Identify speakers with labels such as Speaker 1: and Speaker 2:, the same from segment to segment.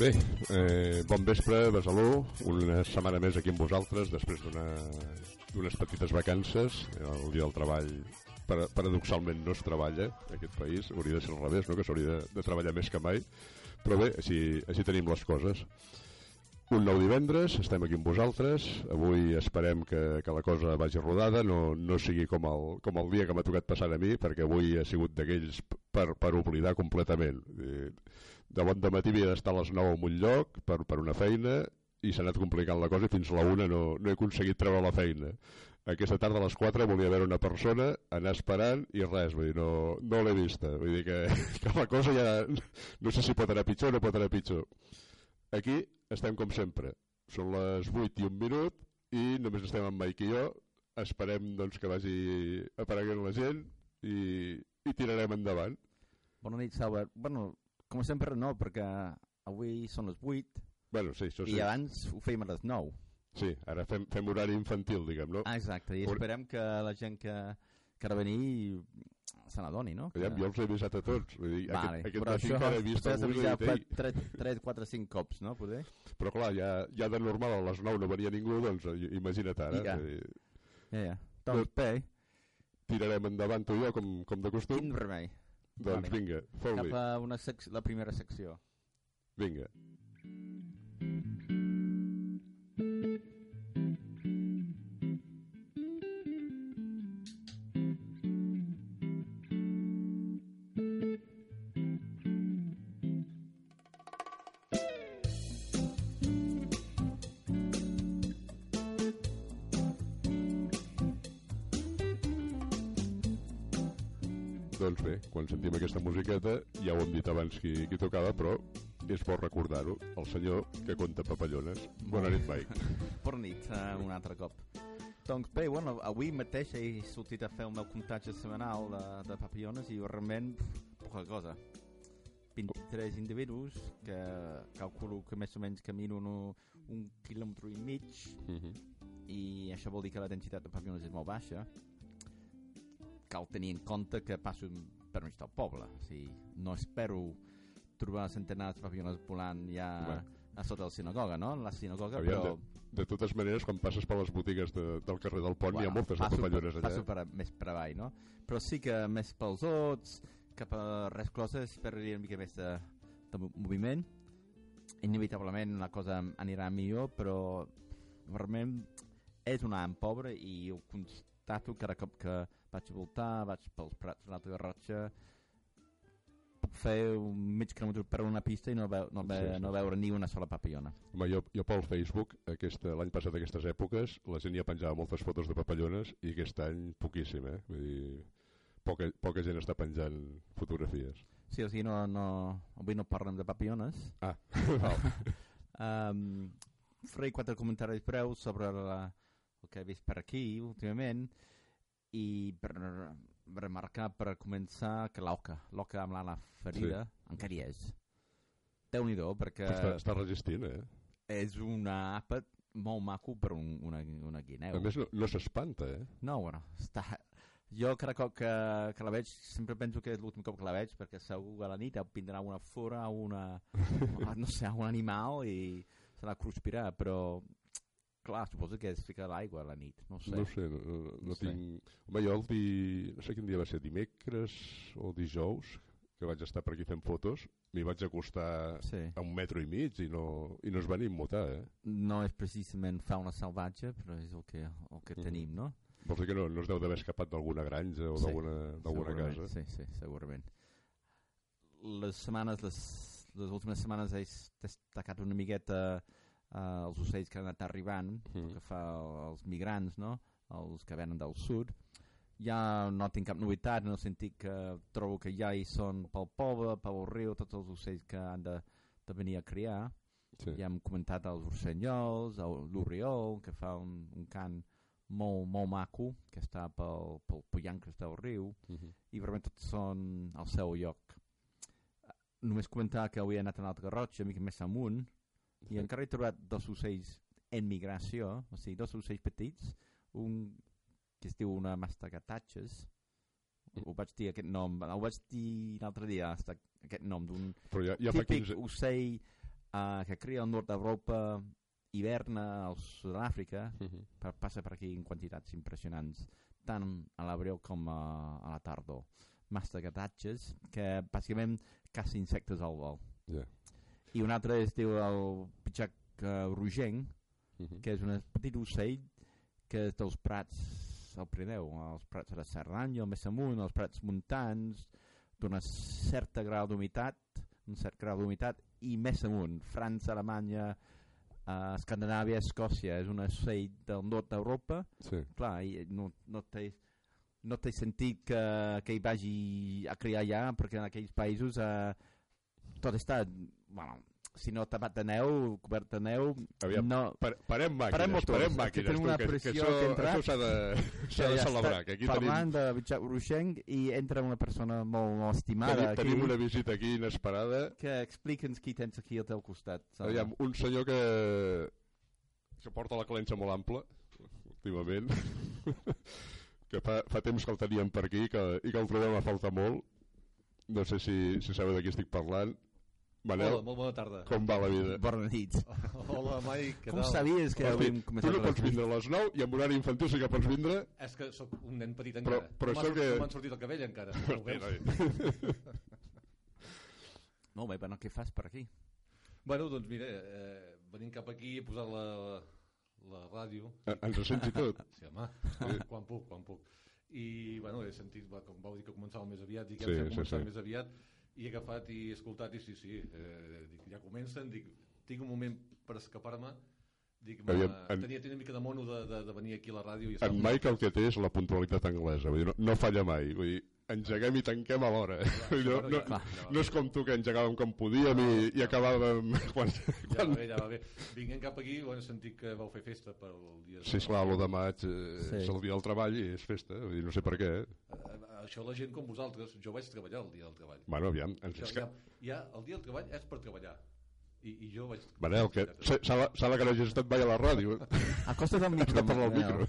Speaker 1: Bé, eh, bon vespre, Besalú. Una setmana més aquí amb vosaltres, després d'unes petites vacances. El dia del treball, para, paradoxalment, no es treballa en aquest país. Hauria de ser al revés, no? que s'hauria de, de treballar més que mai. Però bé, així, així tenim les coses. Un nou divendres, estem aquí amb vosaltres. Avui esperem que, que la cosa vagi rodada, no, no sigui com el, com el dia que m'ha tocat passar a mi, perquè avui ha sigut d'aquells per, per oblidar completament. De bon de matí havia d'estar a les 9 en un lloc per, per una feina i s'ha anat complicant la cosa i fins a la una no, no he aconseguit treure la feina. Aquesta tarda a les 4 volia veure una persona, anar esperant i res, vull dir, no, no l'he vista. Vull dir que, que la cosa ja no sé si pot anar pitjor o no pot anar pitjor. Aquí estem com sempre. Són les 8 i un minut i només estem en Mike i jo. Esperem doncs, que vagi apareguent la gent i, i tirarem endavant.
Speaker 2: Bona nit, Salva. Bueno, com sempre no, perquè avui són les 8
Speaker 1: bueno, sí, això sí.
Speaker 2: i abans ho fèiem a les 9.
Speaker 1: Sí, ara fem, fem horari infantil, diguem, no?
Speaker 2: Ah, exacte, i esperem que la gent que, que ha de venir se n'adoni, no?
Speaker 1: Ja, jo els he avisat a tots. Vull dir,
Speaker 2: vale,
Speaker 1: aquest, aquest
Speaker 2: però això
Speaker 1: encara he vist i he dit,
Speaker 2: 3, 3, 4, 5 cops, no? Poder?
Speaker 1: Però clar, ja, ja de normal a les 9 no venia ningú, doncs imagina't ara.
Speaker 2: Ja.
Speaker 1: Vull dir,
Speaker 2: Ja, ja. Doncs bé,
Speaker 1: tirarem endavant tu i jo, com, com de costum.
Speaker 2: quin remei.
Speaker 1: Doncs vinga, fot-li.
Speaker 2: Cap a una sec la primera secció.
Speaker 1: Vinga. Doncs quan sentim aquesta musiqueta, ja ho hem dit abans qui, qui tocava, però és bo recordar-ho, el senyor que conta papallones. Bona nit, Mike.
Speaker 2: Bona nit, uh, un altre cop. Doncs bé, bueno, avui mateix he sortit a fer el meu comptatge setmanal de, de papillones i realment poca cosa. 23 individus que calculo que més o menys camino un, un quilòmetre i mig
Speaker 1: Uh -huh.
Speaker 2: i això vol dir que la densitat de papillones és molt baixa cal tenir en compte que passo per mig del poble o sigui, no espero trobar centenars de papillones volant ja a sota de la sinagoga, no? La sinagoga,
Speaker 1: Aviam,
Speaker 2: però...
Speaker 1: de, de totes maneres, quan passes per les botigues de, del carrer del Pont, hi ha moltes
Speaker 2: passo
Speaker 1: papallones
Speaker 2: per,
Speaker 1: allà.
Speaker 2: Passo per, més per avall, no? Però sí que més pels ots, cap a res coses, esperaria una mica més de, de mo- moviment. Inevitablement la cosa anirà millor, però realment és un any pobre i ho constato cada cop que vaig voltar, vaig pels prats de l'Alta Garrotxa, puc fer un mig quilòmetre per una pista i no, veu, no, ve,
Speaker 1: Sí, sí,
Speaker 2: no veure ni una sola papillona.
Speaker 1: Home, jo, jo pel Facebook, l'any passat aquestes èpoques, la gent ja penjava moltes fotos de papallones i aquest any poquíssim, eh? Vull dir, poca, poca gent està penjant fotografies.
Speaker 2: Sí, o sigui, no, no, avui no parlem de papillones,
Speaker 1: Ah, val.
Speaker 2: Um, faré quatre comentaris breus sobre la, el que he vist per aquí últimament i per remarcar per començar que l'oca, l'oca amb l'ala ferida, sí. encara hi és. Déu-n'hi-do, perquè
Speaker 1: està, està resistint, eh?
Speaker 2: és una àpat molt maco per un, una, una guineu.
Speaker 1: A més, no, no s'espanta, eh?
Speaker 2: No, bueno, està... Jo cada cop que, que la veig sempre penso que és l'últim cop que la veig perquè segur a la nit vindrà una fora, una, no sé, un animal i se la cruspirà, però clar, suposo que es fica l'aigua a la nit, no sé.
Speaker 1: No sé, no, no,
Speaker 2: No sé.
Speaker 1: tinc... Home, jo el di... no sé quin dia va ser, dimecres o dijous, que vaig estar per aquí fent fotos, m'hi vaig acostar
Speaker 2: Sí.
Speaker 1: a un metro i mig i no, i no es va ni immutar, eh?
Speaker 2: No és precisament fauna salvatge, però és el que, el que
Speaker 1: Mhm.
Speaker 2: tenim, no?
Speaker 1: Vols dir que no, no es deu d'haver escapat d'alguna granja o
Speaker 2: Sí,
Speaker 1: d'alguna casa?
Speaker 2: Sí, sí, segurament. Les setmanes, les, les últimes setmanes he destacat una miqueta uh, els ocells que han anat arribant,
Speaker 1: Mm.
Speaker 2: que fa els migrants, no? els que venen del sud. Ja no tinc cap novetat, no sentit que trobo que ja hi són pel poble, pel riu, tots els ocells que han de, de venir a criar.
Speaker 1: Sí.
Speaker 2: Ja hem comentat els rossenyols, el- l'oriol, que fa un, un cant molt, molt maco, que està pel, pel Pollancres del riu,
Speaker 1: Mhm.
Speaker 2: i realment tots són al seu lloc. Només comentar que avui he anat a l'Alta Garrotxa, una mica més amunt, i encara he trobat dos ocells en migració, o sigui, dos ocells petits, un que es diu una mastegatatxes, ho vaig dir aquest nom, ho vaig dir l'altre dia, hasta aquest nom d'un
Speaker 1: ja, ja
Speaker 2: típic
Speaker 1: 15...
Speaker 2: ocell uh, que cria al nord d'Europa, hiverna al sud d'Àfrica,
Speaker 1: Uh -huh.
Speaker 2: pa- passa per aquí en quantitats impressionants, tant a l'abril com a, a la tardor. Mastegatatges, que bàsicament caça insectes al vol.
Speaker 1: Ja.
Speaker 2: I un altre es diu el pitxac uh, rogenc,
Speaker 1: Uh -huh.
Speaker 2: que és un petit ocell que és dels prats al Pirineu, els prats de Cerdanya, més amunt, els prats muntants, d'una certa grau d'humitat, un cert grau d'humitat, i més amunt, França, Alemanya, eh, Escandinàvia, Escòcia, és un ocell del nord d'Europa,
Speaker 1: Sí.
Speaker 2: clar, i no, no té no té sentit que, que hi vagi a criar allà perquè en aquells països eh, tot està bueno, si no tapat de neu, cobert neu
Speaker 1: Aviam,
Speaker 2: no,
Speaker 1: Pa parem màquines,
Speaker 2: Parem motors,
Speaker 1: parem
Speaker 2: que
Speaker 1: màquines.
Speaker 2: tenim
Speaker 1: tu,
Speaker 2: una
Speaker 1: que, que,
Speaker 2: pressió
Speaker 1: això,
Speaker 2: que
Speaker 1: s'ha de, s'ha de
Speaker 2: ja
Speaker 1: celebrar. Que aquí tenim,
Speaker 2: parlant de Bitxac Ruixenc i entra una persona molt, molt estimada
Speaker 1: tenim,
Speaker 2: aquí
Speaker 1: tenim una visita aquí inesperada.
Speaker 2: que explica'ns qui tens aquí al teu costat Salva.
Speaker 1: Aviam, un senyor que, que porta la clenxa molt ampla, últimament, que fa, fa temps que el teníem per aquí que, i que el trobem a faltar molt. No sé si, si sabeu de qui estic parlant. Manel,
Speaker 3: Hola, molt bona tarda.
Speaker 1: com va la vida?
Speaker 2: Bona nit
Speaker 3: Hola, Mai, què
Speaker 2: com
Speaker 3: tal?
Speaker 2: sabies que havíem
Speaker 1: tu
Speaker 2: començat
Speaker 1: no
Speaker 2: a
Speaker 1: pots vindre a les 9 i amb horari infantil sí que pots vindre
Speaker 3: És que sóc un nen petit
Speaker 1: Però-
Speaker 3: encara.
Speaker 1: però
Speaker 3: no m'ha
Speaker 1: això
Speaker 3: sortit-
Speaker 1: que-
Speaker 3: no m'han sortit el cabell encara. No ho veus?
Speaker 2: molt bé, bueno, què fas per aquí?
Speaker 3: bueno, doncs mira, eh, venint cap aquí he posat la, la ràdio.
Speaker 1: Eh, ens sents i tot
Speaker 3: Sí, home, quan puc, quan puc. I, bueno, he sentit, va, com vau dir que començava més aviat,
Speaker 1: Sí,
Speaker 3: ja
Speaker 1: sí,
Speaker 3: sí, començar
Speaker 1: sí.
Speaker 3: més aviat, i he agafat i he escoltat, i sí, sí, eh, dic, ja comencen, dic, tinc un moment per escapar-me, dic, ma,
Speaker 1: Aviam, en-
Speaker 3: tenia, tenia una mica de mono de, de, de venir aquí a la ràdio i
Speaker 1: en Mike el que té és la puntualitat anglesa vull dir, no, no falla mai vull dir, engeguem i tanquem a l'hora dir, no, no,
Speaker 3: ja,
Speaker 1: no és com tu que engegàvem com podíem i, i acabàvem quan,
Speaker 3: Ja va
Speaker 1: quan...
Speaker 3: bé, ja va bé. Vinguent cap aquí, bueno, he sentit que vau fer festa pel dia...
Speaker 1: Sí, esclar, l'1 de maig eh,
Speaker 2: Sí.
Speaker 1: és el dia del treball i és festa, vull dir, no sé per què.
Speaker 3: Eh, Això la gent com vosaltres, jo vaig treballar el dia del treball.
Speaker 1: Bueno, aviam, ens que...
Speaker 3: ja, ja, el dia del treball és per treballar. I, i jo vaig...
Speaker 1: Manel, que sala, sala que no hagis estat mai a la ràdio.
Speaker 2: acosta't al micro
Speaker 1: de parlar al micro.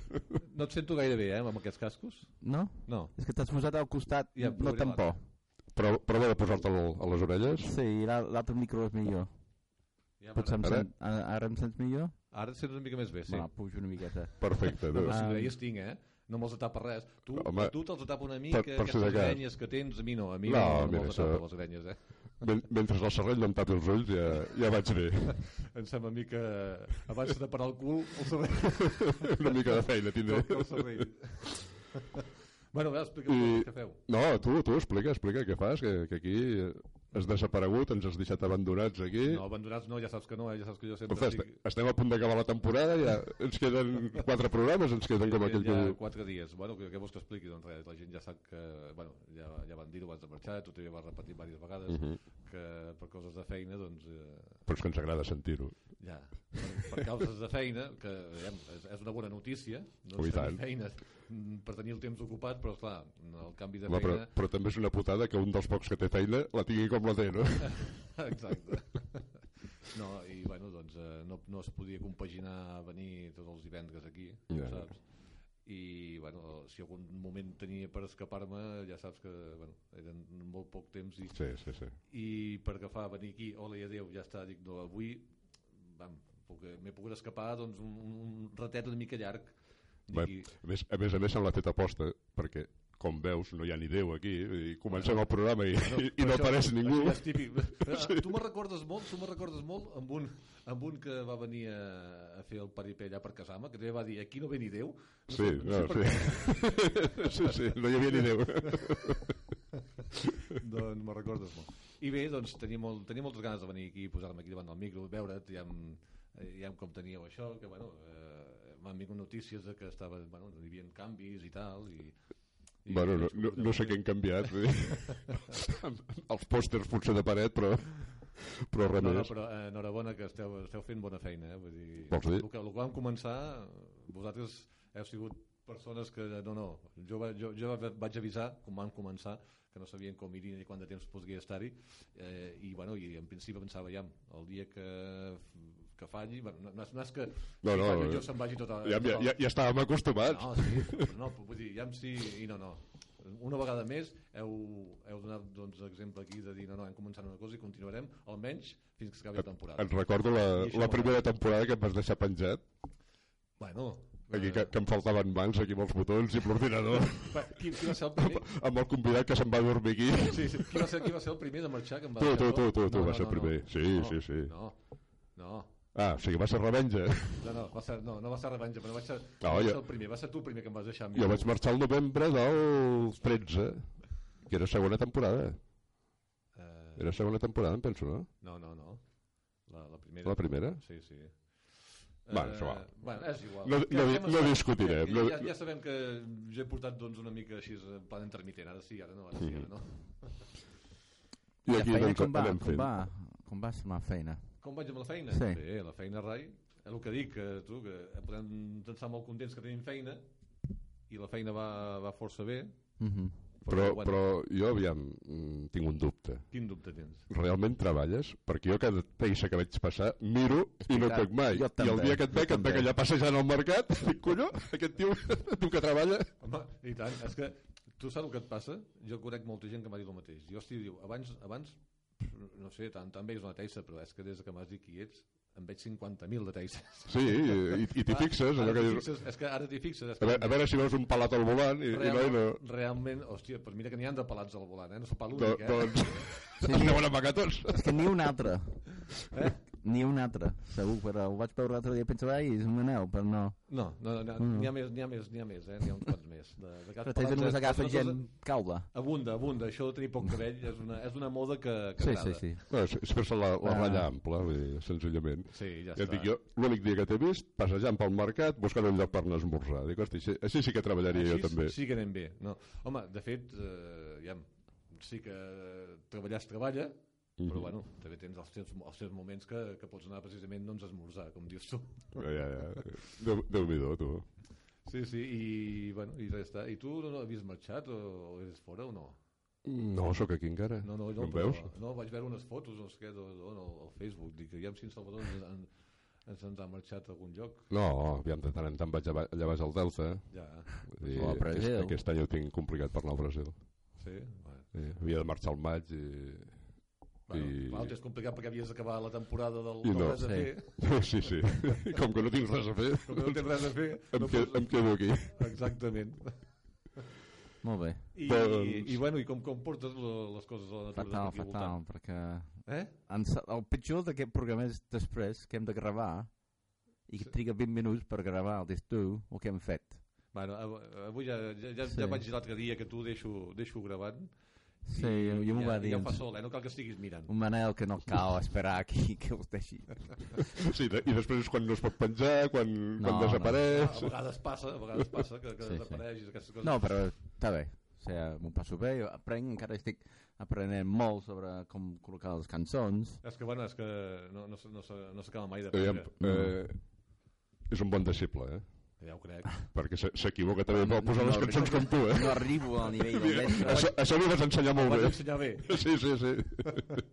Speaker 3: No et sento gaire bé, eh, amb aquests cascos?
Speaker 2: no?
Speaker 3: No.
Speaker 2: és que t'has posat al costat
Speaker 3: Ja,
Speaker 2: no
Speaker 3: provaré
Speaker 2: tan por
Speaker 3: l'altre.
Speaker 1: Però prova de posar-te'l a les orelles.
Speaker 2: sí, l'altre micro és millor
Speaker 3: Ja,
Speaker 2: Potser em
Speaker 1: Ara?
Speaker 2: sent, ara, ara em sents millor?
Speaker 3: Ara et sents una mica més bé, sí.
Speaker 2: Va, pujo una miqueta
Speaker 1: Perfecte.
Speaker 3: No, si greies tinc, eh? No me'ls tapa res. Tu,
Speaker 1: Home,
Speaker 3: tu te'ls tapa una mica,
Speaker 1: per- per
Speaker 3: aquestes grenyes que tens, a mi no. A mi
Speaker 1: No,
Speaker 3: no, no, me'ls
Speaker 1: això-
Speaker 3: tapa les grenyes, eh?
Speaker 1: Men mentre el serrell no em tapi els ulls ja, ja vaig bé.
Speaker 3: Em sembla a mi que abans de parar el cul, el cervell...
Speaker 1: Una mica de feina tindré.
Speaker 3: el cervell. bueno, va, explica'm
Speaker 1: I-
Speaker 3: què feu.
Speaker 1: No, tu, tu, explica, explica què fas, que, que aquí has desaparegut, ens has deixat abandonats aquí.
Speaker 3: No, abandonats no, ja saps que no, eh? ja saps que jo sempre
Speaker 1: Ostres, est estem a punt d'acabar la temporada, ja ens queden quatre programes, ens queden com aquell que
Speaker 3: ja
Speaker 1: diu.
Speaker 3: quatre dies. Bueno, què, què vols que expliqui? Doncs res, la gent ja sap que... Bueno, ja, ja van dir-ho abans de marxar, tu també vas repetir diverses vegades,
Speaker 1: Uh -huh.
Speaker 3: Que per coses de feina, doncs... Eh,
Speaker 1: Però és que ens agrada sentir-ho.
Speaker 3: ja, per, per causes de feina, que diguem, és, és una bona notícia, no
Speaker 1: i
Speaker 3: tenir feina mm, per tenir el temps ocupat, però esclar, el canvi de
Speaker 1: Home, però,
Speaker 3: feina...
Speaker 1: però també és una putada que un dels pocs que té feina la tingui com la té, no?
Speaker 3: Exacte. No, i bueno, doncs eh, no, no es podia compaginar venir tots els divendres aquí,
Speaker 1: ja.
Speaker 3: saps? I bueno, si algun moment tenia per escapar-me, ja saps que bueno, eren molt poc temps i,
Speaker 1: Sí, sí, sí.
Speaker 3: i per agafar, venir aquí, hola i adeu, ja està, dic, no, avui m'he pogut escapar doncs, un, un, ratet una mica llarg.
Speaker 1: Bé, a, més, a més a més se l'ha fet aposta, perquè com veus no hi ha ni Déu aquí, dir, comencem el programa i, i, i
Speaker 3: però
Speaker 1: no
Speaker 3: això-
Speaker 1: apareix ningú.
Speaker 3: això és típic. Ah, Tu me recordes molt, tu me recordes molt amb un, amb un que va venir a, a fer el paripé allà per casar-me, que també va dir, aquí no ve ni Déu. No
Speaker 1: Sí,
Speaker 3: sé, no
Speaker 1: no,
Speaker 3: sé
Speaker 1: sí. sí, sí, no hi havia ni Déu.
Speaker 3: doncs me recordes molt. I bé, doncs tenia, molt, tenia moltes ganes de venir aquí, posar-me aquí davant del micro, veure't, ja, amb, ja amb com teníeu això, que bueno, eh, m'han vingut notícies de que estava, bueno, hi havia canvis i tal, i... i
Speaker 1: Bueno, no, no, no sé què han canviat. Els pòsters potser de paret, però, però res
Speaker 3: No, no, però eh, enhorabona que esteu, esteu fent bona feina, eh? Vull dir,
Speaker 1: Vols dir?
Speaker 3: El que, el que vam començar, vosaltres heu sigut persones que, no, no, jo, jo, jo vaig avisar, com vam començar, que no sabien com iria ni quant de temps podria estar-hi, eh, i, bueno, i en principi pensava, ja, el dia que, que falli, bueno, no, no, és, no que
Speaker 1: No, no,
Speaker 3: falli
Speaker 1: eh,
Speaker 3: jo se'n vagi tot a...
Speaker 1: Ja, ja,
Speaker 3: el-
Speaker 1: ja, ja estàvem acostumats.
Speaker 3: No, sí, no, vull dir, ja sí i no, no. Una vegada més heu, heu donat doncs, exemple aquí de dir no, no, hem començat una cosa i continuarem almenys fins que acabi la temporada.
Speaker 1: Et recordo la, la primera temporada que em vas deixar penjat,
Speaker 3: Bueno,
Speaker 1: aquí,
Speaker 3: eh,
Speaker 1: que, que em faltaven mans aquí amb els botons i amb l'ordinador,
Speaker 3: va, qui, qui va ser el primer?
Speaker 1: amb el convidat que se'n va dormir aquí.
Speaker 3: Sí, sí. Qui, va ser, qui va ser el primer de marxar? Que em va
Speaker 1: Tu, tu, tu, tu,
Speaker 3: sol?
Speaker 1: tu vas ser el primer. Sí,
Speaker 3: no,
Speaker 1: sí, sí.
Speaker 3: No, no,
Speaker 1: Ah, o sigui, va ser revenja.
Speaker 3: no, no, va ser, no, no va ser revenja, però vaig ser,
Speaker 1: No,
Speaker 3: vaig
Speaker 1: jo-
Speaker 3: ser el primer, va ser tu el primer que em vas deixar. amb
Speaker 1: Jo vaig marxar el novembre del 13, que era segona temporada.
Speaker 3: Eh,
Speaker 1: Era segona temporada, em penso, no?
Speaker 3: no, no, no. La, la primera.
Speaker 1: La primera?
Speaker 3: Sí, sí.
Speaker 1: Bueno, és igual.
Speaker 3: bueno, és igual.
Speaker 1: No-
Speaker 3: Què-
Speaker 1: no no discutirem,
Speaker 3: Ja,
Speaker 1: no-
Speaker 3: ja, ja sabem que jo he portat doncs, una mica així en plan intermitent, ara sí, ara no, ara sí, ara no.
Speaker 1: I
Speaker 2: la
Speaker 1: aquí
Speaker 2: feina
Speaker 1: doncs
Speaker 2: com va? Com va? Com va la feina?
Speaker 3: Com vaig amb la feina?
Speaker 2: Sí.
Speaker 3: Bé, la feina, Rai, és el que dic, que tu, que podem estar molt contents que tenim feina i la feina va, va força bé,
Speaker 2: Mhm.
Speaker 1: Però,
Speaker 3: bueno,
Speaker 1: però jo, aviam, mm, tinc un dubte.
Speaker 3: quin dubte tens?
Speaker 1: Realment treballes? Perquè jo cada peça que veig passar miro i no et veig mai.
Speaker 2: jo
Speaker 1: I el
Speaker 2: també,
Speaker 1: dia que et veig, et veig allà passejant al mercat, dic, colló, aquest tio, tu que treballa...
Speaker 3: Home, i tant, és que tu saps el que et passa? Jo conec molta gent que m'ha dit el mateix. Jo, hosti, diu, abans, abans no sé, tant, tant veus una teissa, però és que des que m'has dit qui ets, em veig 50.000 de teisses.
Speaker 1: Sí, i, i t'hi fixes, allò que
Speaker 3: fixes, és que ara t'hi fixes. És
Speaker 1: A
Speaker 3: que
Speaker 1: veure, a veure si veus un pelat al volant i, i no, i
Speaker 3: realment,
Speaker 1: no...
Speaker 3: realment, hòstia, però mira que n'hi ha de pelats al volant, eh? no sóc
Speaker 1: Do,
Speaker 3: l'únic, eh?
Speaker 1: doncs
Speaker 2: Sí, sí.
Speaker 1: deuen amagar tots.
Speaker 2: És que ni un altre.
Speaker 3: Eh?
Speaker 2: Ni un altre, segur, però ho vaig veure l'altre dia i pensava, ai, és un anel, però no.
Speaker 3: No, no, no,
Speaker 2: Mm.
Speaker 3: n'hi ha més, n'hi ha més, n'hi ha més, eh? N'hi ha uns quants més. De, de
Speaker 2: Però tens només agafa gent calba.
Speaker 3: Abunda, abunda. Això de tenir poc cabell és una, és una moda que, que
Speaker 2: Sí,
Speaker 3: agrada.
Speaker 2: sí, sí.
Speaker 1: No, és, és fer-se la, la
Speaker 2: Ah.
Speaker 1: ratlla ampla, vull dir, senzillament.
Speaker 3: Sí, ja,
Speaker 1: Ja
Speaker 3: està.
Speaker 1: dic jo, l'únic dia que t'he vist, passejant pel mercat, buscant un lloc per anar a esmorzar. Dic, hosti, així, així sí que treballaria
Speaker 3: Així
Speaker 1: jo també.
Speaker 3: Sí que anem bé. No. Home, de fet, eh, ja, sí que treballar es treballa, però
Speaker 1: Mhm.
Speaker 3: bueno, també tens els teus, els teus moments que, que pots anar precisament doncs, a esmorzar, com dius tu.
Speaker 1: Ja, ja, ja. Déu- Déu-n'hi-do, tu.
Speaker 3: Sí, sí, i, bueno, i ja està. I tu no, no havies marxat o, o eres fora o no?
Speaker 1: No, sóc aquí encara.
Speaker 3: No, no,
Speaker 1: no
Speaker 3: no,
Speaker 1: em veus?
Speaker 3: no, vaig veure unes fotos, no sé què, no, no, al Facebook, dic, aviam si en Salvador ens, en, ens, ens ha marxat a algun lloc.
Speaker 1: No, aviam, de tant en tant vaig a, allà baix al Delta.
Speaker 3: Ja,
Speaker 1: Vull dir,
Speaker 2: O Brasil.
Speaker 1: aquest, aquest any ho tinc complicat per anar al Brasil.
Speaker 3: sí, bueno.
Speaker 1: Sí, havia de marxar al maig i...
Speaker 3: Bueno,
Speaker 1: I-
Speaker 3: clar, és complicat perquè havies d'acabar la temporada del,
Speaker 1: I no.
Speaker 3: res a
Speaker 2: Sí.
Speaker 3: fer.
Speaker 1: Sí, sí. I com que no tinc res a fer,
Speaker 3: Com que no tens res a fer,
Speaker 1: em,
Speaker 3: no
Speaker 1: quedo,
Speaker 3: pots...
Speaker 1: em quedo aquí.
Speaker 3: Exactament.
Speaker 2: Molt bé.
Speaker 3: I,
Speaker 1: Doncs-
Speaker 3: i, i, bueno, i com, com portes lo- les coses a la natura
Speaker 2: Fatal, fatal,
Speaker 3: voltant?
Speaker 2: perquè
Speaker 3: Eh?
Speaker 2: ens, el pitjor d'aquest programa és després que hem de gravar i que
Speaker 3: Sí.
Speaker 2: triga 20 minuts per gravar el d'estiu o que hem fet.
Speaker 3: Bueno, av- avui ja, ja, ja,
Speaker 2: Sí.
Speaker 3: ja vaig dir l'altre dia que tu deixo, deixo gravant.
Speaker 2: Sí, jo, jo m'ho
Speaker 3: ja,
Speaker 2: va dir.
Speaker 3: Ja ho fa sol, eh? no cal que estiguis mirant.
Speaker 2: Un Manel que no cal esperar aquí que us deixi.
Speaker 1: Sí, de, i després és quan no es pot penjar, quan,
Speaker 2: No,
Speaker 1: quan
Speaker 2: no.
Speaker 1: Desapareix...
Speaker 3: a vegades passa, a vegades passa que, que
Speaker 2: Sí, sí.
Speaker 3: desapareixis aquestes coses.
Speaker 2: No, però està bé. O sigui, m'ho passo bé, jo aprenc, encara estic aprenent molt sobre com col·locar les cançons.
Speaker 3: És que, bueno, és que no, no, no, no s'acaba mai d'aprendre.
Speaker 1: eh, és un bon deixible, eh?
Speaker 3: Ja ho crec.
Speaker 1: Perquè se- s'equivoca també per posar les
Speaker 2: No,
Speaker 1: cançons com tu, eh?
Speaker 2: No arribo al nivell del mestre.
Speaker 1: Això, això li vas ensenyar molt
Speaker 3: Vaig
Speaker 1: bé.
Speaker 3: ensenyar bé.
Speaker 1: Sí, sí, sí.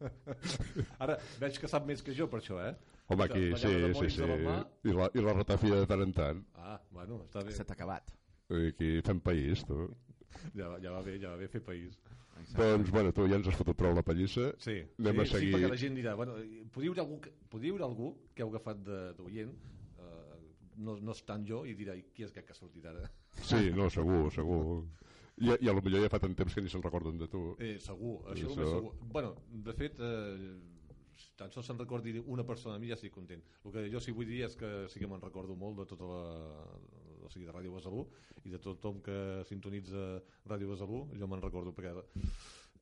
Speaker 3: Ara, veig que sap més que jo per això, eh?
Speaker 1: Home, aquí,
Speaker 3: Ballava
Speaker 1: sí, sí, sí. I la, I la ratafia de tant en tant.
Speaker 3: Ah, bueno, està bé.
Speaker 2: Se t'ha acabat.
Speaker 1: Dir, Aquí fem país, tu.
Speaker 3: Ja, va- ja va bé, ja va bé fer país.
Speaker 1: Doncs, bueno, tu ja ens has fotut prou la pallissa.
Speaker 3: Sí,
Speaker 1: Anem
Speaker 3: sí,
Speaker 1: a seguir.
Speaker 3: sí, perquè la gent dirà, bueno, podria haver algú que, podria haver algú que heu agafat de- d'oient, eh, no, no és tant jo, i dirà, "I qui és aquest que ha sortit ara?
Speaker 1: Sí, no, segur, segur. I, I a lo millor ja fa tant temps que ni se'n recorden de tu.
Speaker 3: Eh, segur, això
Speaker 1: això-
Speaker 3: segur. Bueno, de fet, eh, tan sols se'n recordi una persona a mi ja estic content. El que jo sí vull dir és que sí que me'n recordo molt de tota la... o sigui, de Ràdio Besalú i de tothom que sintonitza Ràdio Besalú, jo me'n recordo perquè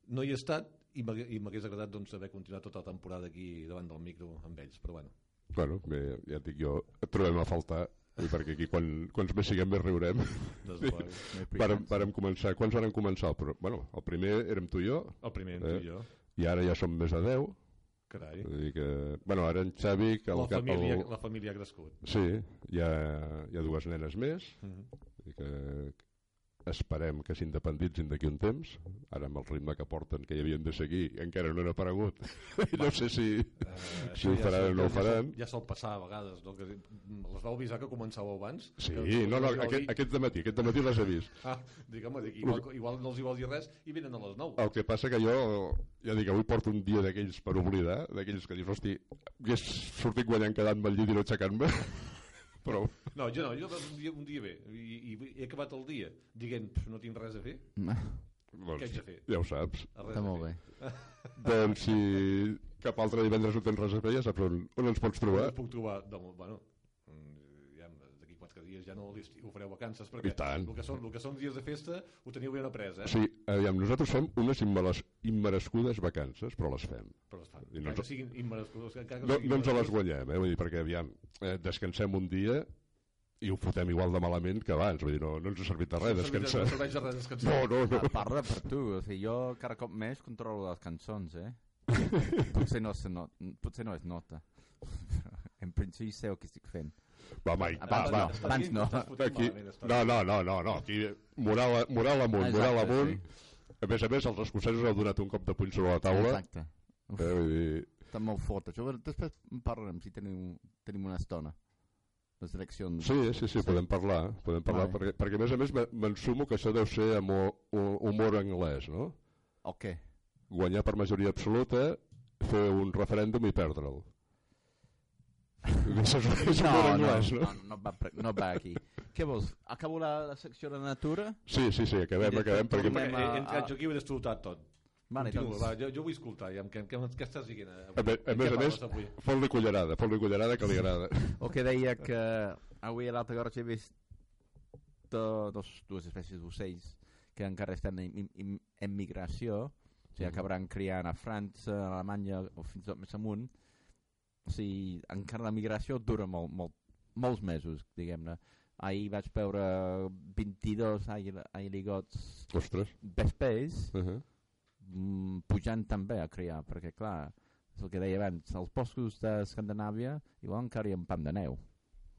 Speaker 3: no hi he estat i m'hagués agradat doncs, haver continuat tota la temporada aquí davant del micro amb ells, però bueno.
Speaker 1: Bueno, bé, ja et dic jo, et trobem a faltar, i perquè aquí quan, quants més siguem més riurem.
Speaker 3: Des
Speaker 1: Sí.
Speaker 3: de...
Speaker 1: Vàrem, vàrem començar, quants vàrem començar? Però, bueno, el primer érem tu i jo,
Speaker 3: El primer,
Speaker 1: Eh?
Speaker 3: eh? jo.
Speaker 1: i ara ja som més de 10.
Speaker 3: Carai.
Speaker 1: Dir que, bueno, ara en Xavi, que el,
Speaker 3: La
Speaker 1: cap-
Speaker 3: família,
Speaker 1: el,
Speaker 3: la família ha crescut.
Speaker 1: Sí, hi ha, hi ha dues nenes més,
Speaker 3: -hmm.
Speaker 1: vull dir que, esperem que s'independitzin d'aquí un temps ara amb el ritme que porten que hi havien de seguir encara no han aparegut i no sé si,
Speaker 3: Eh,
Speaker 1: si ho faran o no ho faran
Speaker 3: Ja sol passar a vegades, no? que les vau avisar que començàveu abans?
Speaker 1: sí,
Speaker 3: que,
Speaker 1: no, no, aquest,
Speaker 3: dir-
Speaker 1: aquest dematí aquest dematí les he vist
Speaker 3: Ah, home, dic, igual, igual no els hi vol dir res i venen a les 9.
Speaker 1: el que passa que jo ja dic, avui porto un dia d'aquells per oblidar d'aquells que dius, hosti hagués sortit guanyant quedant-me al llit i no aixecant-me però
Speaker 3: No, jo no, jo un dia, un dia bé i, i he acabat el dia dient "Pf, no tinc res a fer,
Speaker 1: doncs,
Speaker 3: què haig de fer?
Speaker 1: ja ho saps
Speaker 3: res
Speaker 2: Està molt bé.
Speaker 1: doncs si cap altre divendres no tens res a fer ja saps on, on ens pots
Speaker 3: On
Speaker 1: trobar
Speaker 3: us puc trobar? De, bueno, mm, ja d'aquí quatre dies ja no l'estiu fareu vacances perquè el que, són, el que són dies de festa ho teniu ben après eh?
Speaker 1: Sí, aviam, nosaltres fem unes immeres, immerescudes vacances, però les fem.
Speaker 3: però es fan,
Speaker 1: I no
Speaker 3: que siguin immerescudes encara que
Speaker 1: No,
Speaker 3: siguin
Speaker 1: no ens les guanyem, eh? Vull dir, perquè aviam, eh, descansem un dia i ho fotem igual de malament que abans. Vull dir, no, no ens ha servit de res
Speaker 3: No
Speaker 1: descansar.
Speaker 3: serveix de res descansar
Speaker 1: No, no, no.
Speaker 2: Ah, Parla per tu, o sigui, jo cada cop més controlo les cançons, eh? potser, no se not, potser no es nota. en principi sé el que estic fent.
Speaker 1: Va, Mike, va,
Speaker 2: Abans
Speaker 1: va.
Speaker 2: no. abans no.
Speaker 1: Aquí, no, no, no, no, no. Aquí, moral, moral amunt,
Speaker 2: Exacte,
Speaker 1: moral amunt.
Speaker 2: sí.
Speaker 1: A més a més, els escocesos heu donat un cop de puny sobre la taula.
Speaker 2: Exacte. Uf,
Speaker 1: Eh, vull dir,
Speaker 2: està molt fort, això. Després en parlarem si tenim, tenim una estona. Les eleccions...
Speaker 1: sí, sí, sí, podem parlar. Podem parlar
Speaker 2: Vale.
Speaker 1: perquè, perquè, a més a més, me- m'ensumo que això deu ser humor, humor anglès, no?
Speaker 2: O què?
Speaker 1: Guanyar per majoria absoluta, fer un referèndum i perdre'l. Això és, és
Speaker 2: no,
Speaker 1: anglès,
Speaker 2: no,
Speaker 1: no?
Speaker 2: no, no, va, no va aquí. Què vols? Acabo la, la secció de natura?
Speaker 1: Sí, sí, sí, acabem,
Speaker 2: I
Speaker 1: acabem, perquè...
Speaker 3: Perquè
Speaker 2: a-
Speaker 3: he entrat jo aquí i ho he destrotat tot
Speaker 2: Vale,
Speaker 3: Continua,
Speaker 2: doncs,
Speaker 3: va, jo, jo vull escoltar ja, què, què, què estàs dient avui?
Speaker 1: A, més, a més, a més, fot-li cullerada, fot-li cullerada que li agrada.
Speaker 2: el que deia que avui a l'Alta Garrotxa he vist do, dos, dues espècies d'ocells que encara estan en, en, en, migració, o sigui,
Speaker 1: Mhm.
Speaker 2: acabaran criant a França, a Alemanya o fins i tot més amunt. O sigui, encara la migració dura molt, molt, molts mesos, diguem-ne. Ahir vaig veure 22 ail- ailigots
Speaker 1: Ostres.
Speaker 2: vespers
Speaker 1: Uh -huh.
Speaker 2: mm, pujant també a criar, perquè clar, és el que deia abans, els boscos d'Escandinàvia igual encara hi ha un pam de neu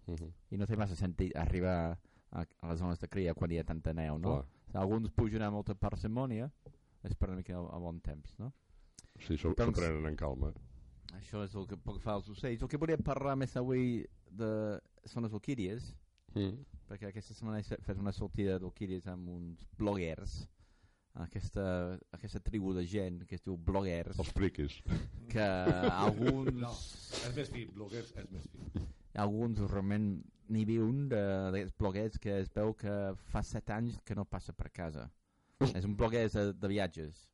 Speaker 1: Uh -huh.
Speaker 2: i no té massa sentit arribar a, a les zones de cria quan hi ha tanta neu, no? Alguns pugen amb molta parsimònia, esperen una mica a, a bon temps, no?
Speaker 1: Sí, s'ho
Speaker 2: Doncs-
Speaker 1: prenen en calma.
Speaker 2: Això és el que puc fer als ocells. El que volia parlar més avui de, són les orquídies,
Speaker 1: Mm.
Speaker 2: perquè aquesta setmana he fe- fet una sortida d'orquídies amb uns bloguers, aquesta, aquesta tribu de gent que es diu bloguers,
Speaker 1: Els friquis.
Speaker 2: que alguns...
Speaker 3: No, és més fi, bloguers és més fi
Speaker 2: alguns realment n'hi viu un d'aquests bloguers que es veu que fa set anys que no passa per casa. és un bloguer de, de viatges,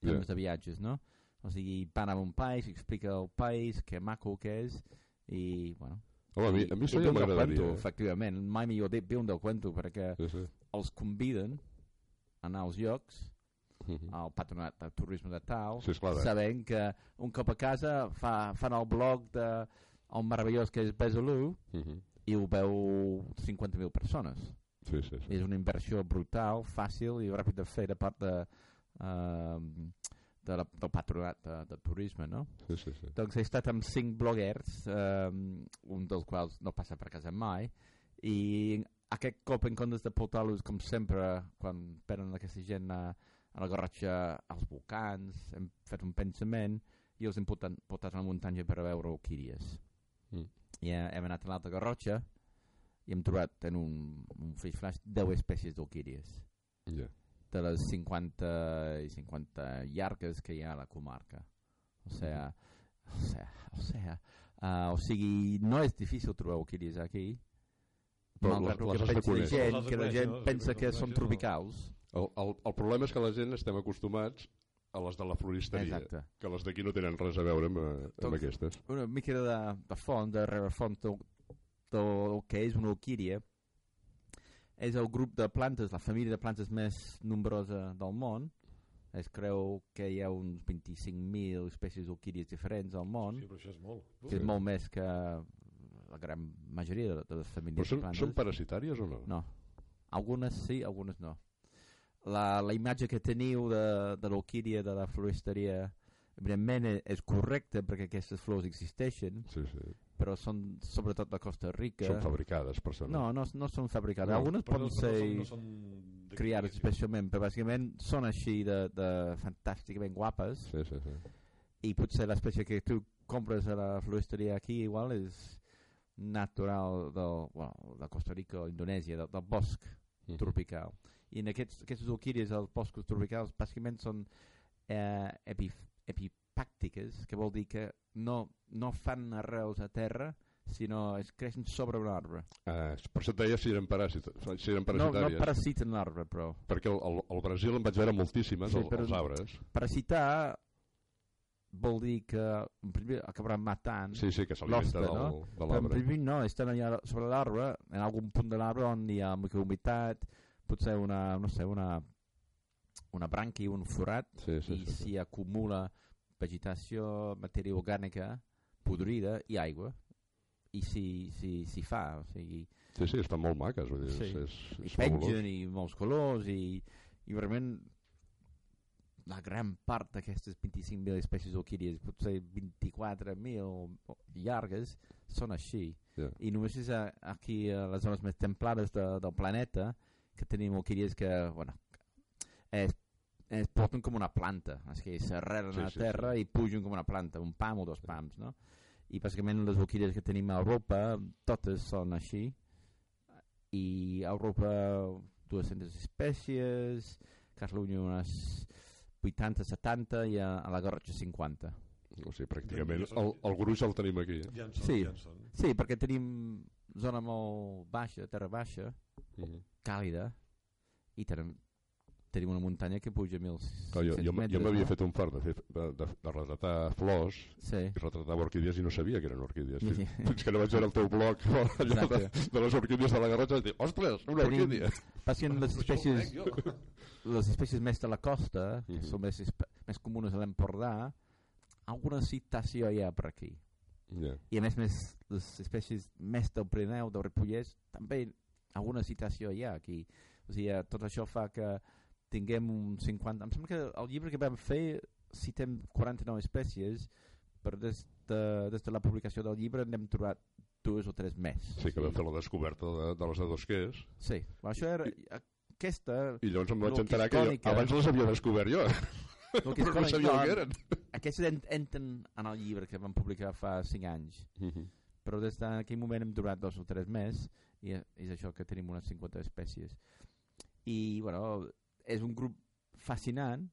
Speaker 2: temes de viatges, no? O sigui, van a un país, explica el país, que maco que és, i, bueno...
Speaker 1: Home, a mi, a mi això ja m'agradaria. eh?
Speaker 2: efectivament, mai millor dit, viu del cuento, perquè
Speaker 1: Sí, sí.
Speaker 2: els conviden a anar als llocs,
Speaker 1: Mhm.
Speaker 2: al patronat de turisme de tal,
Speaker 1: Sí, esclar, eh?
Speaker 2: sabent que un cop a casa fa, fan el blog de el meravellós que és Besalú
Speaker 1: Mhm.
Speaker 2: i ho veu 50.000 persones.
Speaker 1: Sí, sí, sí.
Speaker 2: És una inversió brutal, fàcil i ràpid de fer de part de, uh, de la, del patronat de, de turisme, no?
Speaker 1: sí, sí, sí.
Speaker 2: Doncs he estat amb cinc bloguers, um, un dels quals no passa per casa mai, i aquest cop en comptes de portar-los, com sempre, quan venen aquesta gent a, a la Garrotxa als volcans, hem fet un pensament i els hem portat, portat a la muntanya per a veure orquídies.
Speaker 1: Mm.
Speaker 2: I eh, hem anat a l'Alta Garrotxa i hem trobat en un, un fish flash 10 espècies d'orquídies
Speaker 1: Ja.
Speaker 2: De les 50 i 50 llargues que hi ha a la comarca. O sea, o sea, o sea, uh, o sigui, no és difícil trobar orquídies aquí,
Speaker 1: Però
Speaker 2: malgrat
Speaker 1: les- les
Speaker 2: gent,
Speaker 3: Les has de
Speaker 2: que la gent?
Speaker 3: Les
Speaker 2: pensa que són tropicals.
Speaker 1: El, el, el problema és que la gent estem acostumats a les de la floristeria,
Speaker 2: Exacte.
Speaker 1: que les d'aquí no tenen res a veure amb, eh, amb
Speaker 2: Doncs-
Speaker 1: aquestes.
Speaker 2: Una mica de, de font, de rerefont del, del que és una orquídia, és el grup de plantes, la família de plantes més nombrosa del món. Es creu que hi ha uns 25.000 espècies d'orquídies diferents al món,
Speaker 3: Sí, però això és molt.
Speaker 2: que és molt més que la gran majoria de, de les
Speaker 1: Però
Speaker 2: famílies de
Speaker 1: són,
Speaker 2: plantes.
Speaker 1: són parasitàries o no?
Speaker 2: No. Algunes sí, algunes no. La, la imatge que teniu de, de l'orquídia de la floristeria evidentment és, és correcta perquè aquestes flors existeixen,
Speaker 1: Sí, sí.
Speaker 2: Però són sobretot de Costa Rica.
Speaker 1: Són fabricades per ser
Speaker 2: no, no, no són fabricades.
Speaker 1: No,
Speaker 2: Algunes poden
Speaker 3: no,
Speaker 2: ser...
Speaker 3: no són, no són
Speaker 2: criades especialment, però bàsicament són així de, de fantàsticament guapes
Speaker 1: Sí, sí, sí.
Speaker 2: i potser l'espècie que tu compres a la floristeria aquí igual és natural del, bueno, de Costa Rica o Indonèsia, del, del bosc
Speaker 1: Mhm.
Speaker 2: tropical. I en aquests, aquestes orquídees als boscos tropicals bàsicament són eh, epi, epipàctiques, que vol dir que no, no fan arrels a terra, sinó es creixen sobre un arbre.
Speaker 1: Ah, per això et deia si eren, paràsit, si eren
Speaker 2: No, no
Speaker 1: parasitàries.
Speaker 2: parasiten l'arbre, però
Speaker 1: Perquè al, Brasil en vaig veure moltíssimes,
Speaker 2: Sí,
Speaker 1: sí,
Speaker 2: però-
Speaker 1: als arbres.
Speaker 2: parasitar vol dir que en principi acabaran matant
Speaker 1: Sí, sí, que
Speaker 2: L'hoste, no?
Speaker 1: de
Speaker 2: Però en
Speaker 1: l'arbre.
Speaker 2: principi no, estan allà sobre l'arbre, en algun punt de l'arbre on hi ha mica humitat, potser una, no sé, una, una branqui, un forat,
Speaker 1: Sí, sí,
Speaker 2: i
Speaker 1: sí, sí.
Speaker 2: s'hi acumula vegetació, matèria orgànica, podrida i aigua, i s'hi si, si fa, o sigui,
Speaker 1: Sí, sí, estan molt maques, vull dir,
Speaker 2: Sí.
Speaker 1: és, és,
Speaker 2: i
Speaker 1: és
Speaker 2: pengen i molts colors i, i realment la gran part d'aquestes 25.000 espècies d'orquídees, potser 24.000 llargues, són així.
Speaker 1: Ja.
Speaker 2: I només és a, aquí a les zones més templades de, del planeta que tenim orquídees que, bueno, es, es porten com una planta, és que s'arrelen
Speaker 1: Sí,
Speaker 2: a
Speaker 1: sí,
Speaker 2: terra
Speaker 1: sí.
Speaker 2: i pugen com una planta, un pam o dos pams, no? I bàsicament les orquídees que tenim a Europa, totes són així, i a Europa 200 espècies, Catalunya unes 80-70 i a, a la Garrotxa 50.
Speaker 1: O sigui, pràcticament el, el gruix el tenim aquí. Eh?
Speaker 3: Ja en són,
Speaker 2: Sí.
Speaker 3: ja en són.
Speaker 2: Sí, perquè tenim zona molt baixa, terra baixa,
Speaker 1: Mhm.
Speaker 2: càlida, i tenim, tenim una muntanya que puja 1.600
Speaker 1: Clar, jo,
Speaker 2: metres.
Speaker 1: jo m'havia
Speaker 2: no?
Speaker 1: fet un fart de, fer, de, de, de retratar flors
Speaker 2: Sí.
Speaker 1: i retratava orquídees i no sabia que eren orquídees.
Speaker 2: Sí.
Speaker 1: Fins, fins que no vaig veure el teu blog allò de, de les orquídees de la Garrotxa vaig dir, ostres, una
Speaker 2: Tenim-
Speaker 1: orquídea.
Speaker 2: Bàsicament les espècies, les espècies més de la costa, que
Speaker 1: Mhm.
Speaker 2: són més, més comunes a l'Empordà, alguna citació hi ha per aquí.
Speaker 1: Ja.
Speaker 2: I a més, més les espècies més del Pirineu, del Ripollès, també alguna citació hi ha aquí. O sigui, tot això fa que tinguem un 50... Em sembla que el llibre que vam fer citem 49 espècies, però des de, des de la publicació del llibre n'hem trobat dues o tres més.
Speaker 1: Sí, que vam fer la descoberta de, de les adosquers
Speaker 2: Sí, però això era... Aquesta...
Speaker 1: i llavors em vaig
Speaker 2: No, que
Speaker 1: enterar
Speaker 2: és
Speaker 1: que jo, abans les havia descobert jo.
Speaker 2: El que és
Speaker 1: no sabia el que eren.
Speaker 2: Aquestes en, entren en el llibre que vam publicar fa 5 anys.
Speaker 1: Mhm.
Speaker 2: però des d'aquell moment hem durat dos o tres més i és això que tenim unes 50 espècies i bueno, és un grup fascinant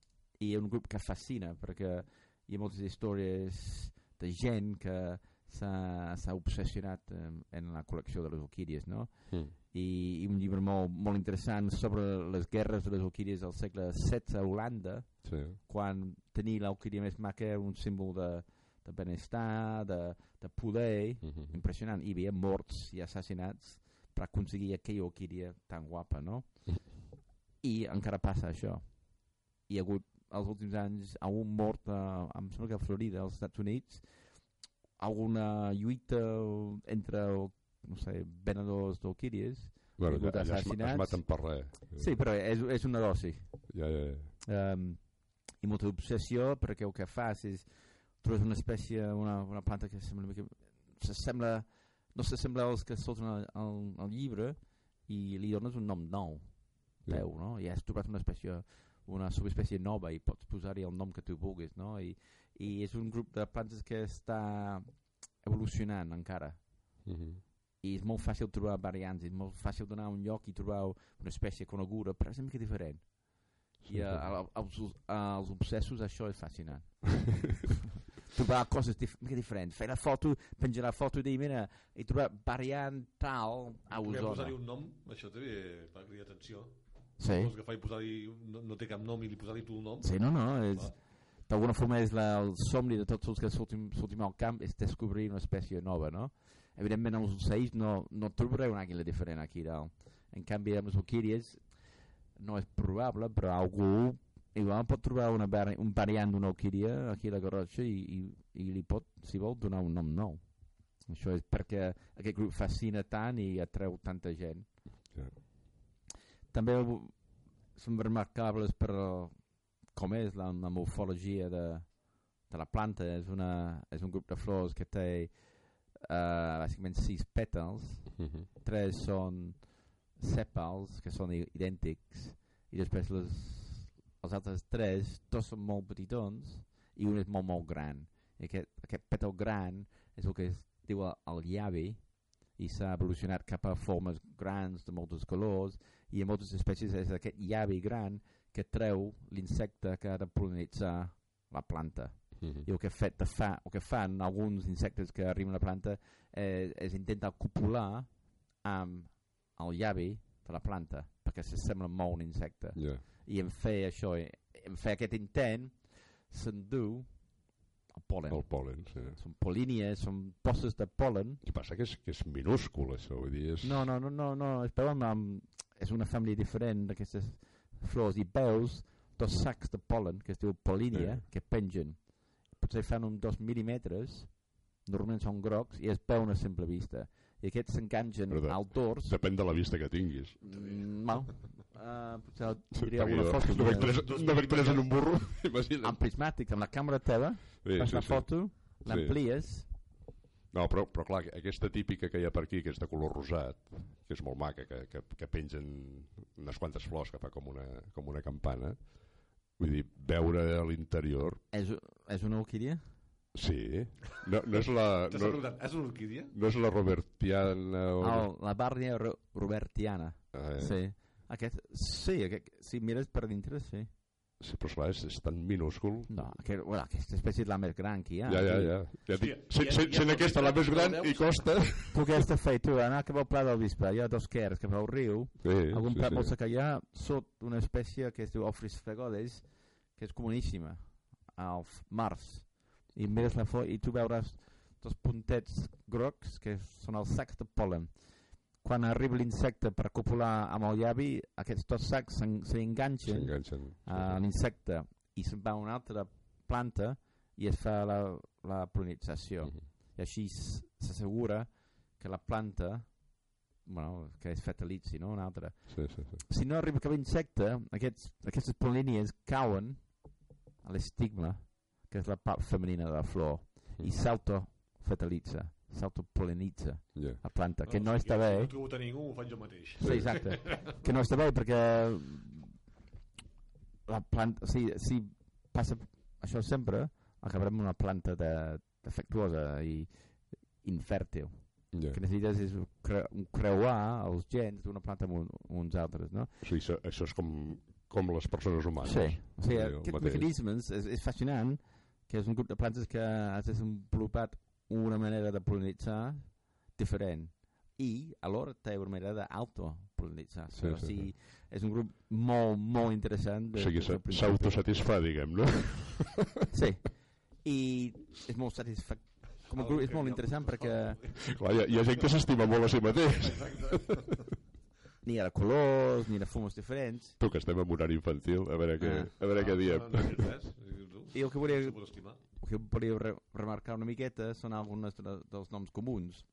Speaker 2: i un grup que fascina perquè hi ha moltes històries de gent que s'ha obsessionat en, en la col·lecció de les orquídees no?
Speaker 1: Mm.
Speaker 2: I, i un llibre molt, molt interessant sobre les guerres de les orquídees del segle XVI a Holanda
Speaker 1: Sí.
Speaker 2: quan tenir l'orquídea més maca era un símbol de, de benestar, de, de poder
Speaker 1: Mhm.
Speaker 2: impressionant. Hi havia morts i assassinats per aconseguir aquella orquídea tan guapa, no? I encara passa això. Hi ha hagut, els últims anys, algun mort, a, em sembla que a Florida, als Estats Units, alguna lluita entre, no sé, venedors d'orquídees.
Speaker 1: Bueno,
Speaker 2: Hi ha
Speaker 1: allà es, es maten per res.
Speaker 2: Sí, però és, és un negoci.
Speaker 1: Ja, ja, ja.
Speaker 2: um, i molta obsessió perquè el que fas és trobes una espècie, una, una planta que sembla una mica, s'assembla no s'assembla als que surten al, al, al llibre i li dones un nom nou
Speaker 1: Ja.
Speaker 2: teu, no? i has trobat una espècie una subespècie nova i pots posar-hi el nom que tu vulguis no? I, i és un grup de plantes que està evolucionant encara
Speaker 1: Mhm.
Speaker 2: i és molt fàcil trobar variants, és molt fàcil donar un lloc i trobar una espècie coneguda, però és una mica diferent. I a,
Speaker 1: sí.
Speaker 2: a, als, als obsessos això és fascinant. trobar coses dif mica diferents, fer la foto, penjar la foto i dir, mira, he trobat variant tal a
Speaker 3: Podria
Speaker 2: Osona.
Speaker 3: posar-hi un nom, això també va cridar atenció.
Speaker 2: Sí.
Speaker 3: Vols agafar i posar-hi, no, no té cap nom i li posar-hi tu el nom.
Speaker 2: sí, no, no, és, d'alguna forma és la, el somni de tots els que sortim, sortim al camp és descobrir una espècie nova, no? Evidentment amb els ocells no, no trobaré una àguila diferent aquí dalt. En canvi amb les orquídees no és probable, però algú igual pot trobar una vari un variant d'una orquídea aquí a la Garrotxa i, i, i li pot, si vol, donar un nom nou. Això és perquè aquest grup fascina tant i atreu tanta gent.
Speaker 1: Ja.
Speaker 2: També són remarcables per com és la, la morfologia de, de la planta. És, una, és un grup de flors que té uh, bàsicament sis pètals,
Speaker 1: Mhm.
Speaker 2: tres són sèpals, que són idèntics, i després les, els altres tres, dos són molt petitons i un és molt, molt gran. I aquest, aquest petó gran és el que es diu el, llavi i s'ha evolucionat cap a formes grans de molts colors i en moltes espècies és aquest llavi gran que treu l'insecte que ha de polinitzar la planta.
Speaker 1: Mhm.
Speaker 2: I el que, fet de fa, el que fan alguns insectes que arriben a la planta eh, és intentar copular amb el llavi de la planta perquè s'assembla molt un insecte
Speaker 1: Ja.
Speaker 2: i en fer això en fer aquest intent s'endú el pol·len
Speaker 1: El pol·len, sí.
Speaker 2: són polínies, són posses de pol·len
Speaker 1: que passa que és, que és minúscul, això, vull dir, és...
Speaker 2: no, no, no, no, no es veuen amb, és una família diferent d'aquestes flors i veus dos sacs de pol·len que es diu polínia
Speaker 1: Sí.
Speaker 2: que pengen potser fan uns dos mil·límetres normalment són grocs i es veuen a simple vista i aquests s'enganxen al dors
Speaker 1: Depèn de la vista que tinguis.
Speaker 2: Mm, no. Uh, potser
Speaker 1: Sí,
Speaker 2: diria alguna foto
Speaker 1: no vaig
Speaker 2: de-
Speaker 1: pres, no vaig pres en un burro, imagina't.
Speaker 2: amb prismàtic, amb la càmera teva
Speaker 1: Sí,
Speaker 2: fas
Speaker 1: sí,
Speaker 2: la
Speaker 1: sí.
Speaker 2: foto, l'amplies
Speaker 1: No, però, però clar, aquesta típica que hi ha per aquí, que és de color rosat, que és molt maca, que, que, que pengen unes quantes flors que fa com una, com una campana, vull dir, veure a l'interior,
Speaker 2: és, és una orquídea?
Speaker 1: sí, no, no és la... No,
Speaker 3: és una orquídia?
Speaker 1: no és la Robertiana o...
Speaker 2: Oh, la bàrnia ro robertiana
Speaker 1: eh,
Speaker 2: sí. Aquest, sí, aquest, si mires per dintre, sí.
Speaker 1: Sí, però esclar, és, és tan minúscul.
Speaker 2: No, aquest, bueno, aquesta espècie és la més gran que hi ha.
Speaker 1: Ja, ja, ja. ja dic, sent,
Speaker 3: ja-
Speaker 1: sent,
Speaker 3: ja
Speaker 1: sent aquesta la més gran i costa...
Speaker 2: Tu què has de fer, tu? Anar cap al Pla del Bisbe, hi ha dos quers cap al riu,
Speaker 1: Sí,
Speaker 2: algun
Speaker 1: sí,
Speaker 2: plat molt
Speaker 1: sí.
Speaker 2: que hi ha sot una espècie que es diu Ofris fegodes, que és comuníssima, al març. I mires la flor i tu veuràs dos puntets grocs que són els sacs de pol·len. Quan arriba l'insecte per copular amb el llavi, aquests dos sacs s'en- s'enganxen
Speaker 1: S'enganxen.
Speaker 2: a l'insecte i se'n va a una altra planta i es fa la, la polinització.
Speaker 1: Mhm.
Speaker 2: I així s'assegura que la planta bueno, que es fertilitzi, no? Una altra.
Speaker 1: Sí, sí, sí.
Speaker 2: Si no arriba cap insecte, aquests, aquestes polínies cauen a l'estigma, que és la part femenina de la flor, i
Speaker 1: Mhm.
Speaker 2: s'autofertilitza, s'autopolinitza
Speaker 1: Ja.
Speaker 2: la planta, que no
Speaker 3: si
Speaker 2: està
Speaker 3: jo-
Speaker 2: bé.
Speaker 3: Si no he trobat a ningú, ho faig jo mateix.
Speaker 2: Sí, exacte. que no està bé perquè la planta, si, si passa això sempre, acabarem una planta de, defectuosa i infèrtil.
Speaker 1: Ja.
Speaker 2: El que necessites és cre un creuar els gens d'una planta amb, un, uns altres, no?
Speaker 1: O sigui, això, això és com, com les persones humanes.
Speaker 2: Sí, o sigui,
Speaker 1: mateix.
Speaker 2: mecanismes és, és fascinant que és un grup de plantes que ha desenvolupat una manera de polinitzar diferent i alhora té una manera d'autopolinitzar
Speaker 1: Sí,
Speaker 2: o
Speaker 1: sí,
Speaker 2: sigui, és un grup molt, molt interessant
Speaker 1: O
Speaker 2: de,
Speaker 1: sigui, s'a-
Speaker 2: principi.
Speaker 1: s'autosatisfà, diguem, no?
Speaker 2: sí, i és molt satisfactori com a grup és molt interessant perquè
Speaker 1: Clar, hi, ha, hi ha gent que s'estima molt a si mateix.
Speaker 2: n'hi ha de colors, ha de formes diferents
Speaker 1: Tu, que estem en horari infantil, a veure què,
Speaker 2: Ah.
Speaker 1: a veure què diem.
Speaker 3: No, no, no,
Speaker 2: i el que volia el que volia re remarcar una miqueta són alguns de, dels noms comuns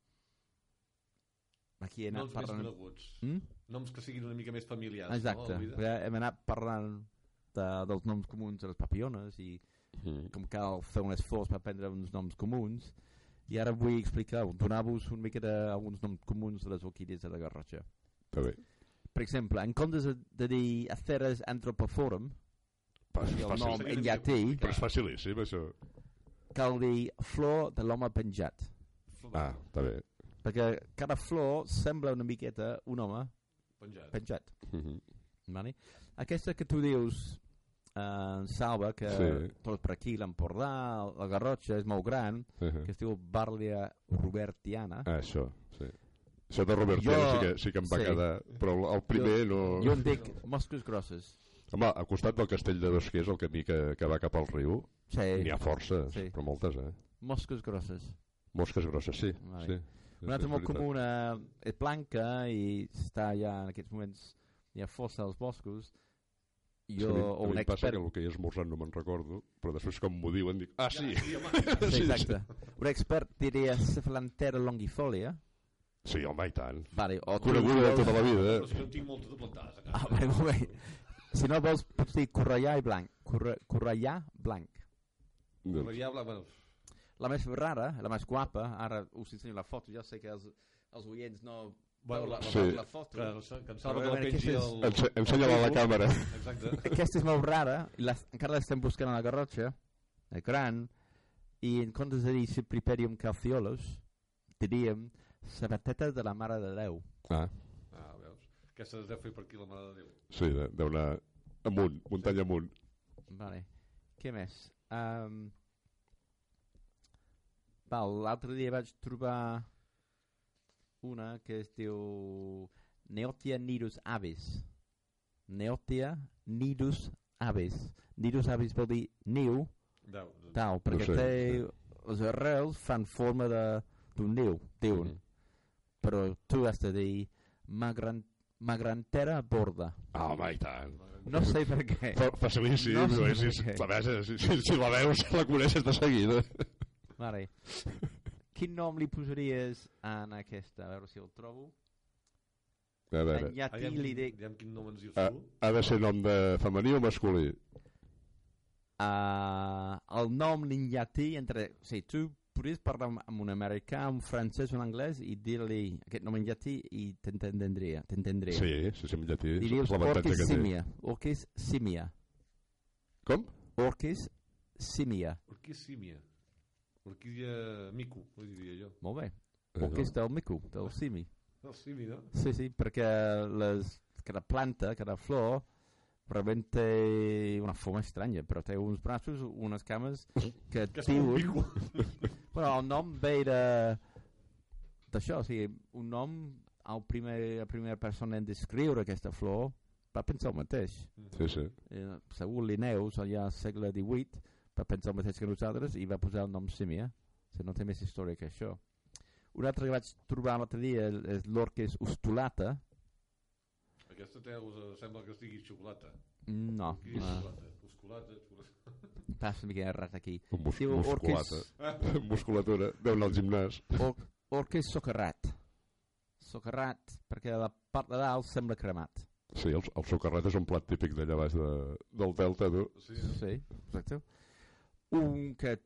Speaker 2: aquí he anat
Speaker 3: Noms més
Speaker 2: parlant
Speaker 3: coneguts.
Speaker 2: mm?
Speaker 3: Noms que siguin una mica més familiars.
Speaker 2: exacte,
Speaker 3: No,
Speaker 2: hem anat parlant de, dels noms comuns de les papillones i
Speaker 1: Mm.
Speaker 2: com cal fer un esforç per aprendre uns noms comuns i ara vull explicar, donar-vos una mica d'alguns noms comuns de les orquídees de la Garrotxa
Speaker 1: Està bé.
Speaker 2: per exemple, en comptes de, de dir Aceres anthropoforum i el nom en llatí
Speaker 1: Però és facilíssim, això.
Speaker 2: cal dir flor de l'home penjat
Speaker 1: Ah, està bé.
Speaker 2: perquè cada flor sembla una miqueta un home
Speaker 3: Penjat.
Speaker 2: penjat
Speaker 1: Mhm.
Speaker 2: vale? aquesta que tu dius eh, Salva que
Speaker 1: Sí.
Speaker 2: tot per aquí l'Empordà la Garrotxa és molt gran
Speaker 1: Mhm.
Speaker 2: que es diu Barlia Robertiana
Speaker 1: Ah, això, sí. Això de Robertiana
Speaker 2: Jo-
Speaker 1: sí, que, sí que em va
Speaker 2: sí.
Speaker 1: quedar, però el, primer no...
Speaker 2: jo en dic mosques grosses
Speaker 1: Home, al costat del castell de Dosquers, el camí que, que va cap al riu,
Speaker 2: sí,
Speaker 1: n'hi ha forces,
Speaker 2: Sí.
Speaker 1: però moltes, eh?
Speaker 2: mosques grosses
Speaker 1: Mosques grosses, sí.
Speaker 2: Vale.
Speaker 1: sí.
Speaker 2: una altra
Speaker 1: És
Speaker 2: molt
Speaker 1: veritat.
Speaker 2: comuna és blanca i està ja en aquests moments hi ha força als boscos
Speaker 1: Sí,
Speaker 2: jo,
Speaker 1: a mi,
Speaker 2: o
Speaker 1: a
Speaker 2: un
Speaker 1: mi em passa
Speaker 2: expert
Speaker 1: que el que he esmorzat no me'n recordo, però després com m'ho diuen dic, ah, sí,
Speaker 3: Sí, home.
Speaker 2: sí, exacte. un expert diria Cephalantera longifolia
Speaker 1: sí, home, i tant.
Speaker 2: vale, o tu
Speaker 1: Coneguda de
Speaker 2: vols-
Speaker 1: tota la vida.
Speaker 3: Però si no en tinc moltes de plantades a casa.
Speaker 2: Ah, vale, molt bé. Si no vols, pots dir correllà i blanc. Corre, correllà blanc.
Speaker 1: Doncs,
Speaker 3: ja, bueno,
Speaker 2: La més rara, la més guapa, ara us ensenyo la foto, ja sé que els, els oients no
Speaker 3: Bueno, la, la,
Speaker 1: Sí.
Speaker 2: la foto.
Speaker 3: que, que em salva que la pengi
Speaker 2: és-
Speaker 1: Ense Ensenya-la a la càmera.
Speaker 3: Exacte.
Speaker 2: Aquesta és molt rara, i la, encara l'estem buscant a la Garrotxa, gran, i en comptes de dir Cipriperium calciolos, diríem sabateta de la Mare de Déu.
Speaker 1: Ah,
Speaker 3: Ah, veus? Aquesta es deu fer per aquí la Mare de Déu.
Speaker 1: sí, de- deu anar amunt, muntanya amunt.
Speaker 2: Vale. Què més? Um, val, l'altre dia vaig trobar una que es diu Neotia nidus avis. Neotia nidus avis. Nidus avis vol dir niu,
Speaker 3: Déu.
Speaker 2: tal, perquè
Speaker 1: sé,
Speaker 2: té, les arrels fan forma de- d'un niu, diuen.
Speaker 1: Mhm.
Speaker 2: Però tu has de dir magran, magrantera borda.
Speaker 1: Ah, home, i tant.
Speaker 2: No sé per què.
Speaker 1: Fa- Facilíssim,
Speaker 2: No
Speaker 1: no,
Speaker 2: sé
Speaker 1: si,
Speaker 2: per què.
Speaker 1: la veus, si, si, si la veus, la coneixes de seguida.
Speaker 2: Vale. Quin nom li posaries en aquesta? A veure si el trobo.
Speaker 1: A veure,
Speaker 2: En llatí
Speaker 3: Aviam,
Speaker 2: li dic...
Speaker 3: aviam quin nom ens dius
Speaker 1: Ah.
Speaker 3: tu.
Speaker 1: ha de ser nom de femení o masculí?
Speaker 2: Uh, el nom en llatí entre... O sigui, tu podries parlar amb, amb un americà, un francès o un anglès i dir-li aquest nom en llatí i t'entendria. t'entendria.
Speaker 1: Sí, sí, sí, en llatí.
Speaker 2: Diries
Speaker 1: és
Speaker 2: orquis simia. Orquis simia.
Speaker 1: Com?
Speaker 2: Orquis simia.
Speaker 3: Orquísímia. Orquídia mico, ho diria jo.
Speaker 2: Molt bé.
Speaker 1: Eh,
Speaker 2: Orquis del mico, del simi.
Speaker 3: El simi, no?
Speaker 2: Sí, sí, perquè les, cada planta, cada flor, realment té una forma estranya, però té uns braços, unes cames que
Speaker 3: Que
Speaker 2: diuen... Bueno, el nom ve de... d'això, o sigui, un nom, el primer, la primera persona en descriure aquesta flor va pensar el mateix.
Speaker 1: Sí, sí.
Speaker 2: Eh, segur Linnaeus, allà al segle XVIII, va pensar el mateix que nosaltres i va posar el nom Símia. O sigui, no té més història que això. Un altre que vaig trobar l'altre dia és l'orquis ustulata.
Speaker 3: Aquesta té, us sembla que estigui xocolata.
Speaker 2: No,
Speaker 3: Qui és
Speaker 2: no
Speaker 3: xocolata? Osculata, xocolata.
Speaker 2: passa una mica errat aquí.
Speaker 1: Un mus
Speaker 2: Diu
Speaker 1: musculata.
Speaker 2: orquis,
Speaker 1: Musculatura. Deu anar al gimnàs.
Speaker 2: or, orquis socarrat. Socarrat, perquè la part de dalt sembla cremat.
Speaker 1: Sí, el, el socarrat és un plat típic d'allà baix de, del Delta, tu.
Speaker 3: Sí, eh?
Speaker 2: Sí, exacte. Un que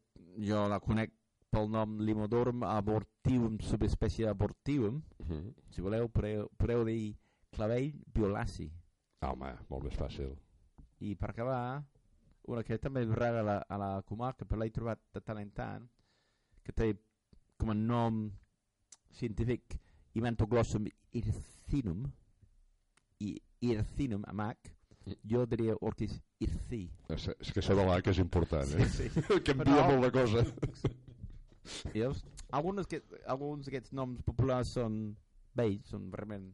Speaker 2: jo la conec pel nom Limodorum abortivum, subespècie abortivum,
Speaker 1: Uh -huh.
Speaker 2: si voleu, podeu, podeu dir clavell violaci.
Speaker 1: Ah, home, molt més fàcil.
Speaker 2: I per acabar, una que també és rara a la, a la comarca, però l'he trobat de tant en tant, que té com a nom científic Imantoglossum ircinum, i ircinum, amb H, jo diria orquis irci.
Speaker 1: És, és que això de l'H és important, eh?
Speaker 2: sí.
Speaker 1: Canvia
Speaker 2: Però-
Speaker 1: molt la cosa.
Speaker 2: I llavors, alguns, que, alguns d'aquests noms populars són vells, són realment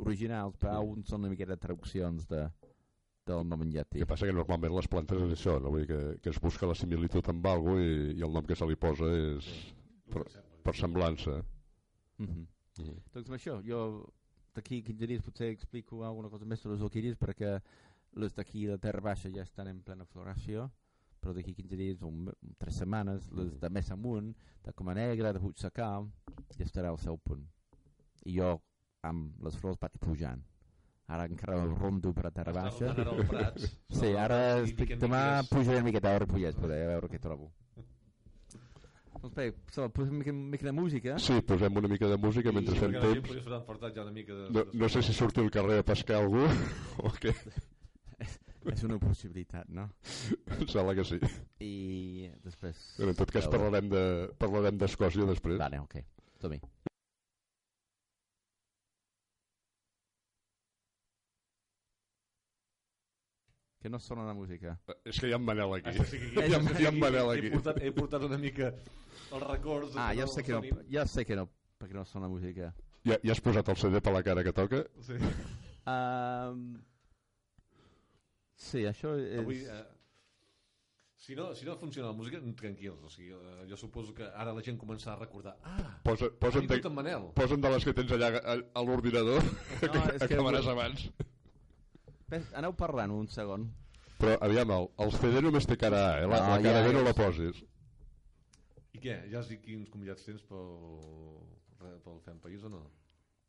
Speaker 2: originals, però alguns són una miqueta traduccions de, del nom en llatí.
Speaker 1: El que passa que normalment les plantes és això, no? Vull dir que, que es busca la similitud amb algo i, i el nom que se li posa és per, per semblança.
Speaker 2: Mm -hmm.
Speaker 1: Mm.
Speaker 2: Doncs amb això, jo d'aquí 15 dies potser explico alguna cosa més sobre les orquídees perquè les d'aquí de Terra Baixa ja estan en plena floració però d'aquí 15 dies o un- 3 setmanes les de més amunt, de Coma Negra, de Puig Secal ja estarà al seu punt i jo amb les flors vaig pujant ara encara el rondo per a Terra Baixa sí, ara estic, demà pujaré una miqueta a Ripollès per a veure què trobo doncs bé, so, posem una mica, una mica de música
Speaker 1: Sí, posem una mica de música mentre fem temps.
Speaker 3: ja una mica de...
Speaker 1: No, no sé si surti al carrer a pescar algú o què.
Speaker 2: és una possibilitat, no?
Speaker 1: Em sembla que sí.
Speaker 2: i després...
Speaker 1: Però en tot cas parlarem de parlarem d'Escòcia després.
Speaker 2: Vale, ok. Som-hi. Que no sona la música.
Speaker 1: És que hi ha en Manel aquí.
Speaker 3: Això sí que
Speaker 1: Hi ha, hi ha en Manel
Speaker 3: He
Speaker 1: aquí.
Speaker 3: portat, he portat una mica els records.
Speaker 2: Ah, ja sé que no, ja sé que no, perquè no sona música.
Speaker 1: Ja, ja has posat el CD per la cara que toca?
Speaker 3: Sí.
Speaker 2: Um, sí, això és...
Speaker 3: Avui, eh, si, no, si no funciona la música, tranquils. O sigui, eh, jo suposo que ara la gent començarà a recordar ah,
Speaker 1: Posa,
Speaker 3: ha
Speaker 1: posa'n, de,
Speaker 3: vingut en Manel.
Speaker 1: posa'n de les que tens allà a, a l'ordinador
Speaker 2: No,
Speaker 1: que
Speaker 2: és que
Speaker 1: acabaràs
Speaker 2: avui-
Speaker 1: abans.
Speaker 2: Aneu parlant un segon.
Speaker 1: Però, aviam, el, el CD només té cara A, eh? La,
Speaker 2: No,
Speaker 1: la cara
Speaker 2: ja,
Speaker 1: B no la posis.
Speaker 3: I què? Ja has dit quins convidats tens pel, pel Fem País o no?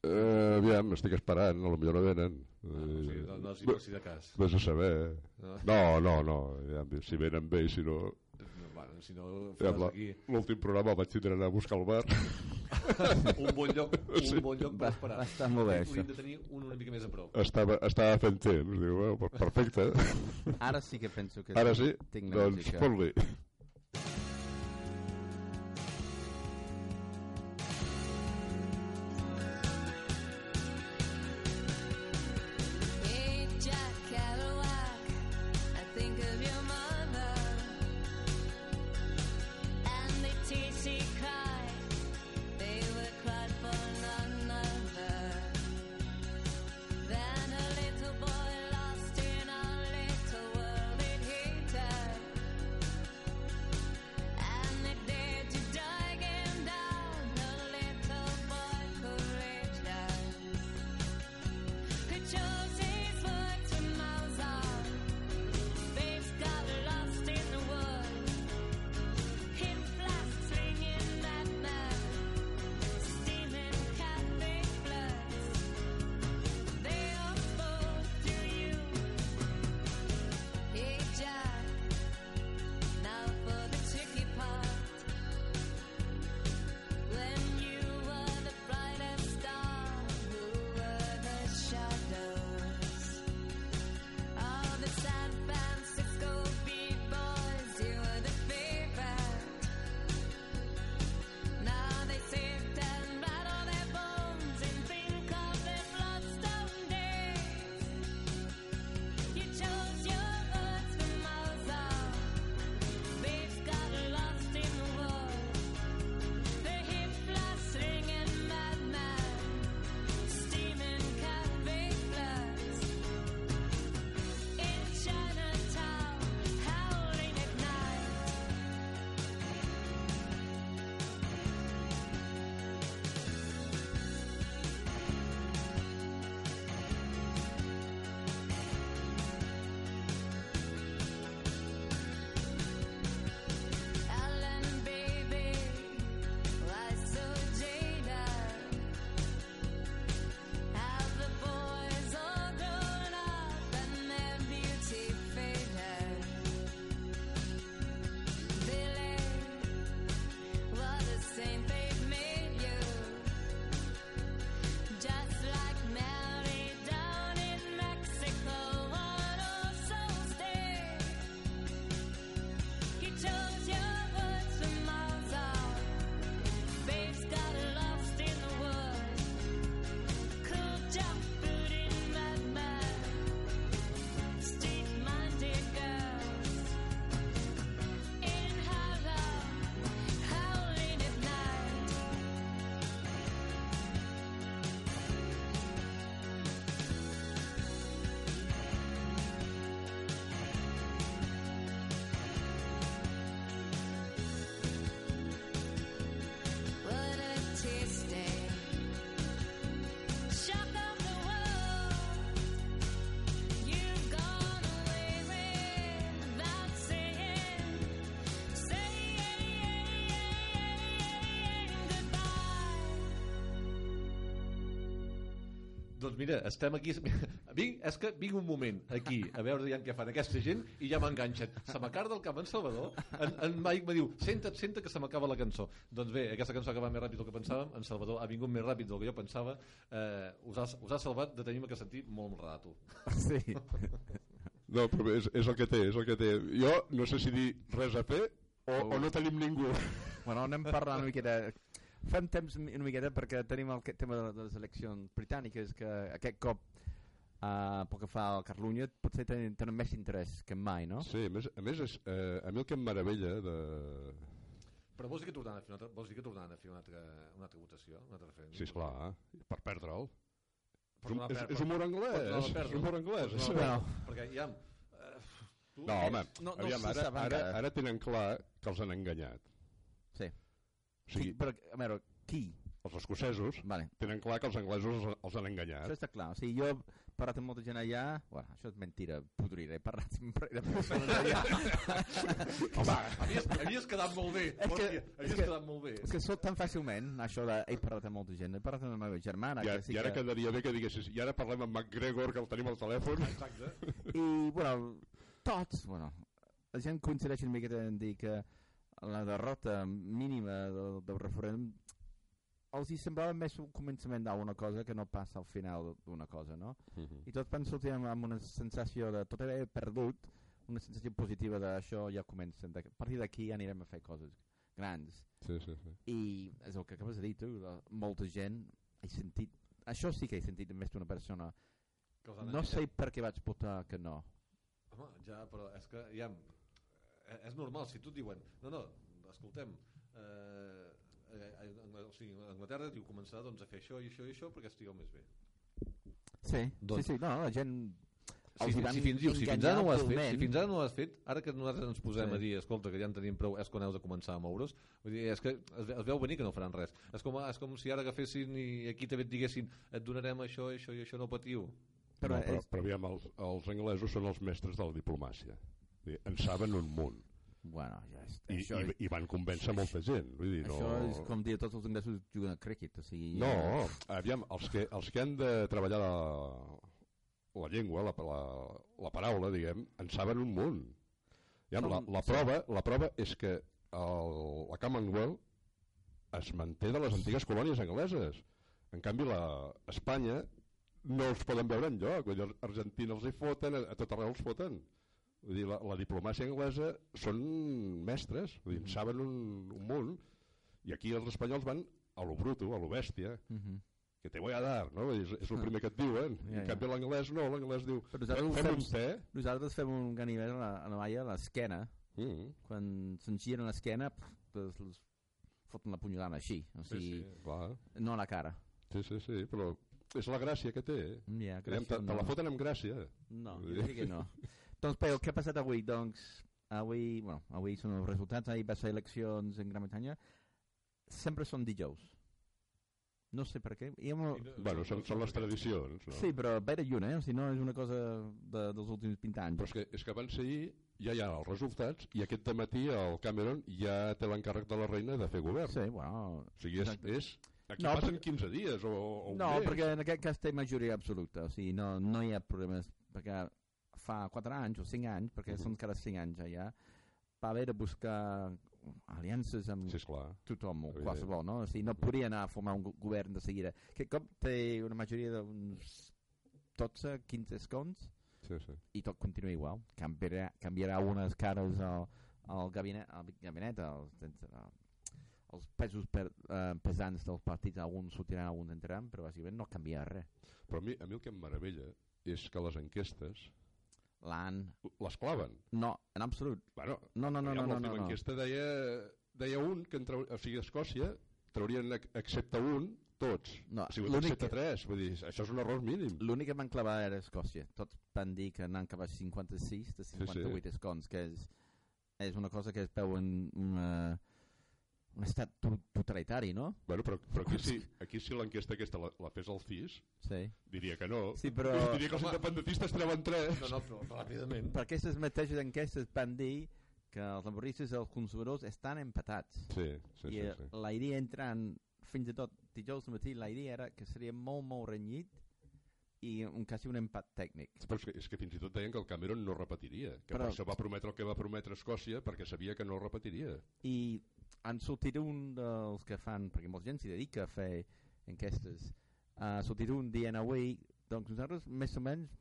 Speaker 1: Uh, aviam, estic esperant, a lo millor no venen.
Speaker 3: Ah, o sigui, no, no, si, si de cas.
Speaker 1: Vés a saber. eh?
Speaker 3: No?
Speaker 1: No, no, no. Aviam, si venen bé, si no...
Speaker 3: No, bueno, si no,
Speaker 1: Ja. L'últim programa el vaig tindre anar a buscar al bar
Speaker 3: un bon lloc, un
Speaker 4: Sí.
Speaker 3: bon lloc per
Speaker 2: Va,
Speaker 3: esperar.
Speaker 2: va estar molt bé,
Speaker 3: Hauríem
Speaker 2: això.
Speaker 3: de tenir un una mica més a prop.
Speaker 4: Estava, estava fent temps, diu, bueno, perfecte.
Speaker 2: Ara sí que penso que
Speaker 4: Ara sí,
Speaker 2: tinc més
Speaker 4: doncs
Speaker 2: música.
Speaker 4: fot-li.
Speaker 3: Doncs mira, estem aquí... Vinc, és que vinc un moment aquí a veure ja què fan aquesta gent i ja m'enganxen. Se m'acaba del cap en Salvador, en, en Mike me diu, senta't, senta que se m'acaba la cançó. Doncs bé, aquesta cançó que va més ràpid del que pensàvem, en Salvador ha vingut més ràpid del que jo pensava, eh, us, ha, us ha salvat de tenir-me que sentir molt rato.
Speaker 2: Sí.
Speaker 4: No, però és, és el que té, és el que té. Jo no sé si dir res a fer o, o no tenim ningú.
Speaker 2: Bueno, anem parlant una miqueta... Fem temps una miqueta perquè tenim el tema de les eleccions britàniques que aquest cop, uh, pel que fa a Catalunya, potser tenen, tenen més interès que mai, no?
Speaker 4: Sí, a més, a, més és, eh, a mi el que em meravella de...
Speaker 3: Però vols dir que tornaran a fer una altra, vols dir que tornaran a fer una altra, una altra votació? Un altre referèndum?
Speaker 4: Sí, esclar, per perdre'l. És,
Speaker 3: Per
Speaker 4: és, és humor anglès, és humor anglès.
Speaker 3: Per
Speaker 2: Bueno.
Speaker 3: perdre. Perquè, ja... Eh, tu,
Speaker 4: No, home,
Speaker 2: No- no
Speaker 4: aviam, ara, ara, ara tenen clar que els han enganyat. O sigui,
Speaker 2: Qui, però, a veure, qui?
Speaker 4: els escocesos
Speaker 2: Vale.
Speaker 4: tenen clar que els anglesos els, els han enganyat.
Speaker 2: Això està clar. O sigui, jo he parlat amb molta gent allà... Bueno, això és mentira, podrida. He parlat sempre de persones allà.
Speaker 3: Home, havies, havies quedat molt bé.
Speaker 2: És que-
Speaker 3: Hòstia, havies
Speaker 2: que-
Speaker 3: quedat molt bé.
Speaker 2: és que sóc tan fàcilment, això de... He parlat amb molta gent. He parlat amb la meva germana,
Speaker 4: I,
Speaker 2: que sí
Speaker 4: I ara
Speaker 2: que...
Speaker 4: quedaria bé que diguessis i ara parlem amb McGregor, que el tenim al telèfon.
Speaker 3: Exacte.
Speaker 2: I, bueno, tots, bueno, la gent coincideix una miqueta en dir que la derrota mínima del, del referèndum els hi semblava més un començament d'una cosa que no passa al final d'una cosa, no?
Speaker 1: Mhm.
Speaker 2: I tots van sortir amb, amb una sensació de tot era perdut, una sensació positiva d'això ja comencen. De, a partir d'aquí anirem a fer coses grans.
Speaker 1: Sí, sí, sí.
Speaker 2: I és el que acabes de dir tu, la, molta gent he sentit, això sí que he sentit més d'una persona. No sé per què vaig votar que no.
Speaker 3: Home, ja, però és que ja, és normal, si tu et diuen no, no, escoltem eh, eh, eh, o sigui, Anglaterra diu començar doncs, a fer això i això i això perquè estigueu més bé.
Speaker 2: Sí,
Speaker 3: Doncs-
Speaker 2: sí, sí, no, la gent...
Speaker 3: si,
Speaker 2: van
Speaker 3: si, fins, diu, si fins ara no ho has fet si fins ara no ho has fet, ara que nosaltres ens posem
Speaker 2: Sí.
Speaker 3: a dir, escolta, que ja en tenim prou és quan heu de començar a moure's. Vull dir, és que es, es veu venir que no faran res. És com, és com si ara agafessin i aquí també et diguessin et donarem això, això i això no patiu.
Speaker 2: Però,
Speaker 1: no, però,
Speaker 2: és,
Speaker 1: però aviam, els, els anglesos són els mestres de la diplomàcia. Dir, En saben un munt.
Speaker 2: bueno, ja és,
Speaker 1: I,
Speaker 2: això,
Speaker 1: i, i van convèncer molta gent. Vull dir, no...
Speaker 2: això és com dir tots els inglesos juguen a cricket, o sigui...
Speaker 1: No,
Speaker 2: eh,
Speaker 1: aviam, els que, els que han de treballar la, la llengua, la, la, la paraula, diguem, en saben un munt. Aviam, la,
Speaker 2: Som-
Speaker 1: la,
Speaker 2: sí.
Speaker 1: prova, la prova és que el, la Commonwealth es manté de les antigues colònies angleses. En canvi, la, Espanya no els poden veure en lloc. Vull dir, Argentina els hi foten, a, a tot arreu els foten. Vull dir, la, la diplomàcia anglesa són mestres, vull dir, en saben un, un munt, i aquí els espanyols van a lo bruto, a lo bèstia,
Speaker 2: mhm.
Speaker 1: que te voy a dar, no? És, és el
Speaker 2: Ah.
Speaker 1: primer que et diuen.
Speaker 2: Ja,
Speaker 1: en
Speaker 2: ja.
Speaker 1: canvi l'anglès no, l'anglès diu
Speaker 2: Però nosaltres
Speaker 1: fem
Speaker 2: fem-
Speaker 1: un te.
Speaker 2: Nosaltres fem un ganivet a la, a la malla a l'esquena,
Speaker 1: Mm,
Speaker 2: quan se'n giren l'esquena, pf, doncs els foten la punyalada així, o
Speaker 3: Sí,
Speaker 2: sigui,
Speaker 3: sí.
Speaker 1: clar,
Speaker 2: no a la cara.
Speaker 1: sí, sí, sí, però és la gràcia que té.
Speaker 2: Ja,
Speaker 1: Diguem, te,
Speaker 2: gràcies,
Speaker 1: te la
Speaker 2: no.
Speaker 1: foten amb gràcia.
Speaker 2: No, jo que no. doncs, però, què ha passat avui? Doncs, avui, bueno, avui són els resultats, ahir va ser eleccions en Gran Bretanya, sempre són dijous. No sé per què. Jo no...
Speaker 1: Bueno, són, són les tradicions, no?
Speaker 2: Sí, però ve de lluny, eh? O sigui, no és una cosa de, dels últims 20 anys.
Speaker 1: Però és que, és que van ser ahir, ja hi ha els resultats, i aquest matí el Cameron ja té l'encàrrec de la reina de fer govern.
Speaker 2: Sí, bueno...
Speaker 1: O sigui, és, és, aquí
Speaker 2: No,
Speaker 1: passen
Speaker 2: perquè-
Speaker 1: 15 dies o, o un
Speaker 2: No,
Speaker 1: mes.
Speaker 2: perquè en aquest cas té majoria absoluta, o sigui, no, no hi ha problemes, perquè fa 4 anys o 5 anys, perquè
Speaker 1: Mhm.
Speaker 2: són cada 5 anys ja, va haver de buscar aliances amb
Speaker 1: Sí, esclar.
Speaker 2: tothom, o qualsevol, no? O sigui, no podia anar a formar un go- govern de seguida. Que cop té una majoria d'uns 12, 15 escons
Speaker 1: Sí, sí.
Speaker 2: i tot continua igual. Canviarà, canviarà unes cares al, al gabinet, al gabinet als, els pesos per, eh, pesants dels partits, alguns sortiran, alguns entraran, però bàsicament no canvia res.
Speaker 1: Però a mi, a mi el que em meravella és que les enquestes
Speaker 2: L'han...
Speaker 1: les claven.
Speaker 2: No, en absolut.
Speaker 1: Bueno,
Speaker 2: No, no, no, no, no, no, no.
Speaker 1: enquesta deia, deia un, que en o sigui, a Escòcia traurien ex- excepte un, tots.
Speaker 2: No,
Speaker 1: ha sigut excepte
Speaker 2: que-
Speaker 1: tres, vull dir, això és un error mínim.
Speaker 2: L'únic que van clavar era Escòcia. Tots van dir que n'han acabat 56 de 58 escons, que és, és una cosa que es veu en una, un estat to- totalitari, no?
Speaker 1: Bueno, però, però aquí si, aquí si l'enquesta aquesta la, la fes el CIS,
Speaker 2: Sí.
Speaker 1: diria que no.
Speaker 2: Sí, però-
Speaker 1: Diria que els independentistes treuen tres.
Speaker 3: no, no, però ràpidament
Speaker 2: Per aquestes mateixes enquestes van dir que els laboristes i els conservadors estan empatats.
Speaker 1: Sí, sí,
Speaker 2: I
Speaker 1: sí.
Speaker 2: eh,
Speaker 1: sí.
Speaker 2: la idea entrant, fins i tot dijous al matí, la idea era que seria molt, molt renyit i un, quasi un empat tècnic.
Speaker 1: Però és que, és que fins i tot deien que el Cameron no repetiria, que
Speaker 2: Però-
Speaker 1: per això va prometre el que va prometre Escòcia perquè sabia que no repetiria.
Speaker 2: I han sortit un dels que fan, perquè molta gent s'hi dedica a fer enquestes, ha sortit un dient avui, doncs nosaltres més o menys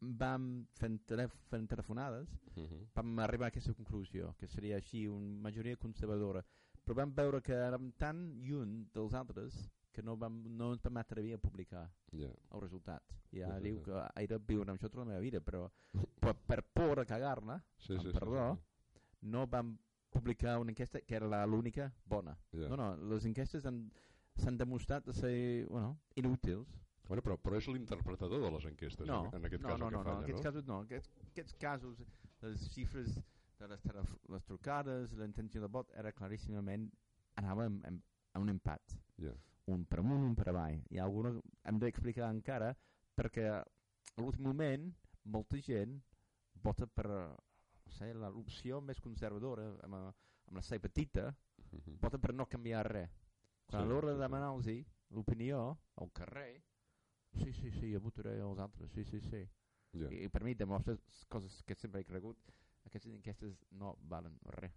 Speaker 2: vam fent, telef fent telefonades
Speaker 1: Uh -huh.
Speaker 2: vam arribar a aquesta conclusió, que seria així una majoria conservadora, però vam veure que érem tan lluny dels altres que no, vam, no ens vam atrevir a publicar
Speaker 1: yeah.
Speaker 2: el resultat. I
Speaker 1: Sí,
Speaker 2: ara
Speaker 1: sí,
Speaker 2: diu
Speaker 1: sí.
Speaker 2: que he de viure amb això tota la meva vida, però per, per por a cagar-la,
Speaker 1: sí, sí,
Speaker 2: perdó,
Speaker 1: sí,
Speaker 2: no vam publicar una enquesta que era la- l'única bona.
Speaker 1: Yeah.
Speaker 2: No, no, les enquestes han- s'han demostrat de ser bueno, inútils.
Speaker 1: Bueno, però, però és l'interpretador de les enquestes,
Speaker 2: No,
Speaker 1: en, en aquest
Speaker 2: no,
Speaker 1: cas
Speaker 2: no,
Speaker 1: el que
Speaker 2: no, no,
Speaker 1: falla,
Speaker 2: en aquests
Speaker 1: no?
Speaker 2: casos no. En aquests, aquests casos, les xifres de les, les trucades, la intenció de vot, era claríssimament, anava amb, amb, a un empat.
Speaker 1: Yeah.
Speaker 2: Un per amunt, un per avall. I alguna hem d'explicar encara perquè a l'últim moment molta gent vota per la- l'opció més conservadora amb, amb la C petita
Speaker 1: Uh -huh.
Speaker 2: vota per no canviar res quan
Speaker 1: Sí,
Speaker 2: a l'hora
Speaker 1: sí,
Speaker 2: de
Speaker 1: sí.
Speaker 2: demanar-los l'opinió al carrer sí, sí, sí, jo votaré als altres sí, sí, sí
Speaker 1: Yeah.
Speaker 2: i per mi demostra coses que sempre he cregut aquestes enquestes no valen res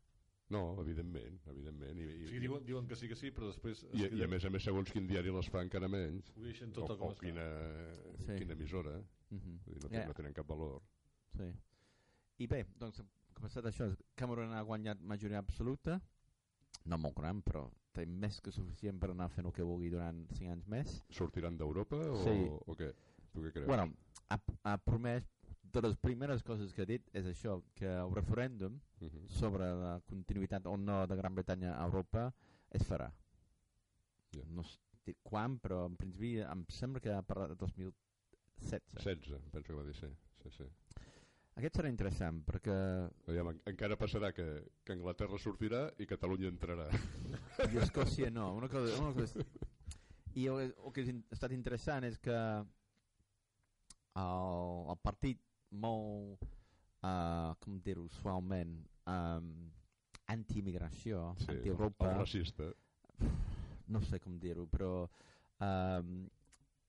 Speaker 1: No, evidentment, evidentment. I, i,
Speaker 3: O sigui, diuen, diuen que sí que sí, però després...
Speaker 1: i, i a més a més, segons quin diari les fa encara menys,
Speaker 3: Ho deixen
Speaker 1: o,
Speaker 3: tot com
Speaker 1: o
Speaker 3: està.
Speaker 1: quina,
Speaker 2: Sí.
Speaker 1: quina emissora,
Speaker 2: Mhm.
Speaker 1: vull dir, no, yeah. no tenen cap valor.
Speaker 2: Sí. I bé, doncs, com ha passat això, Cameron ha guanyat majoria absoluta, no molt gran, però té més que suficient per anar fent el que vulgui durant 5 anys més.
Speaker 1: Sortiran d'Europa o,
Speaker 2: Sí.
Speaker 1: o què? Tu què creus?
Speaker 2: Bueno, ha, ha promès, de les primeres coses que ha dit és això, que el referèndum
Speaker 1: Uh -huh.
Speaker 2: sobre la continuïtat o no de Gran Bretanya a Europa es farà.
Speaker 1: Ja.
Speaker 2: No sé quan, però en principi em sembla que ha parlat de 2016.
Speaker 1: 16, penso que va dir sí. sí, sí.
Speaker 2: Aquest serà interessant perquè
Speaker 1: Aviam, en- encara passarà que, que Anglaterra sortirà i Catalunya entrarà.
Speaker 2: i Escòcia no. Una cosa, una cosa. I el, el que ha estat interessant és que el, el partit molt, uh, com dir-ho suaument, um, anti-immigració,
Speaker 1: Sí,
Speaker 2: anti-Europa,
Speaker 1: racista.
Speaker 2: no sé com dir-ho, però um,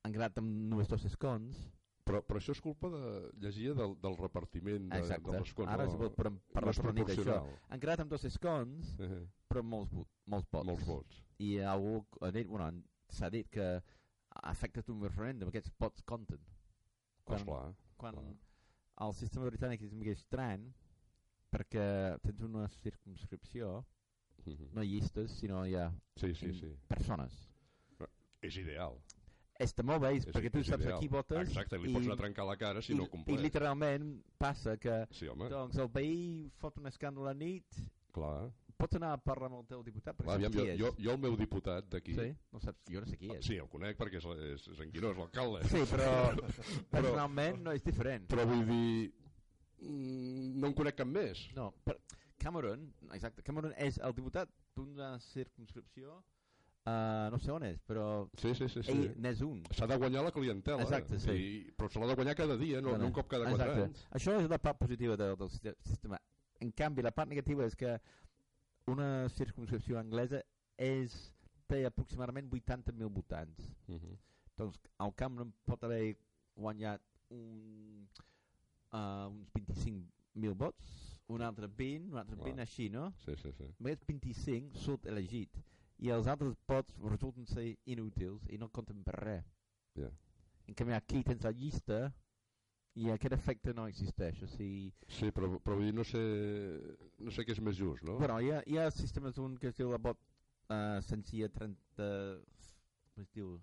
Speaker 2: han quedat amb només dos escons.
Speaker 1: Però, però això és culpa de, llegia del, del repartiment de,
Speaker 2: Exacte.
Speaker 1: dels escons.
Speaker 2: Ara es
Speaker 1: no,
Speaker 2: pot per- per
Speaker 1: no
Speaker 2: repartir
Speaker 1: proporcional.
Speaker 2: Han quedat amb dos escons,
Speaker 1: Eh,
Speaker 2: però molts, molts vots.
Speaker 1: molts vots.
Speaker 2: I algú ha dit, bueno, s'ha dit que afecta un referèndum, aquests vots compten.
Speaker 1: Quan, Esclar,
Speaker 2: quan
Speaker 1: clar.
Speaker 2: el sistema britànic és més estrany perquè tens una circumscripció,
Speaker 1: Mhm.
Speaker 2: no llistes, sinó ha
Speaker 1: Sí, sí, sí.
Speaker 2: persones.
Speaker 1: És ideal.
Speaker 2: Està molt bé, és
Speaker 1: És,
Speaker 2: perquè tu
Speaker 1: és
Speaker 2: saps
Speaker 1: ideal.
Speaker 2: a qui votes
Speaker 1: Exacte, li
Speaker 2: i,
Speaker 1: pots anar a trencar la cara si
Speaker 2: i,
Speaker 1: no
Speaker 2: i
Speaker 1: compleix.
Speaker 2: literalment passa que
Speaker 1: Sí, home,
Speaker 2: doncs el veí fot un escàndol a nit,
Speaker 1: clar.
Speaker 2: pots anar a parlar amb el teu diputat perquè
Speaker 1: clar aviam, jo, jo,
Speaker 2: és.
Speaker 1: jo el meu diputat d'aquí...
Speaker 2: Sí? No saps, jo no sé qui és.
Speaker 1: Sí, el conec perquè és, és, és en Quirós, l'alcalde.
Speaker 2: Sí, però personalment no és diferent.
Speaker 1: Però vull dir... mm, No en conec cap més.
Speaker 2: No, per Cameron, exacte, Cameron és el diputat d'una circumscripció, uh, no sé on és, però
Speaker 1: Sí, sí, sí. sí.
Speaker 2: ell n'és un.
Speaker 1: S'ha de guanyar la clientela.
Speaker 2: Exacte, sí.
Speaker 1: I, però se l'ha de guanyar cada dia, no,
Speaker 2: Bueno,
Speaker 1: no un cop cada quatre
Speaker 2: exacte.
Speaker 1: anys.
Speaker 2: Això és la part positiva del, del siste- sistema. En canvi, la part negativa és que una circumscripció anglesa és, té aproximadament 80.000 votants.
Speaker 1: Uh -huh.
Speaker 2: Doncs el Cameron pot haver guanyat un, uh, uns 25.000 vots, un altre 20, un altre
Speaker 1: Clar.
Speaker 2: 20, així, no?
Speaker 1: Sí, sí, sí.
Speaker 2: Aquests 25 surt elegit i els altres vots resulten ser inútils i no compten per res.
Speaker 1: Ja.
Speaker 2: En canvi aquí tens la llista i aquest efecte no existeix. O sigui,
Speaker 1: Sí, però, però vull dir, no sé, no sé què és més just, no?
Speaker 2: bueno, hi ha, hi ha sistemes un que es diu la vot uh, senzilla 30... Com es diu?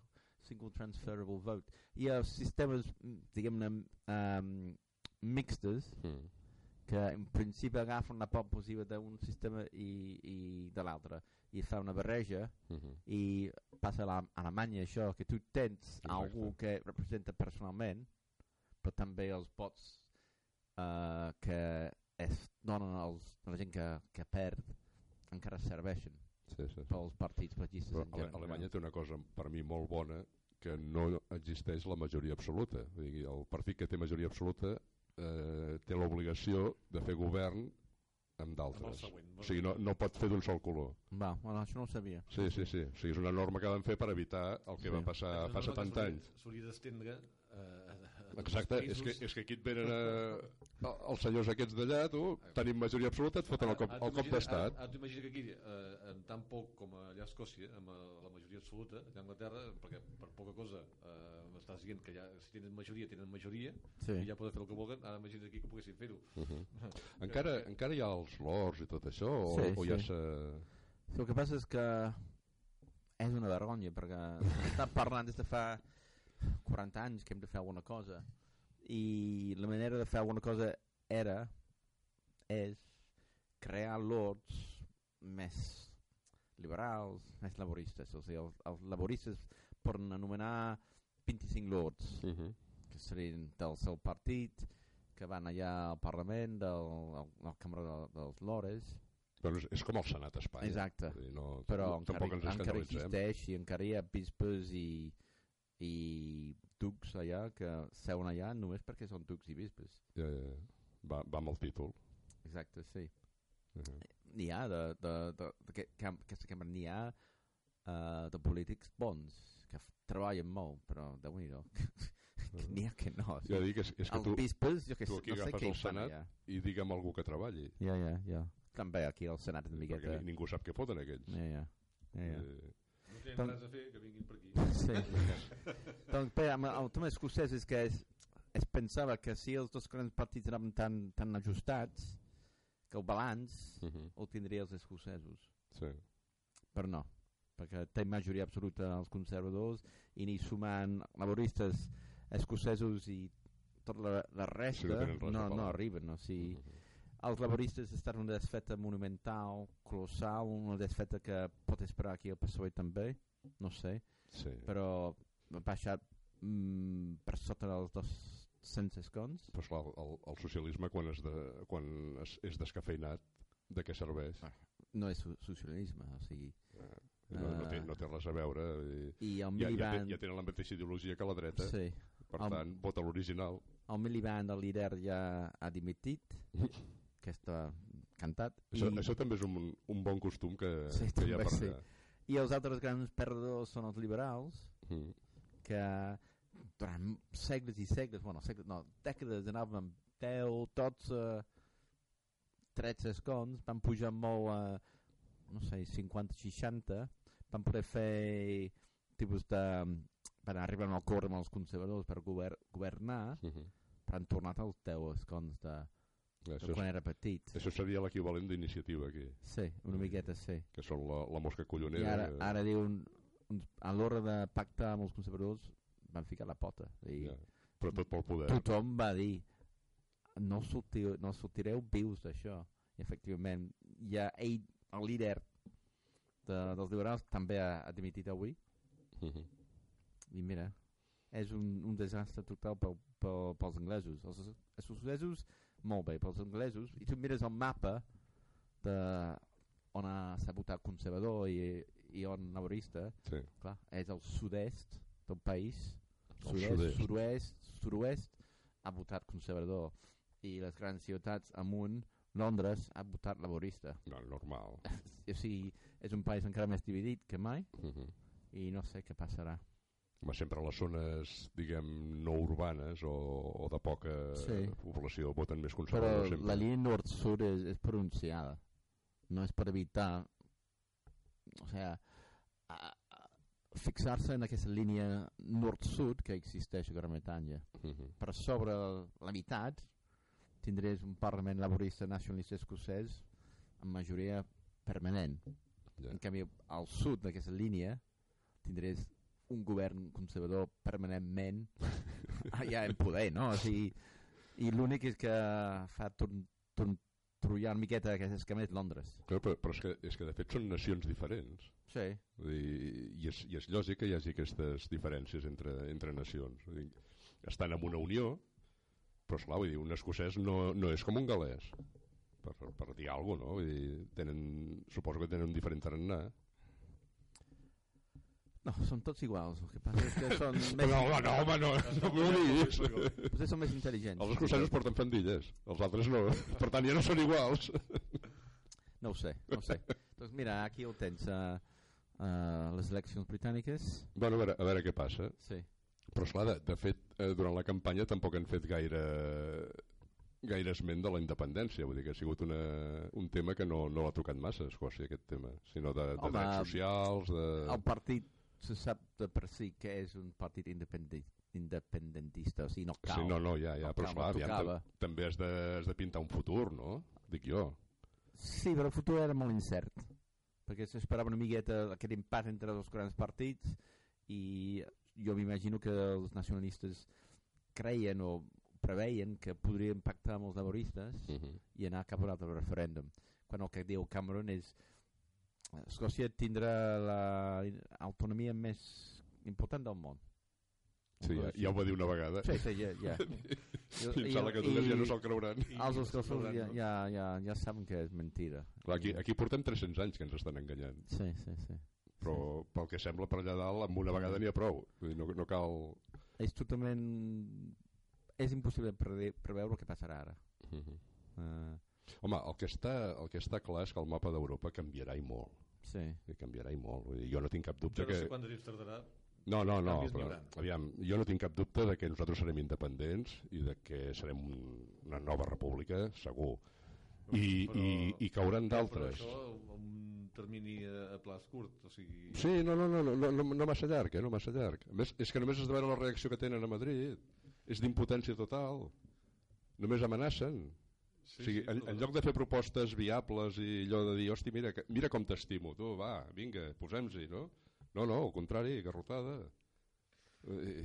Speaker 2: Single transferable vote. Hi ha sistemes, diguem-ne, um, mixtes
Speaker 1: Mm.
Speaker 2: que en principi agafen la part positiva d'un sistema i, i de l'altre i fa una barreja
Speaker 1: Uh -huh.
Speaker 2: i passa a, la, a Alemanya això, que tu tens
Speaker 1: Exacte.
Speaker 2: algú que representa personalment, però també els vots uh, que es donen als, a la gent que, que perd encara serveixen
Speaker 1: Sí, sí, sí.
Speaker 2: pels partits pagistes
Speaker 1: Però
Speaker 2: en general.
Speaker 1: Alemanya té una cosa per mi molt bona que no existeix la majoria absoluta. Vull dir, el partit que té majoria absoluta eh, té l'obligació de fer govern amb d'altres. O sigui, no, no pot fer d'un sol color.
Speaker 2: Va, bueno, això no ho sabia.
Speaker 1: Sí, sí, sí. O sigui, és una norma que van fer per evitar el que
Speaker 2: Sí.
Speaker 1: va passar fa
Speaker 3: una norma
Speaker 1: 70
Speaker 3: que
Speaker 1: anys.
Speaker 3: s'hauria- d'estendre eh,
Speaker 1: Exacte,
Speaker 3: els
Speaker 1: és que, és que aquí et venen a, a, els senyors aquests d'allà, tu, tenim majoria absoluta, et foten el cop, el
Speaker 3: ara
Speaker 1: cop
Speaker 3: t'imagina-
Speaker 1: d'estat.
Speaker 3: Ara, ara t'ho imagina que aquí, eh, en tan poc com allà a Escòcia, amb eh, la majoria absoluta, allà a Anglaterra, perquè per poca cosa eh, m'estàs dient que ja, si tenen majoria, tenen majoria,
Speaker 2: Sí.
Speaker 3: i ja poden fer el que vulguin, ara imagina't aquí que poguessin fer-ho.
Speaker 1: Uh -huh. encara, encara hi ha els lords i tot això? O,
Speaker 2: Sí,
Speaker 1: o ja
Speaker 2: sí.
Speaker 1: s'ha...
Speaker 2: Sí, el que passa és que és una vergonya perquè està parlant des de fa 40 anys que hem de fer alguna cosa i la manera de fer alguna cosa era és crear lords més liberals, més laboristes o sigui, els, els laboristes poden anomenar 25 lords
Speaker 1: Uh -huh.
Speaker 2: que serien del seu partit que van allà al Parlament del, al, a la Càmera de, dels Lores
Speaker 1: Però és, és com el Senat a Espanya.
Speaker 2: Exacte.
Speaker 1: Dir, no,
Speaker 2: però encara,
Speaker 1: tampoc ens
Speaker 2: encara
Speaker 1: escandalitzem.
Speaker 2: existeix i encara hi ha bispes i, i ducs allà que seuen allà només perquè són ducs i bispes
Speaker 1: Ja, ja, ja. Va, va amb el títol.
Speaker 2: exacte, sí
Speaker 1: Uh -huh.
Speaker 2: n'hi ha de, de, de, de, que, que, aquesta cambra n'hi ha uh, de polítics bons que treballen molt però déu nhi n'hi ha que no o
Speaker 1: Ja dic, és, és que tu,
Speaker 2: bispes jo que
Speaker 1: tu aquí
Speaker 2: no sé
Speaker 1: agafes
Speaker 2: què
Speaker 1: el Senat i digue'm algú que treballi.
Speaker 2: ja, ja, ja també aquí al Senat una
Speaker 1: perquè
Speaker 2: miqueta...
Speaker 1: ni- ningú sap què foten aquells.
Speaker 2: Ja, ja. ja, ja.
Speaker 1: Eh,
Speaker 2: Doncs-
Speaker 3: res a fer, que vinguin per aquí.
Speaker 2: Sí. doncs bé, amb el tema escocès és que es, es pensava que si els dos grans partits anaven tan, tan ajustats que el balanç
Speaker 1: uh -huh.
Speaker 2: el tindria els escocesos.
Speaker 1: sí.
Speaker 2: però no, perquè té majoria absoluta els conservadors i ni sumant laboristes escocesos i tota la, la resta
Speaker 1: Sí, no
Speaker 2: no, arriben o sigui,
Speaker 1: Uh -huh.
Speaker 2: Els laboristes estan una desfeta monumental colossal, una desfeta que pot esperar aquí el PSOE també no sé,
Speaker 1: sí.
Speaker 2: però ha baixat mm, per sota dels 200 escons
Speaker 1: Però esclar, el, el socialisme quan, es de, quan es, és descafeinat de què serveix?
Speaker 2: Ah. no és so- socialisme o sigui,
Speaker 1: No, no, té, no té res a veure. I,
Speaker 2: i el
Speaker 1: ja, ja, ja tenen la mateixa ideologia que la dreta,
Speaker 2: sí,
Speaker 1: per
Speaker 2: el-
Speaker 1: tant, vota l'original.
Speaker 2: el Miliband, el líder, ja ha dimitit, que està cantat.
Speaker 1: Això,
Speaker 2: I,
Speaker 1: això també és un, un bon costum que,
Speaker 2: Sí,
Speaker 1: que hi ha per
Speaker 2: sí.
Speaker 1: allà.
Speaker 2: I els altres grans perdedors són els liberals,
Speaker 1: Mm.
Speaker 2: que durant segles i segles, bueno, segles, no, dècades anaven amb 10, 12, 13 escons, van pujar molt a, no sé, 50, 60, van poder fer tipus de... van arribar a un acord amb els conservadors per gover governar,
Speaker 1: Mhm.
Speaker 2: però han tornat als 10 escons de,
Speaker 1: Això,
Speaker 2: quan
Speaker 1: és,
Speaker 2: era petit.
Speaker 1: això seria l'equivalent d'iniciativa aquí,
Speaker 2: Sí, una miqueta sí.
Speaker 1: que són la, la mosca
Speaker 2: I
Speaker 1: collonera.
Speaker 2: ara,
Speaker 1: que-
Speaker 2: ara diuen, uns, a l'hora de pactar amb els conservadors van ficar la pota. I
Speaker 1: ja. Però tot pel poder.
Speaker 2: tothom va dir no, sortiu, no sortireu vius d'això. I efectivament, ja ell, el líder de, dels liberals també ha, ha dimitit avui.
Speaker 1: Mhm.
Speaker 2: I mira, és un, un desastre total pel, pel, pels anglesos. Els, els escocesos, molt bé, pels anglesos. I tu mires el mapa de on ha- votat conservador i, i on laborista,
Speaker 1: Sí.
Speaker 2: clar, és el sud-est del país, sud-est, sud-oest, sud-oest ha votat conservador i les grans ciutats amunt, Londres ha votat laborista.
Speaker 1: No, normal.
Speaker 2: O sigui, és un país encara més dividit que mai
Speaker 1: Mhm.
Speaker 2: i no sé què passarà.
Speaker 1: Home, sempre les zones, diguem, no urbanes o, o de poca
Speaker 2: Sí.
Speaker 1: població voten més
Speaker 2: Però
Speaker 1: conservadors sempre.
Speaker 2: la línia nord-sud és, és pronunciada. No és per evitar... O sigui, a- a- fixar-se en aquesta línia nord-sud que existeix a Gran Bretanya.
Speaker 1: Mhm.
Speaker 2: Per sobre la meitat tindries un Parlament laborista nacionalista escocès amb majoria permanent.
Speaker 1: Ja.
Speaker 2: En canvi, al sud d'aquesta línia tindries un govern conservador permanentment allà en poder, no? O sigui, I l'únic és que fa torn, torn, trollar una miqueta aquestes que és Londres.
Speaker 1: Però, però, però és, que, és que de fet són nacions diferents.
Speaker 2: Sí.
Speaker 1: Vull dir, i, és, I és lògic que hi hagi aquestes diferències entre, entre nacions. Vull dir, estan en una unió, però esclar, vull dir, un escocès no, no és com un galès, per, per dir alguna cosa, no? Vull dir, tenen, suposo que tenen un diferent tarannà.
Speaker 2: No, són tots iguals. El que passa és que són
Speaker 1: No,
Speaker 2: més,
Speaker 1: home, no, home, no, no m'ho diguis.
Speaker 2: potser són més intel·ligents.
Speaker 1: Els escocesos porten fandilles, els altres no. Per tant, ja no són iguals.
Speaker 2: No ho sé, no ho sé. doncs mira, aquí ho tens. Uh, uh, les eleccions britàniques.
Speaker 1: Bueno, a veure, a veure què passa.
Speaker 2: Sí.
Speaker 1: Però esclar, de, de fet, eh, durant la campanya tampoc han fet gaire gaire esment de la independència, vull dir que ha sigut una, un tema que no, no l'ha tocat massa a Escòcia, aquest tema, sinó de, de
Speaker 2: Home,
Speaker 1: drets socials, de...
Speaker 2: El partit se sap de per si que és un partit independi independentista, o sigui, no cal.
Speaker 1: Sí, no, no, ja, ja,
Speaker 2: No
Speaker 1: però
Speaker 2: cal,
Speaker 1: esclar, aviam, també has de, has de pintar un futur, no? Dic jo.
Speaker 2: Sí, però el futur era molt incert, perquè s'esperava una miqueta aquest empat entre els grans partits i jo m'imagino que els nacionalistes creien o preveien que podrien pactar amb els laboristes
Speaker 1: Uh -huh.
Speaker 2: i anar cap a un altre referèndum. Quan el que diu Cameron és Escòcia tindrà l'autonomia més important del món.
Speaker 1: Sí, ja, ja ho va dir una vegada.
Speaker 2: Sí, sí, ja. ja.
Speaker 1: I em sembla que totes ja no se'l creuran.
Speaker 2: Els escoccesos ja, ja, ja, ja saben que és mentida.
Speaker 1: Clar, aquí, aquí portem 300 anys que ens estan enganyant,
Speaker 2: Sí, sí, sí.
Speaker 1: però pel que sembla per allà dalt, amb una vegada n'hi ha prou. No, no cal...
Speaker 2: És totalment... És impossible preve preveure el que passarà ara.
Speaker 1: Uh -huh.
Speaker 2: Uh,
Speaker 1: Home, el que, està, el que està clar és que el mapa d'Europa canviarà i molt.
Speaker 2: sí.
Speaker 1: I canviarà i molt. Vull dir, jo no tinc cap dubte
Speaker 3: Jo no
Speaker 1: que...
Speaker 3: sé quant de temps tardarà.
Speaker 1: No, no, no, però, aviam, jo no tinc cap dubte de que nosaltres serem independents i de que serem un, una nova república, segur. i,
Speaker 3: Però-
Speaker 1: i, i cauran
Speaker 3: Però
Speaker 1: d'altres.
Speaker 3: això amb un termini a, a plaç curt, o sigui...
Speaker 1: Sí, no, no, no, no, no, no, no massa llarg, eh, no massa llarg. A més, és que només has de veure la reacció que tenen a Madrid. És d'impotència total. Només amenacen.
Speaker 3: Sí,
Speaker 1: o sigui,
Speaker 3: sí,
Speaker 1: en, en lloc de fer propostes viables i allò de dir, hosti, mira, que- mira com t'estimo, tu, va, vinga, posem-s'hi, no? No, no, al contrari, garrotada. Eh,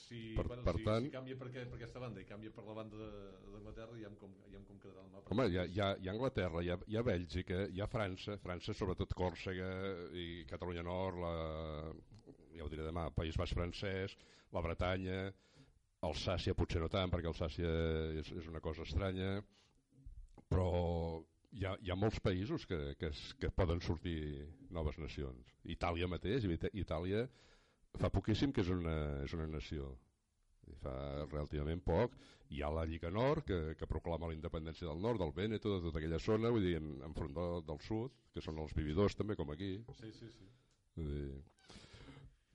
Speaker 3: Si,
Speaker 1: Per-
Speaker 3: bueno,
Speaker 1: per
Speaker 3: si,
Speaker 1: tant-
Speaker 3: si canvia per, per aquesta banda i canvia per la banda de- d'Anglaterra, ja com, ja com quedarà el mapa.
Speaker 1: Home, hi ha, hi, ha, hi ha Anglaterra, hi ha, hi ha Bèlgica, hi ha França, França sobretot Còrsega i Catalunya Nord, la, ja ho diré demà, País Basc francès, la Bretanya, Alsàcia potser no tant, perquè Alsàcia és, és una cosa estranya, però hi ha, hi ha molts països que, que, es, que poden sortir noves nacions. Itàlia mateix, Itàlia fa poquíssim que és una, és una nació. I fa relativament poc hi ha la Lliga Nord que, que proclama la independència del nord, del Vèneto, de tota aquella zona, vull dir, en, enfront del, del sud, que són els vividors també, com aquí.
Speaker 3: Sí, sí, sí.
Speaker 1: Vull dir...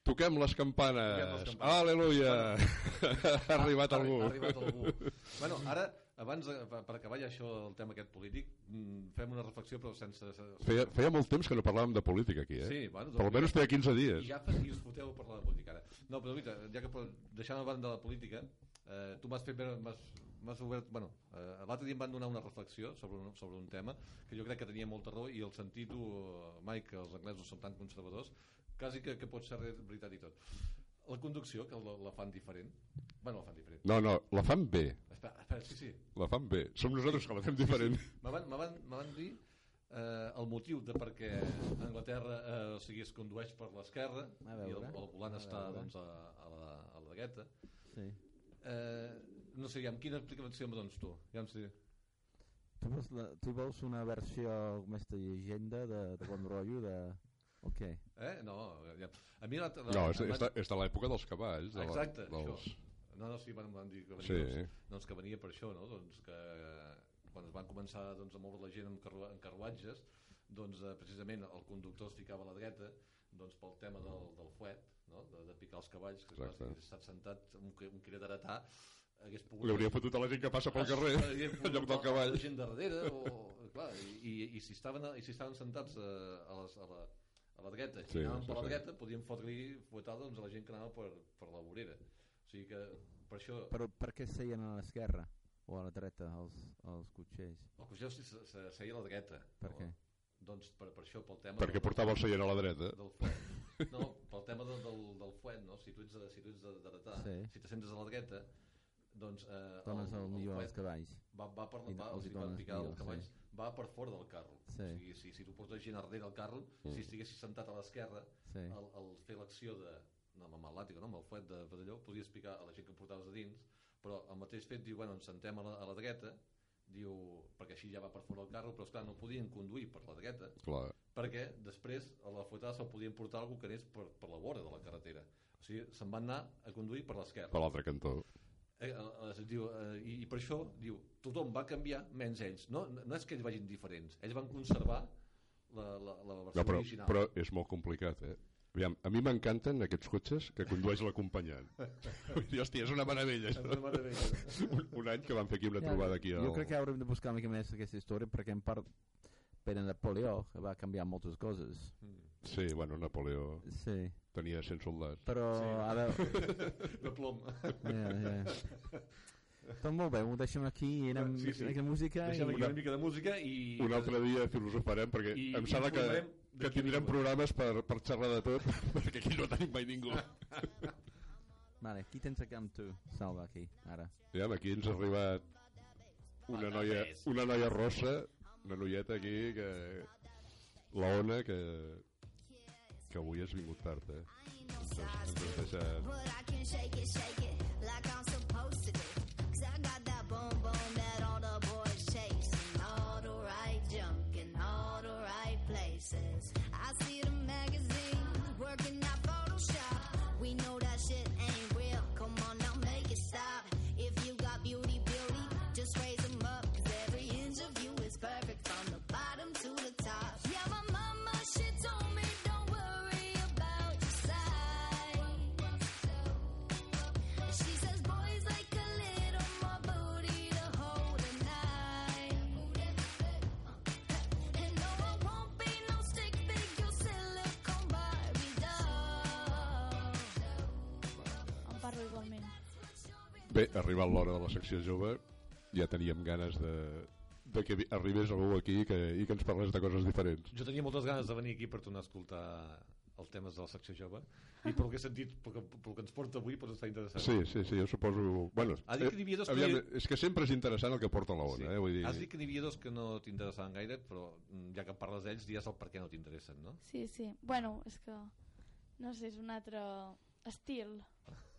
Speaker 1: Toquem les campanes.
Speaker 3: Toquem les campanes.
Speaker 1: Aleluia! ha arribat algú.
Speaker 3: Ha arribat algú. bueno, ara, abans, de, per per acabar ja això, el tema aquest polític, mm, fem una reflexió però sense...
Speaker 1: Feia, feia molt temps que no parlàvem de política aquí, eh?
Speaker 3: Sí, bueno,
Speaker 1: Per
Speaker 3: doncs
Speaker 1: almenys feia 15 dies.
Speaker 3: I ja fa i us foteu a parlar de política ara. No, però Lluita, ja que per- deixant a banda la política, eh, tu m'has fet veure, m'has obert, bueno, eh, l'altre dia em van donar una reflexió sobre un, sobre un tema que jo crec que tenia molta raó i el sentit, uh, Mike, que els anglesos són tan conservadors, quasi que, que pot ser veritat i tot. La conducció, que la, la fan diferent, bueno, la fan diferent.
Speaker 1: No, no, la fan bé.
Speaker 3: Espera, espera, sí, sí.
Speaker 1: La fan bé. Som nosaltres que la fem diferent.
Speaker 3: Me van, me van, me van dir eh, el motiu de per què Anglaterra eh, o sigui, es condueix per l'esquerra i el, el volant
Speaker 2: A
Speaker 3: està doncs, a, a, la, a la dreta
Speaker 2: Sí.
Speaker 3: eh, no sé, amb quina explicació em dones tu? Ja em sé.
Speaker 2: Tu vols, la, tu vols una versió més de llegenda, de, de bon rotllo, de... Ok.
Speaker 3: Eh? No, ja. a mi la, la,
Speaker 1: No, és, és, de, és de l'època dels cavalls. De la,
Speaker 3: Exacte,
Speaker 1: dels...
Speaker 3: això. No, no, sí, van, van dir que venia,
Speaker 1: Sí.
Speaker 3: doncs, doncs que venia per això, no? Doncs que quan es van començar doncs, a moure la gent amb, carru amb carruatges, doncs eh, precisament el conductor es ficava a la dreta doncs pel tema del, del fuet, no? de, de picar els cavalls, que
Speaker 1: Exacte.
Speaker 3: estat sentat un, un quiret d'heretar, hagués pogut...
Speaker 1: Li hauria fotut a la gent que passa pel carrer en lloc del cavall.
Speaker 3: La gent darrere, o, clar, i, i, i, si estaven, i si estaven sentats a, a, les, a, la, a la dreta,
Speaker 1: Sí,
Speaker 3: si anaven
Speaker 1: sí,
Speaker 3: per la
Speaker 1: sí.
Speaker 3: dreta, podien fotre-li fuetada doncs, a la gent que anava per, per la vorera. O sigui que per això...
Speaker 2: Però per què seien a l'esquerra o a la dreta els, els cotxers?
Speaker 3: El cotxer se, se, se seia a la dreta.
Speaker 2: Per què?
Speaker 3: Doncs per, per això, pel tema...
Speaker 1: Perquè
Speaker 3: del-
Speaker 1: portava el seient a la dreta.
Speaker 3: Del fuet. No, pel tema del, del, del fuet, no? Si tu ets, de- si tu ets de- d'heretar,
Speaker 2: Sí.
Speaker 3: si te sentes a la dreta, doncs... Eh,
Speaker 2: Dones el, millor
Speaker 3: fuet
Speaker 2: als cavalls.
Speaker 3: va, va per,
Speaker 2: I
Speaker 3: va,
Speaker 2: els
Speaker 3: o
Speaker 2: hi
Speaker 3: va picar
Speaker 2: millor,
Speaker 3: els cavalls,
Speaker 2: sí.
Speaker 3: Va per fora del carro.
Speaker 2: Sí.
Speaker 3: O sigui, si, si tu portes gent darrere del carro,
Speaker 1: Mm.
Speaker 3: si estiguessis sentat a l'esquerra,
Speaker 2: Sí.
Speaker 3: al, al fer l'acció de no, amb el làtigo, no, amb el fuet de pedalló, podies picar a la gent que portaves a dins, però el mateix fet diu, bueno, ens sentem a la, a la dreta, diu, perquè així ja va per fora del carro, però esclar, no podien conduir per la dreta,
Speaker 1: Clar.
Speaker 3: perquè després a la fuetada se'l podien portar algú que anés per, per la vora de la carretera. O sigui, se'n van anar a conduir per l'esquerra.
Speaker 1: Per l'altre cantó.
Speaker 3: Eh, eh, es diu, eh, i, I per això, diu, tothom va canviar, menys ells. No, no és que ells vagin diferents, ells van conservar la, la, la versió
Speaker 1: No, però,
Speaker 3: original.
Speaker 1: però és molt complicat, eh? Aviam, a mi m'encanten aquests cotxes que condueix l'acompanyant. Vull dir, hòstia, és una meravella.
Speaker 3: És una meravella.
Speaker 1: Un, un any que van fer aquí una trobada aquí.
Speaker 2: Jo
Speaker 1: Al...
Speaker 2: crec que haurem de buscar una mica més aquesta història perquè en part per Napoleó que va canviar moltes coses.
Speaker 3: Mm.
Speaker 1: Sí, bueno, Napoleó
Speaker 2: Sí,
Speaker 1: tenia 100 soldats.
Speaker 2: però
Speaker 3: Sí.
Speaker 2: a veure...
Speaker 3: De plom.
Speaker 2: Ja, ja. Doncs molt bé, ho deixem aquí i anem
Speaker 3: Sí, sí.
Speaker 2: una de música
Speaker 3: Deixem
Speaker 2: i...
Speaker 3: aquí una mica de música i...
Speaker 1: Un altre dia filosofarem, perquè
Speaker 3: I
Speaker 1: em sembla que, que tindrem
Speaker 3: vingut.
Speaker 1: programes per, per xerrar de tot, perquè aquí no tenim mai ningú.
Speaker 2: Vale, qui tens a camp tu, Salva, aquí, ara?
Speaker 1: Aviam, aquí ens ha arribat una noia, una noia rossa, una noieta aquí, que... la Ona, que, que avui has vingut tard, eh? Ens has, ens has deixat...
Speaker 5: But I can shake it, shake
Speaker 1: Bé, ha arribat l'hora de la secció jove, ja teníem ganes de, de que arribés algú aquí i que, i que ens parlés de coses diferents.
Speaker 3: Jo tenia moltes ganes de venir aquí per tornar a escoltar els temes de la secció jove i pel que he sentit, pel que, pel que ens porta avui, pot estar interessant.
Speaker 1: Sí, sí, sí, jo suposo... Bueno,
Speaker 3: Ha dit que n'hi havia dos que-
Speaker 1: aviam, és que sempre és interessant el que porta la
Speaker 3: Sí.
Speaker 1: ona, eh? Vull dir,
Speaker 3: Has dit que n'hi havia dos que no t'interessaven gaire, però mm, ja que parles d'ells, dies el per què no t'interessen, no?
Speaker 6: Sí, sí. Bueno, és que... No sé, és un altre estil.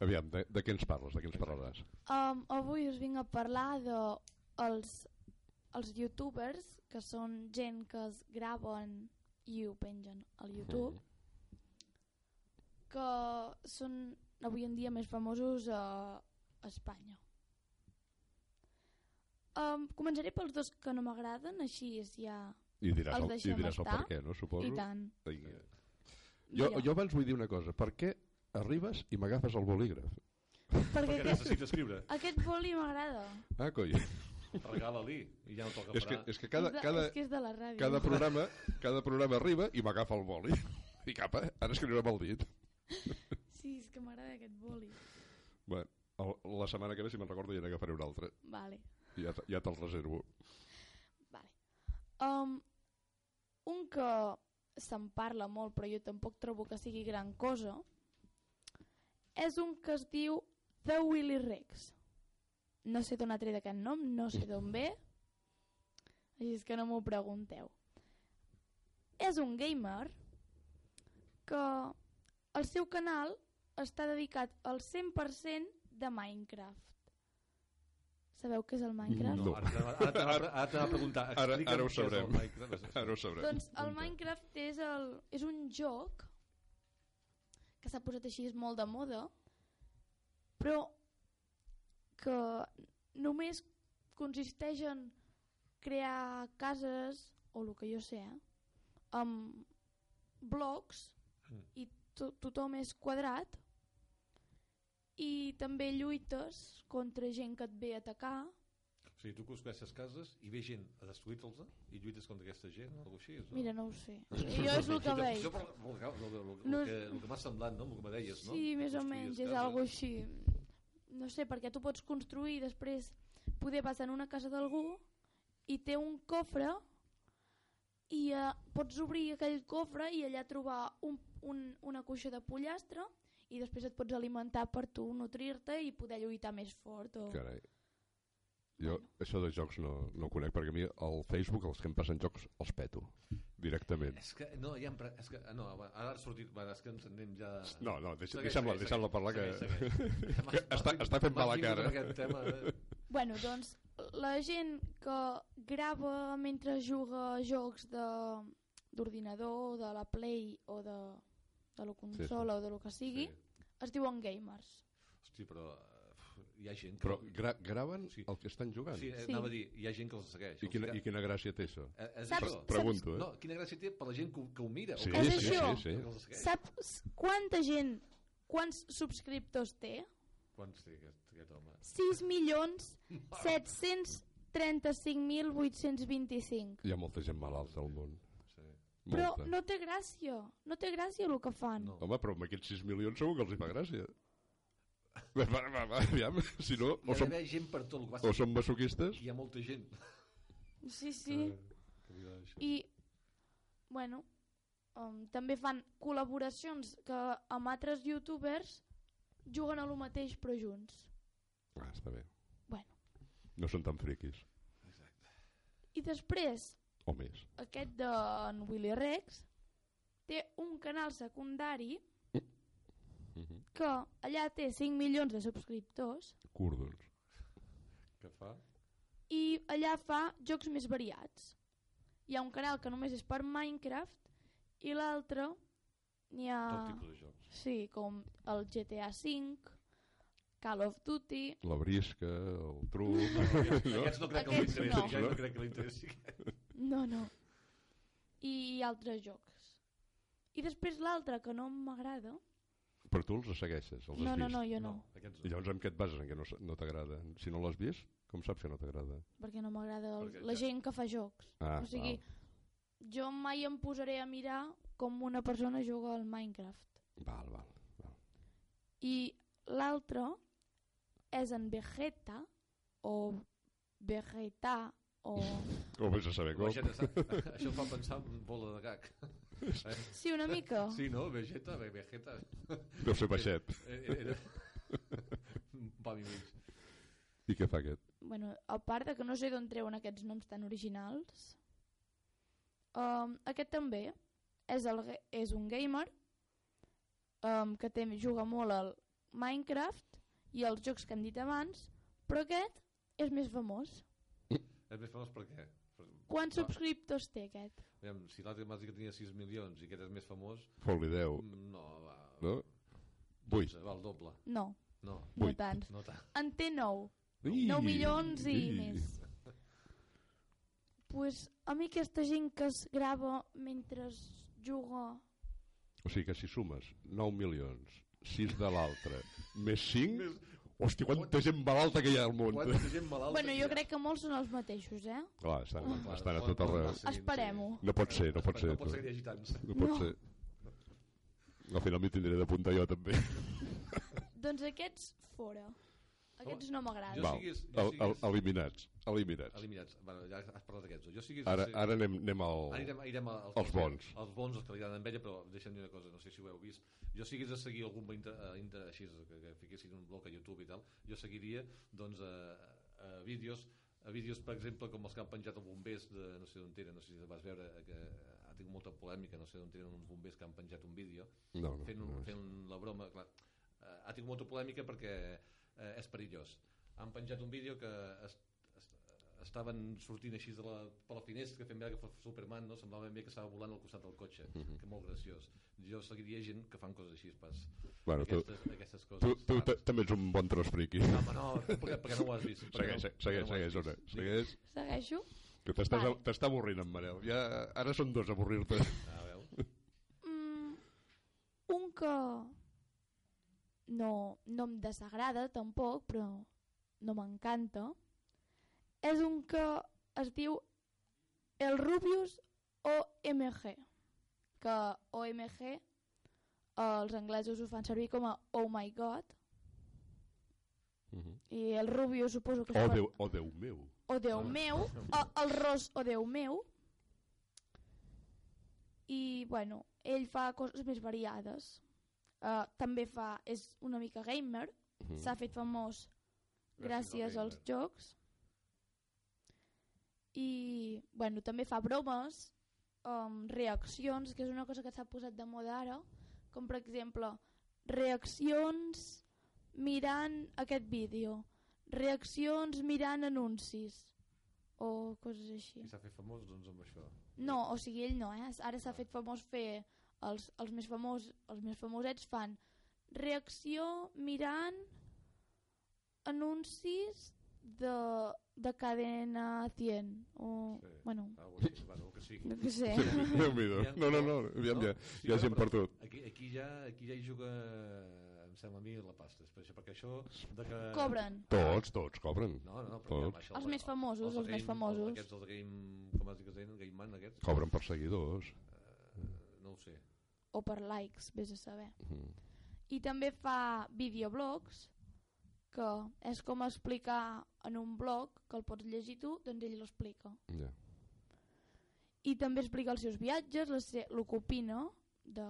Speaker 1: aviam de, de què ens parles, de què ens parlaràs?
Speaker 6: Um, avui us vinc a parlar de els, els youtubers, que són gent que es graven i ho pengen al YouTube, que són avui en dia més famosos a, a Espanya. Um, començaré pels dos que no m'agraden, així és ja...
Speaker 1: I diràs, el, i
Speaker 6: deixem
Speaker 1: diràs el
Speaker 6: estar.
Speaker 1: per què, no? Suposo.
Speaker 6: I tant.
Speaker 1: Vinga. Jo, jo abans vull dir una cosa. Per què arribes i m'agafes el bolígraf?
Speaker 6: perquè
Speaker 3: Perquè
Speaker 6: aquest,
Speaker 3: necessita escriure.
Speaker 6: aquest boli m'agrada.
Speaker 1: Ah, coi.
Speaker 3: Regala-li i ja no toca
Speaker 1: és, que, és que cada, cada,
Speaker 6: és que és de la ràdio.
Speaker 1: cada, programa, cada programa arriba i m'agafa el boli. I capa, ara escriuré amb el dit.
Speaker 6: Sí, és que m'agrada aquest boli.
Speaker 1: Bueno, el, la setmana que ve, si me'n recordo, ja n'agafaré un altre.
Speaker 6: Vale.
Speaker 1: Ja, te- ja te'l reservo.
Speaker 6: Vale. Um, un que se'n parla molt, però jo tampoc trobo que sigui gran cosa, és un que es diu The Willy Rex. No sé d'on ha tret aquest nom, no sé d'on ve, així és que no m'ho pregunteu. És un gamer que el seu canal està dedicat al 100% de Minecraft. Sabeu què és el Minecraft?
Speaker 1: No.
Speaker 3: Ara ara t'anava ara t'anava a preguntar.
Speaker 1: Ara- ara ho sabrem. Ara ho sabrem.
Speaker 6: Doncs el Minecraft és, el, és un joc que s'ha posat així molt de moda, però que només consisteix en crear cases, o el que jo sé, eh, amb blocs
Speaker 3: Mm.
Speaker 6: i to tothom és quadrat i també lluites contra gent que et ve a atacar
Speaker 3: sigui, tu construeixes cases i ve gent a destruir-te'ls i lluites contra aquesta gent o alguna així. No?
Speaker 6: Mira, no ho sé. Jo és el que veig.
Speaker 3: Però, el, que- el, el, el,
Speaker 6: No
Speaker 3: que,
Speaker 6: és-
Speaker 3: el que m'ha semblat, no? El que me deies, no?
Speaker 6: Sí, més o menys, és algo així. No sé, perquè tu pots construir i després poder vas en una casa d'algú i té un cofre i eh, pots obrir aquell cofre i allà trobar un, un, una cuixa de pollastre i després et pots alimentar per tu, nutrir-te i poder lluitar més fort. O...
Speaker 1: Carai. Jo això de jocs no, no ho conec, perquè a mi al Facebook els que em passen jocs els peto, directament.
Speaker 3: És que, no, ja em... pre- És que, no, ara ha sortit... Va, és que ens anem ja...
Speaker 1: No, no, deixa-
Speaker 3: Segueix,
Speaker 1: deixa'm-la
Speaker 3: segueix,
Speaker 1: deixa'm-la parlar, que-
Speaker 3: segueix, segueix.
Speaker 1: que està- està fent mala
Speaker 3: vingut
Speaker 1: cara.
Speaker 3: amb Aquest tema, eh?
Speaker 6: Bueno, doncs la gent que grava mentre juga jocs de d'ordinador, de la Play o de, de la consola o de lo que sigui,
Speaker 3: Sí.
Speaker 6: es diuen gamers.
Speaker 3: Hosti, però hi ha gent que...
Speaker 1: Però gra graven
Speaker 3: Sí.
Speaker 1: el que estan jugant.
Speaker 3: Sí, eh,
Speaker 6: Sí.
Speaker 3: anava a dir, hi ha gent que els segueix.
Speaker 1: I, quina, I quina gràcia té això?
Speaker 3: Eh, és
Speaker 6: Saps-
Speaker 3: això.
Speaker 1: Pregunto, eh?
Speaker 3: No, quina gràcia té per la gent que, ho- que ho mira. o
Speaker 1: Sí,
Speaker 3: que
Speaker 6: És
Speaker 1: sí,
Speaker 3: segueix,
Speaker 6: això.
Speaker 1: sí, sí.
Speaker 3: segueix.
Speaker 6: Saps quanta gent, quants subscriptors té?
Speaker 3: Quants té aquest, aquest home?
Speaker 6: 6 milions 735.825.
Speaker 1: Hi ha molta gent malalta al món.
Speaker 3: Sí.
Speaker 6: Però
Speaker 1: Molta.
Speaker 6: no té gràcia, no té gràcia el que fan.
Speaker 3: No.
Speaker 1: Home, però amb aquests 6 milions segur que els hi fa gràcia. Va, va, va, va, aviam, si no,
Speaker 3: Hi
Speaker 1: o
Speaker 3: ha
Speaker 1: som,
Speaker 3: d'haver gent per tot. El que
Speaker 1: o som masoquistes,
Speaker 3: hi ha molta gent.
Speaker 6: Sí, sí. I, bueno, um, també fan col·laboracions que amb altres youtubers juguen a lo mateix però junts.
Speaker 1: ah, està bé.
Speaker 6: Bueno.
Speaker 1: No són tan friquis,
Speaker 6: I després,
Speaker 1: o més.
Speaker 6: aquest de en Willy Rex té un canal secundari. Que allà té 5 milions de subscriptors
Speaker 1: Curdons.
Speaker 3: Què fa?
Speaker 6: i allà fa jocs més variats. Hi ha un canal que només és per Minecraft i l'altre n'hi ha...
Speaker 3: Tot tipus de jocs.
Speaker 6: Sí, com el GTA V, Call of Duty...
Speaker 1: La brisca, el truc...
Speaker 3: No? Aquests no crec que
Speaker 6: Aquests
Speaker 3: l'interessi.
Speaker 6: no.
Speaker 3: Aquests no crec que l'interessi.
Speaker 6: No, no. I altres jocs. I després l'altre que no m'agrada...
Speaker 1: Però tu els segueixes, els has
Speaker 6: No, no,
Speaker 1: vist.
Speaker 6: no, jo no,
Speaker 3: Aquests
Speaker 1: I llavors en què et bases, en què no, no t'agrada? Si no l'has vist, com saps que no t'agrada?
Speaker 6: perquè no m'agrada el- la
Speaker 3: ja-
Speaker 6: gent que fa jocs.
Speaker 1: Ah,
Speaker 6: o sigui, jo mai em posaré a mirar com una persona juga al Minecraft.
Speaker 1: Val, val. val.
Speaker 6: I l'altre és en Vegeta o Vegeta o...
Speaker 1: Com vés a saber com?
Speaker 3: Vegeta? Això em fa pensar en bola de gag. Eh?
Speaker 6: Sí, una mica.
Speaker 3: Sí, no? Vegeta, Ve- Vegeta.
Speaker 1: Deu ser baixet.
Speaker 3: Era, era... un pam i mig.
Speaker 1: I què fa aquest?
Speaker 6: Bueno, a part de que no sé d'on treuen aquests noms tan originals, um, aquest també és, el, ga- és un gamer um, que té, juga molt al Minecraft i els jocs que hem dit abans, però aquest és més famós.
Speaker 3: És més famós per què?
Speaker 6: Quants subscriptors té aquest?
Speaker 3: aviam, si l'altre m'has dit que tenia 6 milions i aquest és més famós,
Speaker 1: Fot-li 10,
Speaker 3: mm, no, va...
Speaker 1: no? 8.
Speaker 3: Va, el doble.
Speaker 6: No,
Speaker 3: No,
Speaker 6: no
Speaker 1: Vuit.
Speaker 6: tants.
Speaker 3: no tant.
Speaker 6: En té 9.
Speaker 1: Ih,
Speaker 6: 9 milions i
Speaker 1: ih.
Speaker 6: més. pues a mi aquesta gent que es grava mentre es juga...
Speaker 1: O sigui que si sumes 9 milions, 6 de l'altre, més 5... Hòstia, quanta gent malalta que hi ha al món.
Speaker 3: Quanta gent malalta
Speaker 6: Bueno, jo crec que molts són els mateixos, eh?
Speaker 1: Clar, estan,
Speaker 3: Clar,
Speaker 1: estan a tot arreu.
Speaker 6: Esperem-ho.
Speaker 1: No pot ser, no pot ser.
Speaker 3: No pot ser que hi hagi tants.
Speaker 1: No pot
Speaker 6: No.
Speaker 1: ser. Al final m'hi tindré d'apuntar jo també.
Speaker 6: Doncs aquests fora. Aquests no m'agraden.
Speaker 1: Val,
Speaker 3: siguis- jo
Speaker 1: el, el,
Speaker 3: siguis-
Speaker 1: eliminats. Eliminats.
Speaker 3: Eliminats. Bueno, ja has parlat d'aquests. Jo siguis...
Speaker 1: Ara, ara anem, anem al...
Speaker 3: Ara anirem, anirem als,
Speaker 1: als bons.
Speaker 3: Els bons, els que li agraden amb ella, però deixa'm dir una cosa, no sé si ho heu vist. Jo si hagués de seguir algun inter, eh, inter, així, que, que fiquessin un blog a YouTube i tal, jo seguiria doncs, a, a vídeos a vídeos, per exemple, com els que han penjat els bombers de no sé d'on tenen, no sé si vas veure que ha tingut molta polèmica, no sé d'on tenen uns bombers que han penjat un vídeo
Speaker 1: No, no,
Speaker 3: fent, un,
Speaker 1: no
Speaker 3: fent la broma clar, eh, ha tingut molta polèmica perquè eh, és perillós han penjat un vídeo que es, es, estaven sortint així de la, per la finestra fent veure que fos Superman no? semblava bé que estava volant al costat del cotxe
Speaker 1: Mhm.
Speaker 3: que molt graciós jo seguiria gent que fan coses així pas
Speaker 1: Bueno, tu,
Speaker 3: aquestes, aquestes coses
Speaker 1: tu, tu també ets un bon trosfriqui.
Speaker 3: no, home, no, perquè, perquè no ho has vist
Speaker 1: Segueix,
Speaker 3: no-
Speaker 1: segueix,
Speaker 3: no
Speaker 1: segueix,
Speaker 3: vist.
Speaker 1: Ona.
Speaker 3: Digues.
Speaker 1: Segueix.
Speaker 6: Segueixo?
Speaker 1: Que t'estàs
Speaker 6: Vale.
Speaker 1: avorrint, en Manel. Ja, ara són dos a avorrir-te.
Speaker 3: Ah, veus?
Speaker 6: Mm, un que no, no em desagrada tampoc, però no m'encanta, és un que es diu el Rubius OMG, que OMG eh, els anglesos ho fan servir com a Oh my God,
Speaker 1: Mhm.
Speaker 6: i el Rubius suposo que...
Speaker 1: Oh, Déu, oh, Déu meu.
Speaker 6: o Déu meu, o, el Ros o Déu meu, i bueno, ell fa coses més variades. Uh, també fa, és una mica gamer,
Speaker 1: Mhm.
Speaker 6: s'ha fet famós gràcies
Speaker 3: al
Speaker 6: als jocs. I bueno, també fa bromes, um, reaccions, que és una cosa que s'ha posat de moda ara, com per exemple reaccions mirant aquest vídeo, reaccions mirant anuncis o coses així.
Speaker 3: i s'ha fet famós doncs amb això
Speaker 6: No, o sigui, ell no, eh? Ara s'ha fet famós fer... Els, els, més famós, els més famosets fan reacció mirant anuncis de, de cadena 100 o,
Speaker 3: Sí.
Speaker 6: bueno,
Speaker 3: Algo així, bueno, que sigui
Speaker 6: no que sé.
Speaker 1: déu meu No, no, no, aviam, ja,
Speaker 3: Sí,
Speaker 1: hi ha
Speaker 3: no,
Speaker 1: gent
Speaker 3: però
Speaker 1: per tot.
Speaker 3: Aquí, aquí, ja, aquí ja hi juga, em sembla a mi, la pasta. Per això, perquè això... De que...
Speaker 6: Cobren.
Speaker 1: Tots, tots cobren.
Speaker 3: No, no, no, però
Speaker 1: Tots.
Speaker 3: ja, això,
Speaker 6: Els més famosos,
Speaker 3: de
Speaker 6: els més
Speaker 3: Game-
Speaker 6: famosos.
Speaker 3: Aquests, els Game... Com has dit que es deien? Game Man, aquests?
Speaker 1: Cobren per seguidors.
Speaker 3: No ho sé.
Speaker 6: O per likes, vés a saber.
Speaker 1: Mhm.
Speaker 6: I també fa videoblogs, que és com explicar en un blog, que el pots llegir tu, doncs ell l'explica.
Speaker 1: Ja.
Speaker 6: I també explica els seus viatges, la se- el que opina de,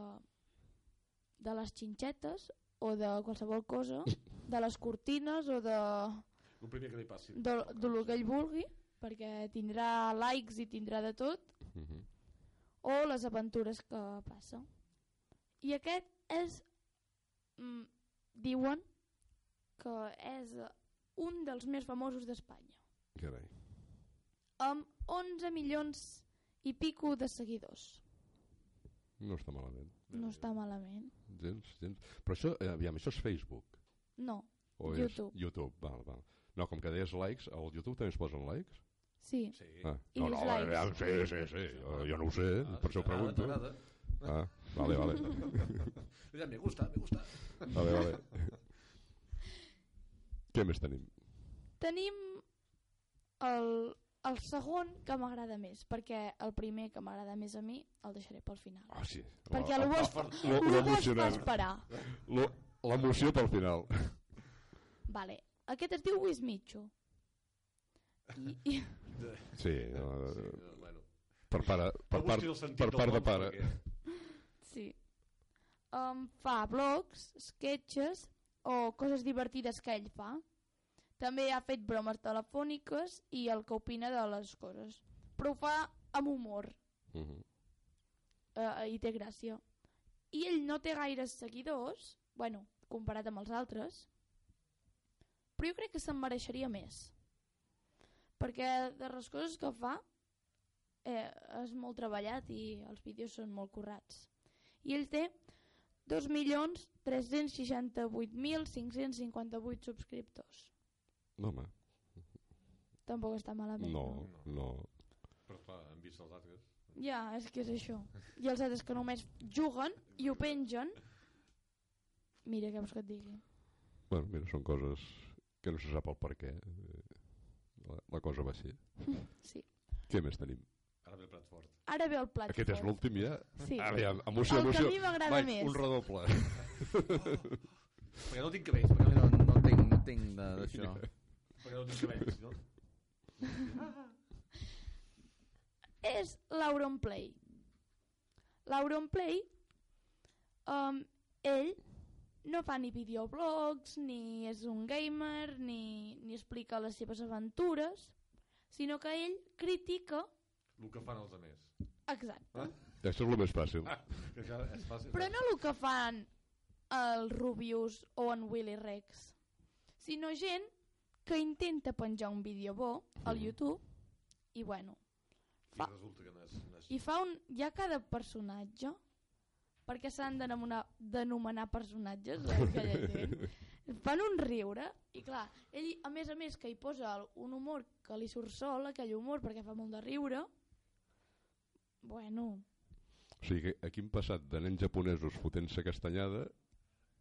Speaker 6: de les xinxetes o de qualsevol cosa, de les cortines o de,
Speaker 3: El primer que li passi.
Speaker 6: de, de lo que ell vulgui, perquè tindrà likes i tindrà de tot,
Speaker 1: Mhm.
Speaker 6: O les aventures que passa. I aquest és, mm, diuen que és un dels més famosos d'Espanya,
Speaker 1: Carai.
Speaker 6: amb 11 milions i pico de seguidors.
Speaker 1: No està malament.
Speaker 6: No està malament.
Speaker 1: Gens, gens. Però això, eh, aviam, això és Facebook?
Speaker 6: No,
Speaker 1: O
Speaker 6: YouTube.
Speaker 1: És YouTube, val, val. No, com que deies likes, al YouTube també es posen likes?
Speaker 6: Sí.
Speaker 3: Sí.
Speaker 1: Ah.
Speaker 6: I
Speaker 1: no, no,
Speaker 6: dislikes.
Speaker 1: aviam, sí, sí, sí. Jo, jo no ho sé,
Speaker 3: Ah,
Speaker 1: per això
Speaker 3: t'agrada,
Speaker 1: pregunto. Ah, vale, vale.
Speaker 3: Ja, me gusta, me gusta.
Speaker 1: Vale, vale. Què més tenim?
Speaker 6: Tenim el, el segon que m'agrada més, perquè el primer que m'agrada més a mi el deixaré pel final.
Speaker 1: Ah, sí.
Speaker 6: Perquè el
Speaker 1: Lo,
Speaker 6: el
Speaker 1: lo
Speaker 6: bo es fa
Speaker 1: emocionant.
Speaker 6: esperar.
Speaker 1: L'emoció pel final.
Speaker 6: Vale. Aquest es diu Wismichu. I, i,
Speaker 1: Sí, no,
Speaker 3: Sí, no, bueno.
Speaker 1: per, pare, per,
Speaker 3: No
Speaker 1: part, per part de pare.
Speaker 3: perquè-
Speaker 6: sí. Um, fa blogs, sketches o coses divertides que ell fa. També ha fet bromes telefòniques i el que opina de les coses. Però ho fa amb humor
Speaker 1: Mhm.
Speaker 6: eh, i té gràcia. I ell no té gaires seguidors, bueno, comparat amb els altres, però jo crec que se'n mereixeria més. Perquè de les coses que fa eh, és molt treballat i els vídeos són molt currats. I ell té 2.368.558 subscriptors.
Speaker 1: No, home,
Speaker 6: Tampoc està malament.
Speaker 1: no, no.
Speaker 3: Però clar, hem vist els altres.
Speaker 6: Ja, és que és això. I els altres que només juguen i ho pengen. Mira, què vols que et digui?
Speaker 1: Bueno, mira, són coses que no se sap el per què. Eh, La, la cosa va així.
Speaker 6: Sí.
Speaker 1: Què més tenim?
Speaker 3: Ara ve el plat fort.
Speaker 6: Ara ve el plat
Speaker 1: Aquest és
Speaker 6: fort.
Speaker 1: l'últim ja?
Speaker 6: Sí.
Speaker 1: Ara ja, emoció,
Speaker 6: El que
Speaker 1: emoció.
Speaker 6: a mi m'agrada més.
Speaker 1: un redoble.
Speaker 3: Perquè no tinc cabells, perquè
Speaker 2: No,
Speaker 3: no,
Speaker 2: no tinc, no tinc d'això.
Speaker 3: perquè no tinc cabells, no?
Speaker 6: És l'Auronplay. L'Auronplay, um, ell no fa ni videoblogs, ni és un gamer, ni, ni explica les seves aventures, sinó que ell critica...
Speaker 3: El que fan els altres.
Speaker 6: Exacte.
Speaker 3: Ah?
Speaker 1: Això és el més fàcil.
Speaker 3: Que ja és fàcil.
Speaker 6: Però no el que fan el Rubius o en Willy Rex, sinó gent que intenta penjar un vídeo bo al YouTube i bueno,
Speaker 3: I resulta que no és... No és...
Speaker 6: i fa un... hi ha cada personatge perquè s'han d'anomenar personatges eh, aquella gent? Fan un riure i clar, ell a més a més que hi posa un humor que li surt sol aquell humor perquè fa molt de riure bueno.
Speaker 1: O sigui que aquí hem passat de nens japonesos fotent-se castanyada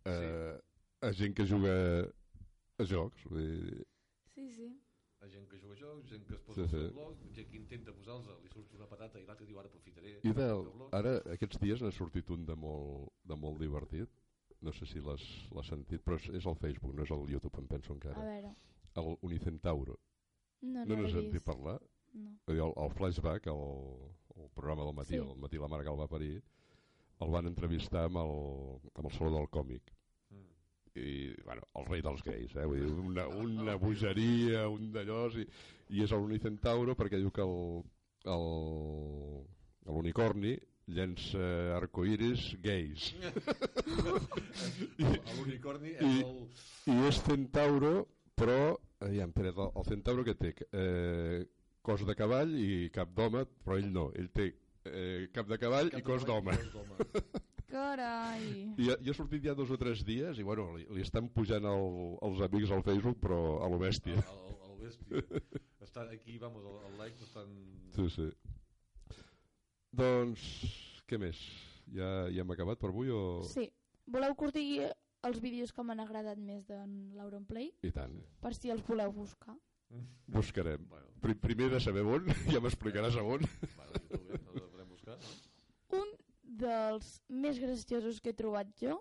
Speaker 1: a, a gent que juga a jocs. Vull dir,
Speaker 6: sí, sí
Speaker 3: Ha gent que juga a jocs, gent que es posa
Speaker 1: Sí,
Speaker 3: al
Speaker 1: sí.
Speaker 3: seu blog, gent que intenta posar-los, li surt una patata i l'altre diu ara aprofitaré.
Speaker 1: I de,
Speaker 3: el meu blog.
Speaker 1: ara, aquests dies n'ha sortit un de molt, de molt divertit. No sé si l'has sentit, però és, és al Facebook, no és al YouTube, em penso
Speaker 6: a
Speaker 1: encara.
Speaker 6: veure
Speaker 1: El Unicentauro.
Speaker 6: no,
Speaker 1: No
Speaker 6: no,
Speaker 1: n'has
Speaker 6: l'he
Speaker 1: sentit
Speaker 6: vist
Speaker 1: parlar?
Speaker 6: no.
Speaker 1: El, el Flashback, el, el programa del matí,
Speaker 6: Sí.
Speaker 1: el matí la mare que el va parir, el van entrevistar amb el, amb el Saló del Còmic. I bueno, el rei dels gais eh? Vull dir, una, una bogeria un d'allòs i, i és l'Unicentauro perquè diu que l'unicorni llença arcoiris gais.
Speaker 3: L'unicorni és
Speaker 1: I-
Speaker 3: el...
Speaker 1: i és centauro però aviam, espera't, el, el centauro que té? Eh, cos de cavall i cap d'home però ell no, ell té eh, cap de cavall i cos d'home
Speaker 6: carai
Speaker 1: I, i ha sortit ja dos o tres dies i bueno, li, li estan pujant el, els amics al Facebook però a lo bèstia
Speaker 3: el, el bèstia. Està aquí, vamos, el, el like estan...
Speaker 1: Sí, sí. Doncs, què més? Ja, ja hem acabat per avui o...?
Speaker 6: sí, voleu que us digui els vídeos que m'han agradat més d'en l'Auronplay
Speaker 1: I tant.
Speaker 6: per si els voleu buscar
Speaker 1: Buscarem.
Speaker 3: Bueno,
Speaker 1: Pri primer de saber on, ja m'explicaràs a on.
Speaker 3: bueno, YouTube, eh? Buscar.
Speaker 6: un dels més graciosos que he trobat jo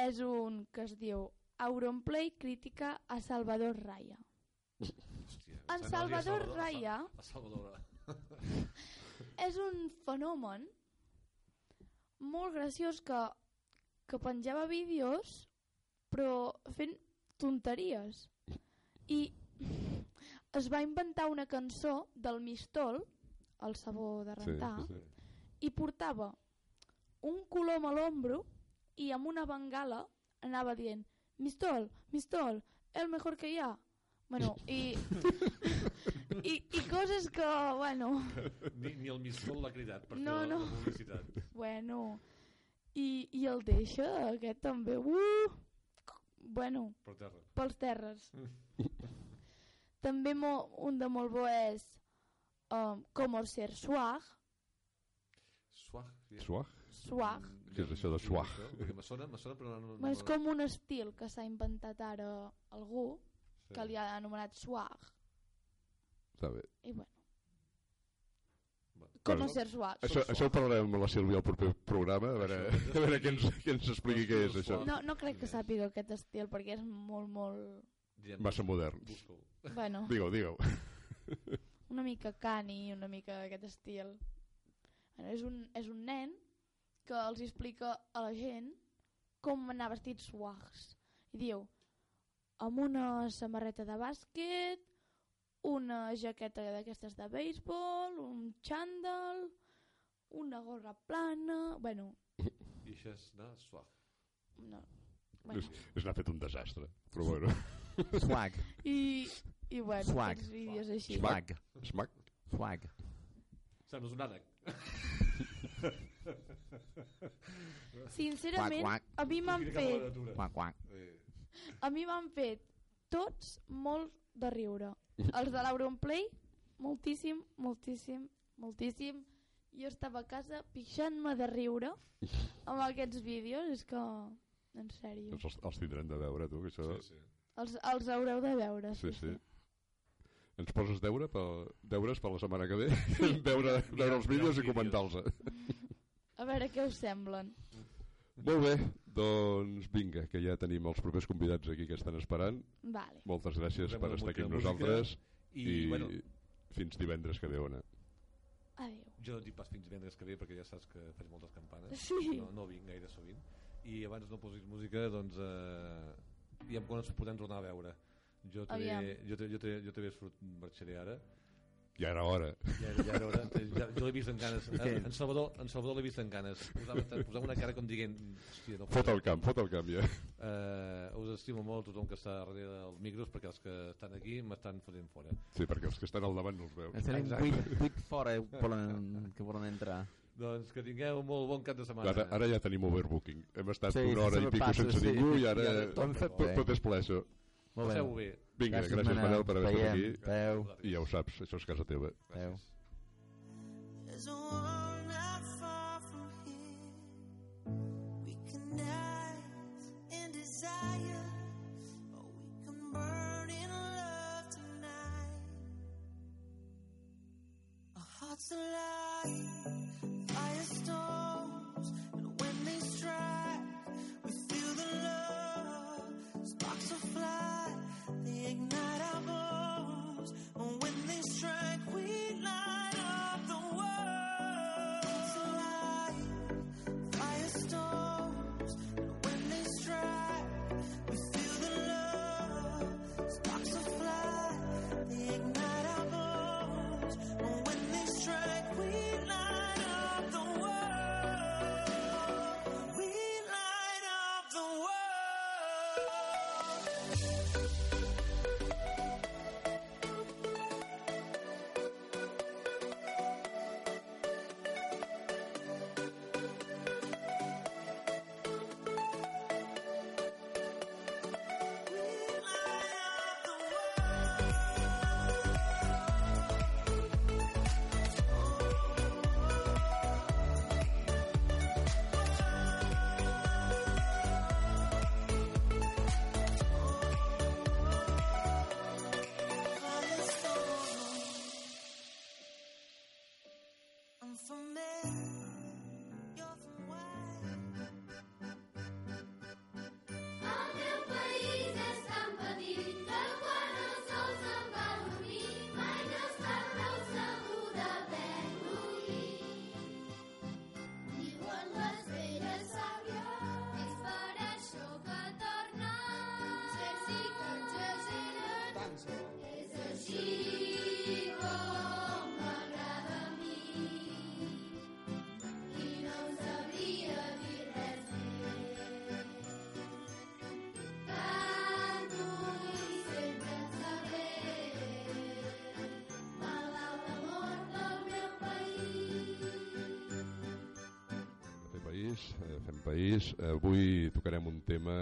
Speaker 6: és un que es diu Auronplay crítica a Salvador Raya
Speaker 3: Hòstia,
Speaker 6: En Salvador
Speaker 3: a
Speaker 6: Raya
Speaker 3: A Salvador.
Speaker 6: és un fenomen molt graciós que, que penjava vídeos però fent tonteries i es va inventar una cançó del Mistol el sabó de rentar
Speaker 1: sí, sí.
Speaker 6: I portava un colom a l'ombro i amb una bengala anava dient Mistol, Mistol, el mejor que hi ha bueno, i, i, i coses que bueno,
Speaker 3: Ni, ni el Mistol l'ha cridat per
Speaker 6: No,
Speaker 3: fer la,
Speaker 6: no.
Speaker 3: la publicitat.
Speaker 6: bueno i, i el deixa aquest també uh, bueno,
Speaker 3: Per terra.
Speaker 6: pels terres també mo, un de molt bo és um, Como ser swag
Speaker 3: Swag.
Speaker 6: Swag
Speaker 1: Què és això de swag?
Speaker 3: Perquè me sona, me sona, però no... no
Speaker 6: és com un estil que s'ha inventat ara algú
Speaker 3: Sí.
Speaker 6: que li ha anomenat swag
Speaker 1: Està bé.
Speaker 6: i bueno, Conocer swag.
Speaker 1: Això, això ho parlarem amb la Sílvia al proper programa, a veure, a veure què, ens, què ens expliqui què és això.
Speaker 6: No, no crec que sàpiga aquest estil perquè és molt, molt...
Speaker 1: Massa moderns.
Speaker 3: busco-ho.
Speaker 6: Bueno,
Speaker 1: Digue-ho, digue-ho.
Speaker 6: una mica cani, una mica aquest estil. Bueno, és, un, és un nen que els explica a la gent com anar vestits swags. I diu, amb una samarreta de bàsquet, una jaqueta d'aquestes de béisbol, un xandall, una gorra plana... Bueno,
Speaker 3: I això és de swag.
Speaker 6: no. Bueno.
Speaker 1: És, és anar fet un desastre, però bueno.
Speaker 2: Swag.
Speaker 6: I, i bueno,
Speaker 2: Swag.
Speaker 6: aquests vídeos així.
Speaker 2: Swag.
Speaker 1: Smack.
Speaker 2: Swag.
Speaker 3: Sembles un ànec.
Speaker 6: Sincerament,
Speaker 2: Quac,
Speaker 6: a mi m'han fet
Speaker 2: quack.
Speaker 3: Eh,
Speaker 6: A mi m'han fet tots molt de riure. Els de l'Auronplay, moltíssim, moltíssim, moltíssim. Jo estava a casa pixant-me de riure amb aquests vídeos. És que, en sèrio,
Speaker 1: Doncs els, els tindrem de veure, tu, que això...
Speaker 3: sí, sí.
Speaker 6: els, els haureu de veure.
Speaker 1: Sí, sí. Ens poses deure pel, deures per la setmana que ve? veure, veure els vídeos i comentar-los.
Speaker 6: A veure què us semblen.
Speaker 1: Molt bé, doncs vinga, que ja tenim els propers convidats aquí que estan esperant.
Speaker 6: Vale.
Speaker 1: Moltes gràcies per estar aquí amb nosaltres
Speaker 3: I,
Speaker 1: i
Speaker 3: bueno,
Speaker 1: fins divendres que ve ona.
Speaker 6: Adéu.
Speaker 3: jo no dic pas fins divendres que ve perquè ja saps que faig moltes campanes.
Speaker 6: Sí.
Speaker 3: No, no vinc gaire sovint. I abans no posis música, doncs... Eh, aviam quan ens podem tornar a veure. Jo
Speaker 6: Aviam.
Speaker 3: jo, te- jo, te- jo també surt, marxaré ara.
Speaker 1: Ja era hora.
Speaker 3: Ja, ja, era hora. ja, jo l'he vist en ganes. En, en Salvador, en Salvador l'he vist en ganes. Posava, posava una cara com dient... Hòstia, no
Speaker 1: Fot el camp, fot el camp ja.
Speaker 3: Eh, us estimo molt tothom que està darrere dels micros perquè els que estan aquí m'estan fotent fora.
Speaker 1: Sí, perquè els que estan al davant no els veus.
Speaker 3: Exacte.
Speaker 2: vuit, vuit fora eh, volen, que volen entrar.
Speaker 3: Doncs que tingueu un molt bon cap de setmana.
Speaker 1: Ara, ara ja tenim overbooking. Hem estat
Speaker 2: Sí,
Speaker 1: una hora i pico
Speaker 2: passa,
Speaker 1: sense
Speaker 2: sí.
Speaker 1: ningú i ara
Speaker 2: fet
Speaker 1: tot,
Speaker 2: bé.
Speaker 1: tot és ple això.
Speaker 2: Molt bé.
Speaker 3: Passeu-ho bé.
Speaker 1: Vinga, gràcies, gràcies
Speaker 2: Manel.
Speaker 1: Manel per haver estat aquí.
Speaker 2: Adéu.
Speaker 1: I ja ho saps, això és casa teva.
Speaker 2: Adéu.
Speaker 7: There's a world not far from here. We can dive in desire, or we can burn in love tonight. Our hearts alive,
Speaker 1: fem país. Eh, Avui tocarem un tema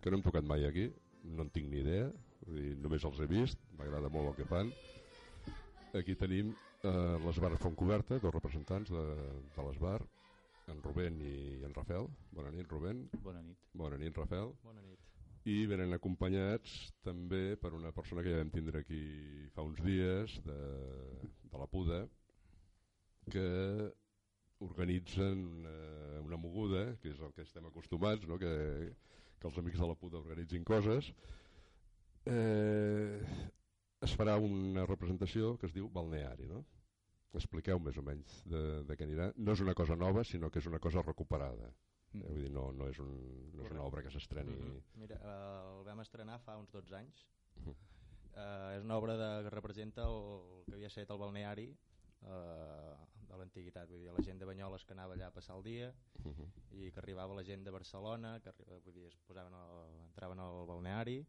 Speaker 1: que no hem tocat mai aquí, no en tinc ni idea, vull dir, només els he vist, m'agrada molt el que fan. Aquí tenim eh, l'Esbar Fontcoberta, dos representants de, de l'Esbar, en Rubén i en Rafael. Bona nit, Rubén.
Speaker 8: Bona nit.
Speaker 1: Bona nit, Rafael.
Speaker 8: Bona nit.
Speaker 1: I venen acompanyats també per una persona que ja vam tindre aquí fa uns dies, de, de la Puda, que organitzen una, una moguda, que és el que estem acostumats, no? que, que els amics de la puta organitzin coses. Eh, es farà una representació que es diu Balneari, no? Expliqueu més o menys de, de què anirà. No és una cosa nova, sinó que és una cosa recuperada.
Speaker 8: Mm.
Speaker 1: Eh, vull dir, no, no, és un, no és una obra que s'estreni...
Speaker 8: Mira, eh, el vam estrenar fa uns 12 anys.
Speaker 1: Mhm.
Speaker 8: Eh, és una obra de, que representa el, el que havia estat el balneari eh, de l'antiguitat, vull dir, la gent de Banyoles que anava allà a passar el dia
Speaker 1: Uh -huh.
Speaker 8: i que arribava la gent de Barcelona, que arriba, vull dir, es posaven al, entraven al balneari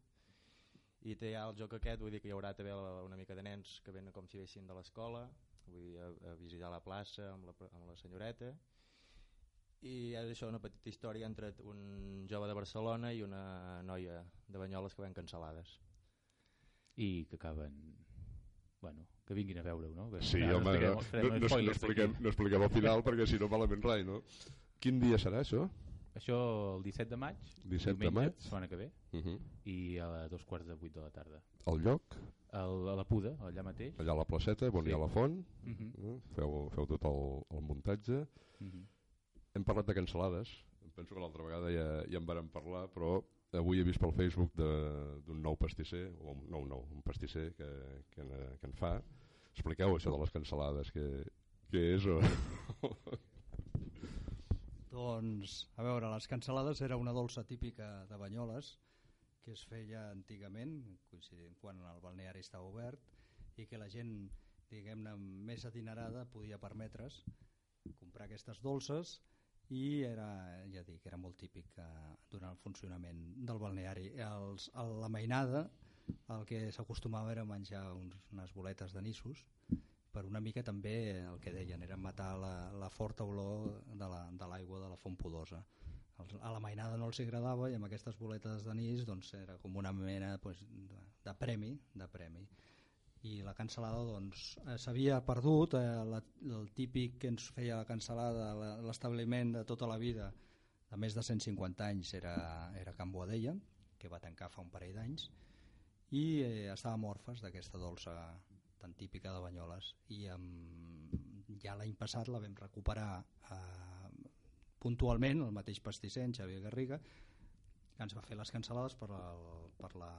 Speaker 8: i té ja el joc aquest, vull dir que hi haurà també una mica de nens que venen com si vessin de l'escola, vull dir, a, a visitar la plaça amb la, amb la senyoreta i és això una petita història entre un jove de Barcelona i una noia de Banyoles que ven cancel·lades.
Speaker 9: I que acaben... Bueno, que vinguin a veure-ho, no? Que
Speaker 1: Sí, home, no, no, no, no,
Speaker 9: spoilers
Speaker 1: expliquem, no expliquem al final perquè si no malament rai, no? Quin dia serà això?
Speaker 9: Això el 17 de maig,
Speaker 1: 17 de
Speaker 9: diumenge,
Speaker 1: maig?
Speaker 9: setmana que ve,
Speaker 1: Uh -huh.
Speaker 9: i a dos quarts de vuit de la tarda.
Speaker 1: El lloc,
Speaker 9: El, a la Puda, allà mateix.
Speaker 1: allà a la placeta, on
Speaker 9: Sí.
Speaker 1: hi ha la font,
Speaker 9: Uh -huh.
Speaker 1: eh? feu, feu tot el, el muntatge.
Speaker 9: Uh -huh.
Speaker 1: Hem parlat de cancel·lades, penso que l'altra vegada ja, ja en vàrem parlar, però avui he vist pel Facebook d'un nou pastisser, o un, no nou, un pastisser que, que, en, que en fa. Expliqueu això de les cancel·lades, què, què és o...
Speaker 10: Doncs, a veure, les cancel·lades era una dolça típica de Banyoles que es feia antigament, coincidint quan el balneari estava obert, i que la gent, diguem-ne, més adinerada podia permetre's comprar aquestes dolces i era, ja dic, era molt típic eh, durant el funcionament del balneari. Els, a la mainada el que s'acostumava era menjar uns, unes boletes de nissos. Per una mica també el que deien era matar la, la forta olor de la- de l'aigua de, la font podosa. Els- a la mainada no els agradava i amb aquestes boletes d'anís doncs, era com una mena doncs, de, de premi de premi i la cancel·lada doncs, eh, s'havia perdut eh, la, el típic que ens feia la cancel·lada la- l'establiment de tota la vida de més de 150 anys era, era Can Boadella que va tancar fa un parell d'anys i eh, estàvem orfes d'aquesta dolça tan típica de Banyoles i amb, ja l'any passat la vam recuperar eh, puntualment el mateix pastisser en Xavier Garriga que ens va fer les cancel·lades per, el, per la,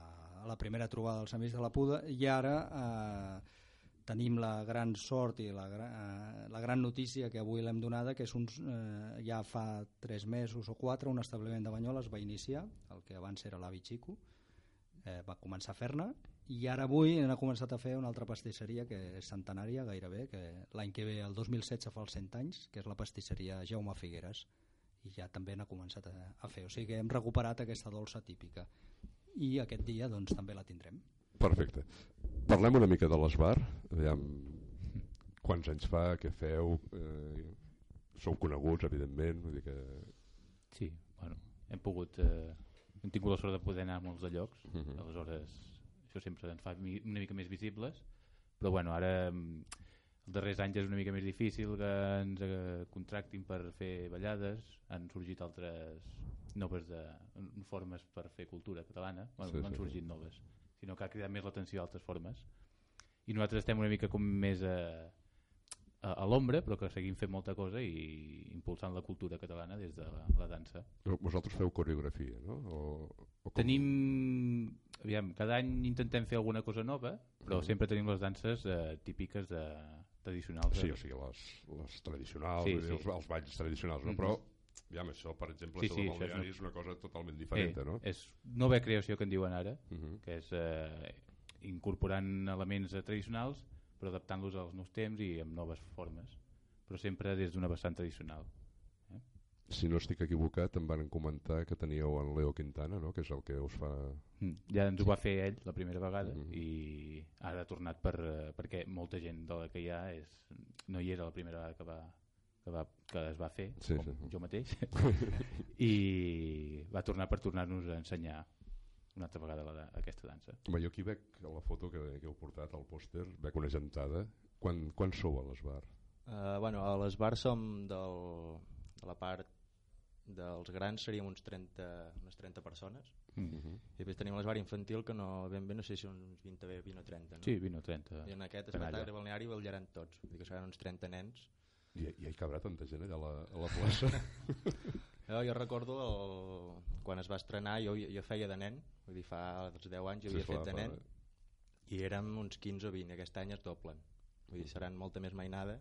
Speaker 10: la primera trobada dels Amics de la Puda i ara eh, tenim la gran sort i la, eh, la gran notícia que avui l'hem donada que és uns, eh, ja fa tres mesos o quatre un establiment de Banyoles va iniciar el que abans era l'Avi Xico eh, va començar a fer-ne i ara avui han començat a fer una altra pastisseria que és centenària gairebé, que l'any que ve el 2016 fa els 100 anys, que és la pastisseria Jaume Figueres i ja també n'ha començat a, a fer. O sigui que hem recuperat aquesta dolça típica i aquest dia doncs també la tindrem
Speaker 1: Perfecte. Parlem una mica de l'esbar. Aviam, quants anys fa, què feu, eh, sou coneguts, evidentment, vull dir que...
Speaker 9: Sí, bueno, hem pogut... Eh, hem tingut la sort de poder anar a molts de llocs,
Speaker 1: Uh -huh.
Speaker 9: aleshores això sempre ens fa una mica més visibles, però bueno, ara mm, els darrers anys és una mica més difícil que ens eh, contractin per fer ballades, han sorgit altres noves de, formes per fer cultura catalana, bueno,
Speaker 1: Sí,
Speaker 9: no han
Speaker 1: sí,
Speaker 9: sorgit noves, sinó que ha cridat més l'atenció a altres formes. I nosaltres estem una mica com més a, a, a l'ombra, però que seguim fent molta cosa i impulsant la cultura catalana des de la, la dansa.
Speaker 1: Vosaltres feu coreografia, no? O, o com?
Speaker 9: Tenim... Aviam, cada any intentem fer alguna cosa nova, però
Speaker 1: Mhm.
Speaker 9: sempre tenim les danses eh, típiques de, tradicionals.
Speaker 1: Sí, o sigui, les, les tradicionals,
Speaker 9: Sí, sí.
Speaker 1: els, els balls tradicionals, no?
Speaker 9: Mhm.
Speaker 1: Però, aviam, això, per exemple,
Speaker 9: Sí, sí, això és una-
Speaker 1: és una cosa totalment diferent,
Speaker 9: Eh,
Speaker 1: no?
Speaker 9: És nova creació que en diuen ara,
Speaker 1: Mhm.
Speaker 9: que és eh, incorporant elements eh, tradicionals però adaptant-los als nous temps i amb noves formes, però sempre des d'una vessant tradicional.
Speaker 1: Si no estic equivocat, em van comentar que teníeu en Leo Quintana, no? que és el que us fa...
Speaker 9: Mm. Ja ens ho va fer ell la primera vegada
Speaker 1: Mhm.
Speaker 9: i ara ha tornat per, eh, perquè molta gent de la que hi ha és, no hi era la primera vegada que, va, que, va, que es va fer,
Speaker 1: Sí,
Speaker 9: com
Speaker 1: sí.
Speaker 9: jo mateix, i va tornar per tornar-nos a ensenyar una altra vegada la, aquesta dansa.
Speaker 1: Home, jo aquí veig a la foto que, que heu portat al pòster, veig una gentada. Quan, quan sou a l'Esbar?
Speaker 8: Uh, bueno, a les bars som del, de la part dels grans seríem uns 30, unes 30 persones
Speaker 9: Mm.
Speaker 1: Mhm.
Speaker 8: i després tenim l'esbar infantil que no, ben bé no sé si són uns 20, bé, 20 o 30 no?
Speaker 9: Sí, 20 o 30.
Speaker 8: i en aquest espectacle balneari balllaran tots vull dir que seran uns 30 nens
Speaker 1: I, i hi cabrà tanta gent allà a la, a la plaça.
Speaker 8: Jo, jo recordo el, quan es va estrenar, jo, jo feia de nen, vull dir, fa els 10 anys jo
Speaker 1: Sí,
Speaker 8: havia
Speaker 1: esclar,
Speaker 8: fet de nen, i érem uns 15 o 20, aquest any es doblen. Vull dir, seran molta més mainada,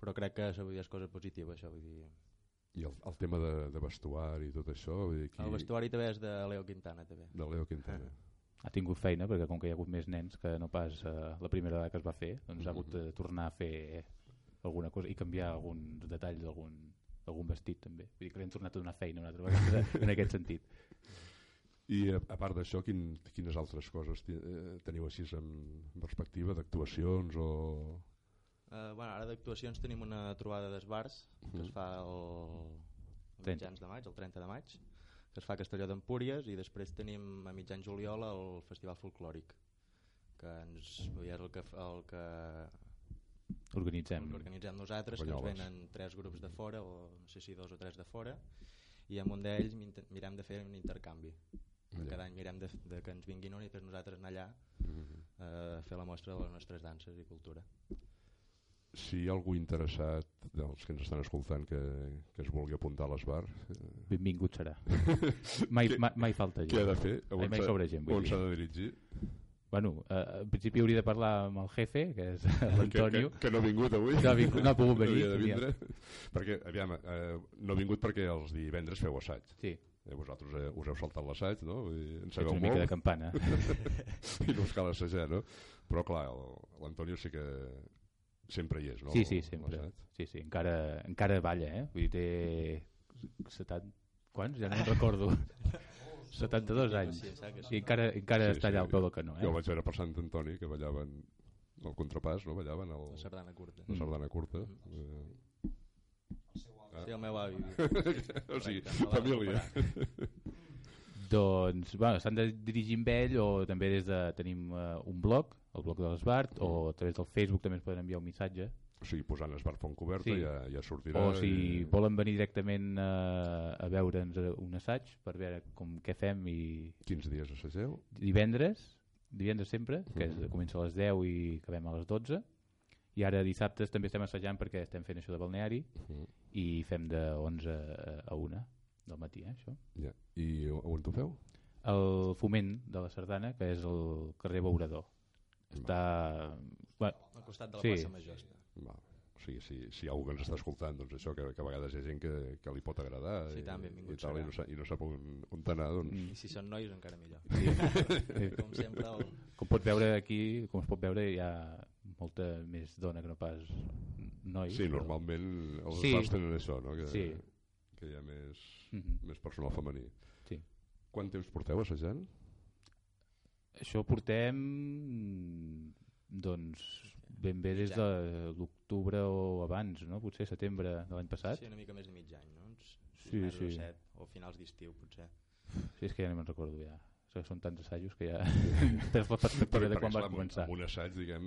Speaker 8: però crec que això vull dir, és cosa positiva, això, vull dir...
Speaker 1: I el, el tema de, de vestuari i tot això, vull dir, aquí,
Speaker 8: El vestuari també és de Leo Quintana, també.
Speaker 1: de Leo Quintana.
Speaker 9: Ha tingut feina, perquè com que hi ha hagut més nens que no pas eh, la primera vegada que es va fer, doncs ha hagut de tornar a fer alguna cosa i canviar alguns detalls d'algun algun vestit també. Vull dir que li hem tornat a donar feina una altra vegada en aquest sentit.
Speaker 1: I a, a part d'això, quin, quines altres coses ti- eh, teniu així en perspectiva d'actuacions o...
Speaker 8: Uh, bueno, ara d'actuacions tenim una trobada d'esbars que es fa el,
Speaker 9: 30.
Speaker 8: mitjans de maig, el 30 de maig, que es fa a Castelló d'Empúries i després tenim a mitjan juliol el Festival Folclòric que ens, és el que, el que,
Speaker 9: Organitzem.
Speaker 8: que organitzem nosaltres, que ens venen tres grups de fora, o no sé si dos o tres de fora, i amb un d'ells mirem de fer un intercanvi.
Speaker 1: Ja.
Speaker 8: Cada any mirem de, de que ens vinguin un i després nosaltres anar allà
Speaker 1: Mhm.
Speaker 8: eh, a fer la mostra de les nostres danses i cultura.
Speaker 1: Si hi ha algú interessat dels que ens estan escoltant que, que es vulgui apuntar a l'Esbar, eh,
Speaker 9: Benvingut serà. Mai,
Speaker 1: Què-
Speaker 9: mai, mai falta gent.
Speaker 1: què ha de fer?
Speaker 9: Mai gent,
Speaker 1: on
Speaker 9: dir.
Speaker 1: s'ha de dirigir?
Speaker 9: Bueno, eh, en principi hauria de parlar amb el jefe, que és
Speaker 1: Que,
Speaker 9: l'Antonio.
Speaker 1: que, que no ha vingut avui.
Speaker 9: No ha vingut- no ha pogut venir,
Speaker 1: de
Speaker 9: tenia-
Speaker 1: vindre. perquè, aviam, eh, no ha vingut perquè els divendres feu assaig.
Speaker 9: Sí,
Speaker 1: Eh, vosaltres eh, us heu saltat l'assaig, no? Dir, En
Speaker 9: ets
Speaker 1: sabeu
Speaker 9: una mica
Speaker 1: molt.
Speaker 9: de campana.
Speaker 1: I no us cal assajar, no? Però clar, l'Antonio sí que sempre hi és, no?
Speaker 9: Sí, sí, sempre. Sí, sí, encara, encara balla, eh? Vull dir, té 70... Quants? Ja no me'n recordo. 72 anys. I encara, encara
Speaker 1: Sí,
Speaker 9: està allà al peu del canó,
Speaker 1: Jo el
Speaker 9: eh?
Speaker 1: vaig veure per Sant Antoni, que ballaven el contrapàs, no? Ballaven el,
Speaker 8: La sardana curta.
Speaker 1: la sardana curta. Eh,
Speaker 8: Sí, el meu avi.
Speaker 1: o sigui, família.
Speaker 9: Doncs, bueno, s'han de dirigir amb ell o també des de... Tenim uh, un blog, el blog de l'Esbart, o a través del Facebook també ens poden enviar un missatge.
Speaker 1: O sigui, posant Esbar Font Coberta
Speaker 9: Sí.
Speaker 1: ja, ja sortirà.
Speaker 9: O si
Speaker 1: i-
Speaker 9: volen venir directament uh, a veure'ns eh, un assaig per veure com què fem i
Speaker 1: Quins dies assageu?
Speaker 9: divendres, divendres sempre, que és,
Speaker 1: Mhm.
Speaker 9: comença a les 10 i acabem a les 12, i ara dissabtes també estem assajant perquè estem fent això de balneari
Speaker 1: Mhm.
Speaker 9: i fem de 11 a 1 del matí, eh, això.
Speaker 1: Ja. I on ho feu?
Speaker 9: El foment de la Sardana, que és el carrer Beurador. Està... Bueno,
Speaker 8: Al costat de la
Speaker 9: Sí.
Speaker 8: plaça Major.
Speaker 1: Va. O sigui, si, si hi ha algú que ens està escoltant, doncs això, que, que a vegades hi ha gent que, que li pot agradar
Speaker 8: Sí,
Speaker 1: i,
Speaker 8: tant,
Speaker 1: i, tal, i, no, sa- i no sap on, on anar, doncs...
Speaker 9: Mm.
Speaker 8: I si són nois encara millor.
Speaker 9: Sí.
Speaker 8: Com sempre, el...
Speaker 9: com pots veure aquí, com es pot veure, hi ha molta més dona que no pas nois.
Speaker 1: Sí,
Speaker 9: però-
Speaker 1: normalment els
Speaker 9: Sí.
Speaker 1: sí. tenen això, no? Que,
Speaker 9: Sí.
Speaker 1: que hi ha més,
Speaker 9: Mhm.
Speaker 1: més personal femení.
Speaker 9: Sí.
Speaker 1: Quant temps porteu assajant?
Speaker 9: Això portem doncs ben bé des de l'octubre o abans, no? Potser setembre de l'any passat.
Speaker 8: Sí, una mica més de mig any, no? Uns
Speaker 9: Sí,
Speaker 8: mesos o
Speaker 9: sí.
Speaker 8: set, o finals d'estiu, potser.
Speaker 9: Sí, és que ja no me'n recordo ja. O sigui, són tants assajos que ja tens la perspectiva de quan
Speaker 1: amb-
Speaker 9: començar.
Speaker 1: Un assaig, diguem,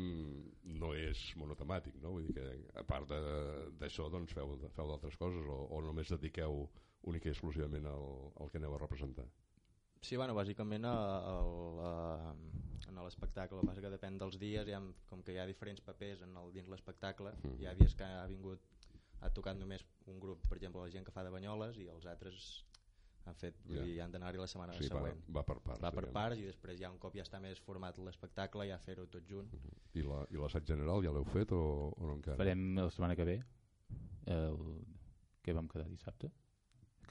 Speaker 1: no és monotemàtic, no? Vull dir que, a part de- d'això, doncs feu, feu d'altres coses o, o només dediqueu única i exclusivament al, al que aneu a representar?
Speaker 8: Sí, bueno, bàsicament a, a, a, en l'espectacle, el passa que depèn dels dies, ha, com que hi ha diferents papers en el, dins l'espectacle,
Speaker 1: Mhm.
Speaker 8: hi ha dies que ha vingut, ha tocat només un grup, per exemple, la gent que fa de Banyoles, i els altres han fet, vull
Speaker 1: Ja.
Speaker 8: dir, han d'anar-hi la setmana
Speaker 1: O sigui, va,
Speaker 8: següent.
Speaker 1: va per parts.
Speaker 8: Va per
Speaker 1: diguem.
Speaker 8: parts i després ja un cop ja està més format l'espectacle ja fer-ho tot junt.
Speaker 1: I la- I l'assaig general ja l'heu fet o, o no encara?
Speaker 9: Farem la setmana que ve el... que vam quedar dissabte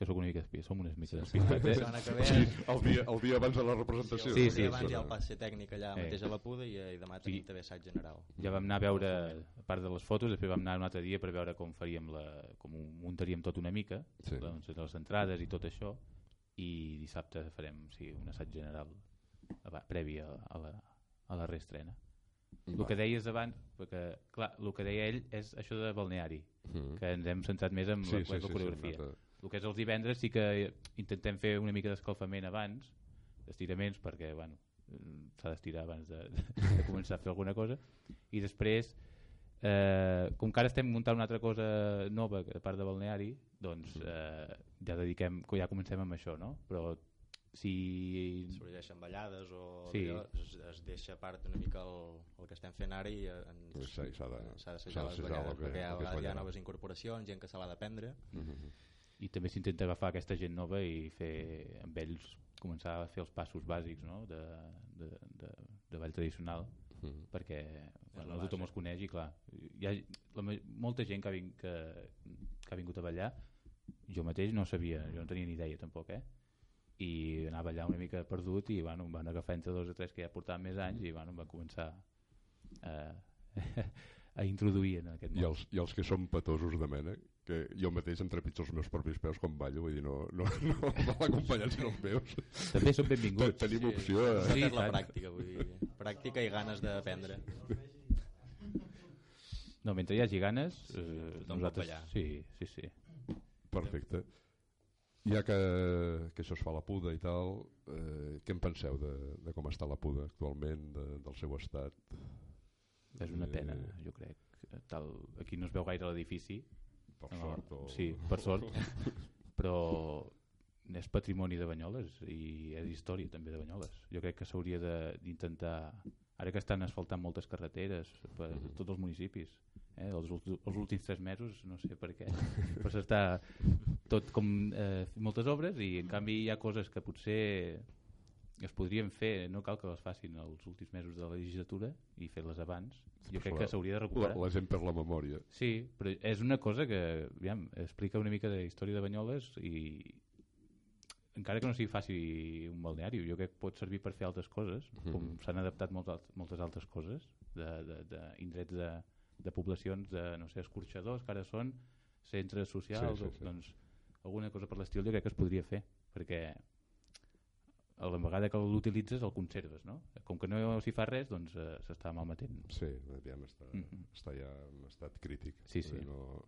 Speaker 9: que sóc una mica espia, som unes mica despistats
Speaker 8: La
Speaker 9: eh?
Speaker 1: O sigui, el dia, el dia abans de la representació.
Speaker 9: Sí,
Speaker 8: el
Speaker 9: sí,
Speaker 8: dia abans
Speaker 9: sí.
Speaker 8: hi ha el passe tècnic allà
Speaker 9: Eh.
Speaker 8: mateix a la Puda i, i demà tenim
Speaker 9: I-
Speaker 8: també assaig general.
Speaker 9: ja vam anar a veure a part de les fotos, després vam anar un altre dia per veure com faríem la, com ho muntaríem tot una mica
Speaker 1: Sí.
Speaker 9: doncs, les entrades i tot això i dissabte farem sí, un assaig general previ a, a la, a la reestrena el que deies abans perquè clar, el que deia ell és això de balneari
Speaker 1: Mm.
Speaker 9: que ens hem centrat més en
Speaker 1: Sí,
Speaker 9: la,
Speaker 1: sí,
Speaker 9: la
Speaker 1: sí, sí,
Speaker 9: coreografia
Speaker 1: hem anat
Speaker 9: el que és els divendres sí que intentem fer una mica d'escalfament abans, estiraments perquè bueno, s'ha d'estirar abans de, de començar a fer alguna cosa i després eh, com que ara estem muntant una altra cosa nova a part de balneari doncs eh, ja dediquem ja comencem amb això no? però si
Speaker 8: sorgeixen ballades o
Speaker 9: Sí.
Speaker 8: es, es deixa a part una mica el, el que estem fent ara i eh,
Speaker 1: s'ha de-
Speaker 8: s'ha d'assajar les ballades
Speaker 1: que-
Speaker 8: perquè
Speaker 1: que
Speaker 8: vegades hi ha noves incorporacions, gent que se l'ha d'aprendre
Speaker 1: Mhm.
Speaker 9: I també s'intenta agafar aquesta gent nova i fer amb ells començar a fer els passos bàsics no? de, de, de, de ball tradicional
Speaker 1: Mhm.
Speaker 9: perquè bueno, tothom els coneix i clar hi ha la, molta gent que ha, vin, que, que ha vingut a ballar jo mateix no sabia, jo no tenia ni idea tampoc eh? i anava allà una mica perdut i bueno, em van agafar entre dos o tres que ja portaven més anys i bueno, em van començar a, a introduir en aquest
Speaker 1: I
Speaker 9: món
Speaker 1: els, I els que són petosos de mena, que jo mateix em trepitjo els meus propis peus quan ballo, vull dir, no, no, no val acompanyar sinó els meus.
Speaker 9: també són benvinguts
Speaker 1: Tenim
Speaker 8: Sí,
Speaker 1: opció a...
Speaker 8: aquesta
Speaker 9: Sí,
Speaker 8: és la pràctica vull dir, pràctica i ganes d'aprendre
Speaker 9: no, mentre hi hagi ganes eh,
Speaker 8: Tothom pot
Speaker 9: nosaltres
Speaker 8: ballar.
Speaker 9: sí, sí, sí
Speaker 1: Perfecte. Ja que, que això es fa a la puda i tal, eh, què en penseu de, de com està la puda actualment, de, del seu estat?
Speaker 9: És una pena,
Speaker 1: Eh,
Speaker 9: jo crec. Tal, aquí no es veu gaire l'edifici.
Speaker 1: Per
Speaker 9: No,
Speaker 1: sort o...
Speaker 9: Sí, per sort. Però és patrimoni de Banyoles i és història també de Banyoles. Jo crec que s'hauria de- d'intentar... Ara que estan asfaltant moltes carreteres per
Speaker 1: Mhm.
Speaker 9: tots els municipis, eh, els, els últims tres mesos, no sé per què, però s'està tot com eh, moltes obres i en canvi hi ha coses que potser es podrien fer, no cal que les facin els últims mesos de la legislatura i fer-les abans. Jo crec que s'hauria de
Speaker 1: La,
Speaker 9: recuperar.
Speaker 1: la gent per la memòria.
Speaker 9: Sí, però és una cosa que aviam, explica una mica de història de Banyoles i encara que no sigui faci un balneari, jo crec que pot servir per fer altres coses, com
Speaker 1: Mhm.
Speaker 9: s'han adaptat molt, alt- moltes altres coses de, de, de indrets de, de poblacions de, no sé, escorxadors, que ara són centres socials,
Speaker 1: Sí, sí,
Speaker 9: o,
Speaker 1: sí.
Speaker 9: doncs alguna cosa per l'estil jo crec que es podria fer, perquè a la vegada que l'utilitzes el conserves, no? Com que no s'hi fa res, doncs eh, s'està malmetent.
Speaker 1: Sí, aviam, està,
Speaker 9: Mhm.
Speaker 1: està ja en estat crític.
Speaker 9: Sí, sí.
Speaker 1: No...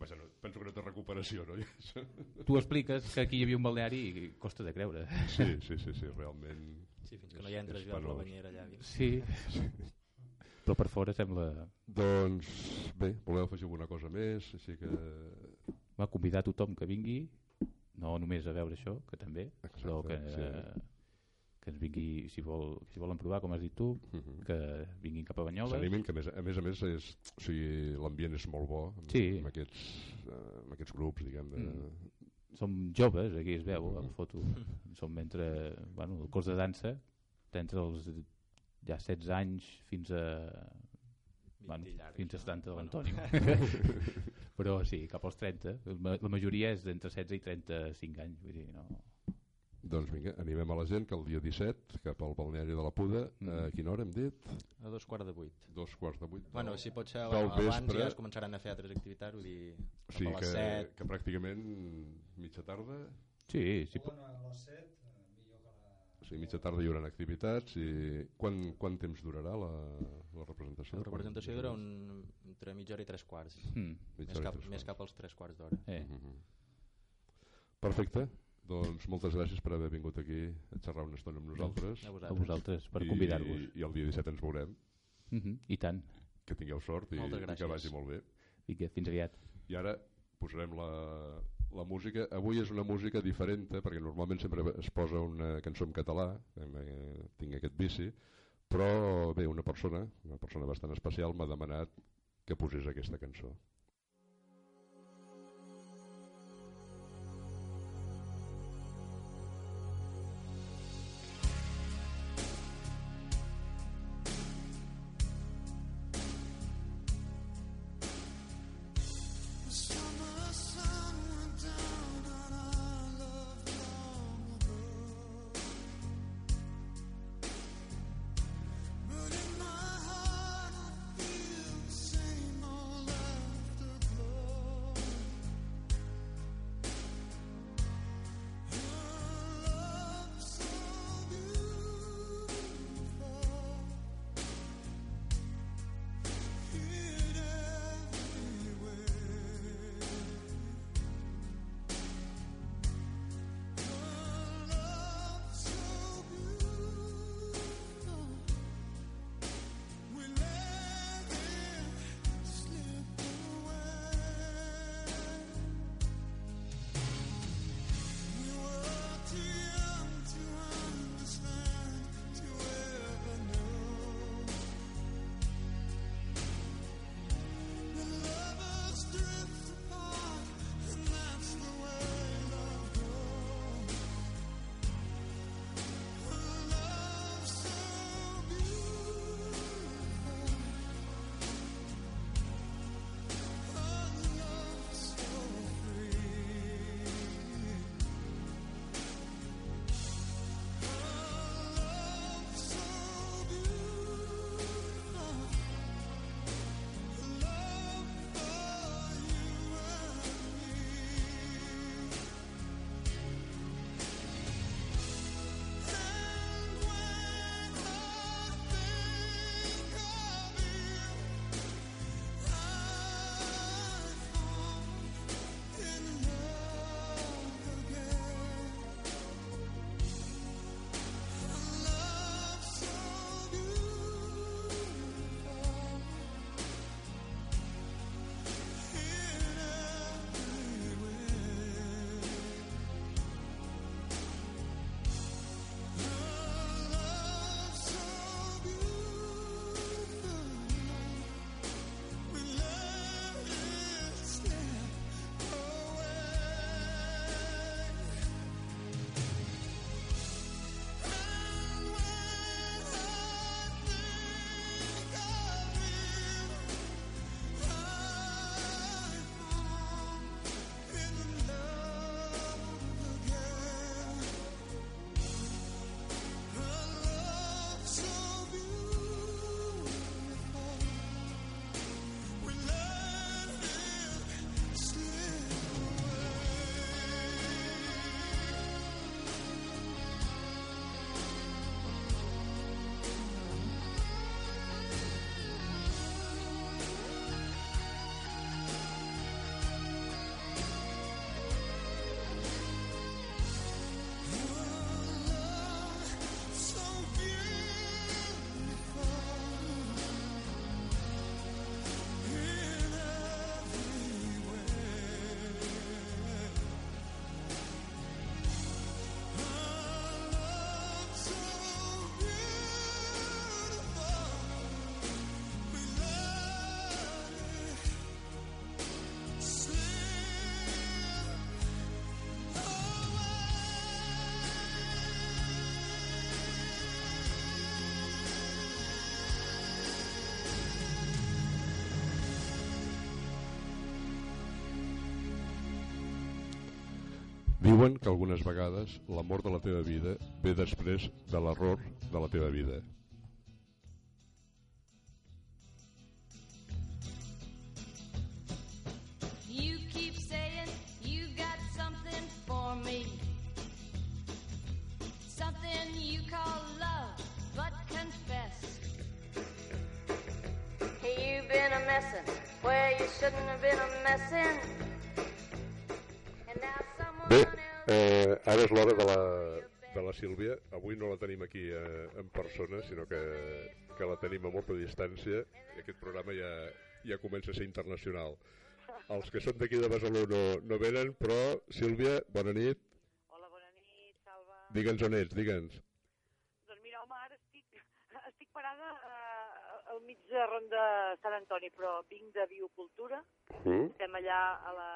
Speaker 1: Vaja, no, penso que no té recuperació, no?
Speaker 9: Tu expliques que aquí hi havia un balneari i costa de creure.
Speaker 1: Sí, sí, sí, sí realment...
Speaker 8: sí, fins que
Speaker 1: És-
Speaker 8: no hi entres ja a la banyera allà dins.
Speaker 9: Sí, però per fora sembla...
Speaker 1: Doncs bé, voleu afegir alguna cosa més? Així que...
Speaker 9: Va convidar tothom que vingui, no només a veure això, que també,
Speaker 1: Exacte,
Speaker 9: però que,
Speaker 1: sí.
Speaker 9: eh, que ens vingui, si, vol, si volen provar, com has dit tu,
Speaker 1: Mhm.
Speaker 9: que vinguin cap a Banyoles.
Speaker 1: S'animin, que a més a més, a més és, o sigui, l'ambient és molt bo amb,
Speaker 9: Sí.
Speaker 1: amb, aquests, eh, amb aquests grups, diguem. De...
Speaker 9: Mm. Som joves, aquí es veu a la
Speaker 1: Mhm.
Speaker 9: foto. Som entre, bueno, el curs de dansa, entre els ja 16 anys fins a bueno,
Speaker 8: 20 llargs,
Speaker 9: fins a
Speaker 8: no?
Speaker 9: 70 de
Speaker 8: Bueno.
Speaker 9: Però sí, cap als 30. La majoria és d'entre 16 i 35 anys. Vull dir, no...
Speaker 1: Doncs vinga, animem a la gent que el dia 17, cap al balneari de la Puda,
Speaker 9: Mm.
Speaker 1: a quina hora hem dit?
Speaker 8: A dos quarts de vuit.
Speaker 1: Dos quarts de vuit. del-
Speaker 8: Bueno, si pot ser
Speaker 1: del
Speaker 8: bueno, abans
Speaker 1: vespre.
Speaker 8: ja es començaran a fer altres activitats, vull dir,
Speaker 1: O
Speaker 8: cap
Speaker 1: sigui
Speaker 8: a
Speaker 1: que,
Speaker 8: les 7,
Speaker 1: que pràcticament mitja tarda,
Speaker 9: Sí, sí, po-
Speaker 10: a les 7, millor que la...
Speaker 1: o sigui, mitja tarda hi haurà activitats i quan, quant temps durarà la, la representació?
Speaker 8: la representació
Speaker 1: Quan-
Speaker 8: dura un, entre mitja hora i tres quarts,
Speaker 9: mm.
Speaker 1: mitja
Speaker 8: més
Speaker 1: i
Speaker 8: cap,
Speaker 1: tres
Speaker 8: més
Speaker 1: quarts.
Speaker 8: cap als tres quarts d'hora.
Speaker 9: eh.
Speaker 1: Mhm. Perfecte, doncs moltes gràcies per haver vingut aquí a xerrar una estona amb nosaltres
Speaker 8: A
Speaker 9: a
Speaker 8: vosaltres.
Speaker 9: vosaltres per
Speaker 1: I-
Speaker 9: convidar-vos.
Speaker 1: i el dia 17 ens veurem
Speaker 9: Mm -hmm. I tant.
Speaker 1: que tingueu sort i, i que vagi molt bé
Speaker 9: Vinga, fins aviat.
Speaker 1: i ara posarem la, la música avui és una música diferent eh, perquè normalment sempre es posa una cançó en català eh, tinc aquest vici però bé, una persona una persona bastant especial m'ha demanat que posés aquesta cançó diuen que algunes vegades l'amor de la teva vida ve després de l'error de la teva vida. Persona, sinó que, que la tenim a molta distància. I aquest programa ja, ja comença a ser internacional. Els que són d'aquí de Besalú no, no venen, però Sílvia, bona nit.
Speaker 11: Hola, bona nit, Salva.
Speaker 1: Digue'ns on ets, digue'ns.
Speaker 11: Doncs mira, home, ara estic, estic parada eh, al mig de Ronda Sant Antoni, però vinc de Biocultura.
Speaker 1: Mm?
Speaker 11: Estem allà a la,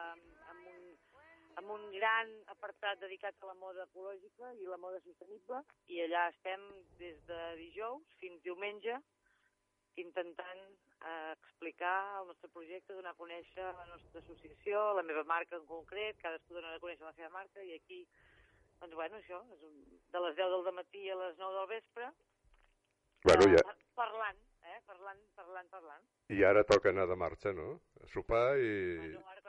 Speaker 11: amb un gran apartat dedicat a la moda ecològica i la moda sostenible, i allà estem des de dijous fins diumenge intentant eh, explicar el nostre projecte, donar a conèixer la nostra associació, la meva marca en concret, cadascú dona a conèixer la seva marca, i aquí, doncs bueno, això, és un, de les 10 del matí a les 9 del vespre,
Speaker 1: Bueno, ja,
Speaker 11: eh, parlant, eh, parlant, parlant, parlant.
Speaker 1: i ara toca anar de marxa, no? A sopar i...
Speaker 11: Bueno, ara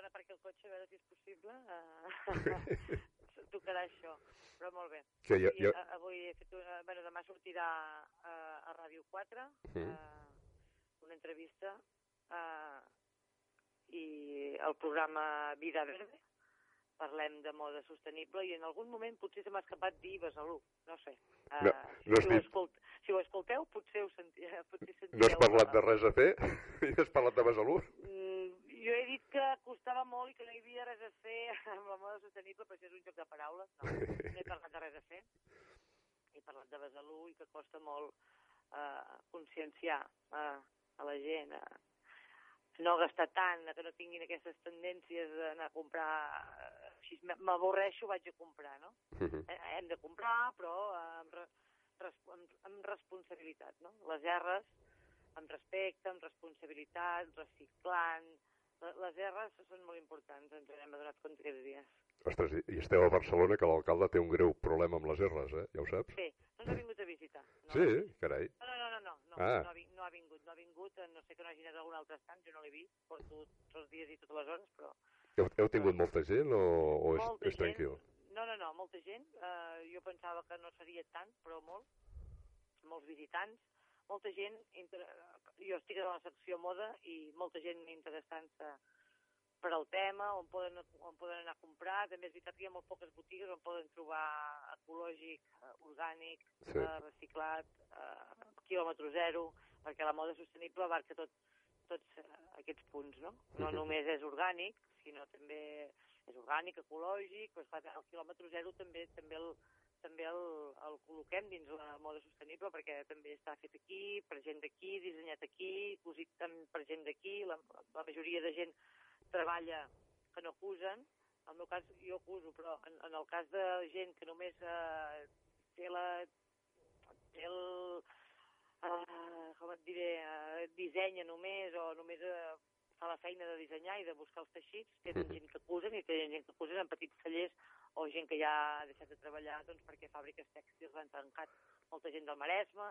Speaker 11: si és possible, eh, tocarà això, però molt bé.
Speaker 1: Ja,
Speaker 11: Avui,
Speaker 1: ja...
Speaker 11: a- avui he fet una... Bueno, demà sortirà a, a Ràdio 4
Speaker 1: Mm.
Speaker 11: eh, una entrevista eh, i el programa Vida Verde parlem de moda sostenible i en algun moment potser se m'ha escapat dir Besalú, no sé. Eh,
Speaker 1: No, no
Speaker 11: si, ho escolt, si ho escolteu potser ho senti, potser sentireu...
Speaker 1: No has parlat de res a fer? I has parlat de Besalú?
Speaker 11: Mm, jo he dit que costava molt i que no hi havia res a fer amb la moda sostenible, però això és un joc de paraules. No, no he parlat de res a fer. He parlat de Besalú i que costa molt eh, conscienciar eh, a la gent a no gastar tant, que no tinguin aquestes tendències d'anar a comprar... eh, Així m'avorreixo, vaig a comprar, no?
Speaker 1: Mhm.
Speaker 11: Eh, hem de comprar, però amb, re, res, amb, amb responsabilitat, no? Les R's amb respecte, amb responsabilitat, reciclant... Le- Les R's són molt importants, ens n'hem adonat compte aquests dies.
Speaker 1: Ostres, i- esteu a Barcelona, que l'alcalde té un greu problema amb les R's, eh? Ja ho saps?
Speaker 11: Sí, no ens ha vingut a visitar. No,
Speaker 1: Sí, carai.
Speaker 11: No, no, no, no, no, no,
Speaker 1: Ah.
Speaker 11: no, ha, no ha vingut, no ha vingut, no sé que no hagi anat a algun altre estant, jo no l'he vist, porto tots els dies i totes les hores, però
Speaker 1: Heu, heu tingut molta gent o, o és,
Speaker 11: Molta
Speaker 1: és tranquil?
Speaker 11: No, no, no, molta gent. Uh, jo pensava que no seria tant, però molt. Molts visitants, molta gent... Inter... Jo estic a la secció moda i molta gent interessant-se per al tema, on poden, on poden anar a comprar. També és veritat que hi ha molt poques botigues on poden trobar ecològic, eh, orgànic,
Speaker 1: Sí.
Speaker 11: eh, reciclat, eh, quilòmetre zero, perquè la moda sostenible abarca tot, tots eh, aquests punts, no? No només és orgànic, sinó també és orgànic, ecològic, però esclar, el quilòmetre zero també també el, també el, el col·loquem dins la moda sostenible perquè també està fet aquí, per gent d'aquí, dissenyat aquí, cosit per gent d'aquí, la, la majoria de gent treballa que no acusen, en el meu cas jo acuso, però en, en el cas de gent que només eh, té la té el, eh, com et diré, eh, dissenya només o només eh, fa la feina de dissenyar i de buscar els teixits, tenen gent que acusen i tenen gent que acusen en petits tallers o gent que ja ha deixat de treballar doncs, perquè fàbriques tèxtils l'han tancat molta gent del Maresme,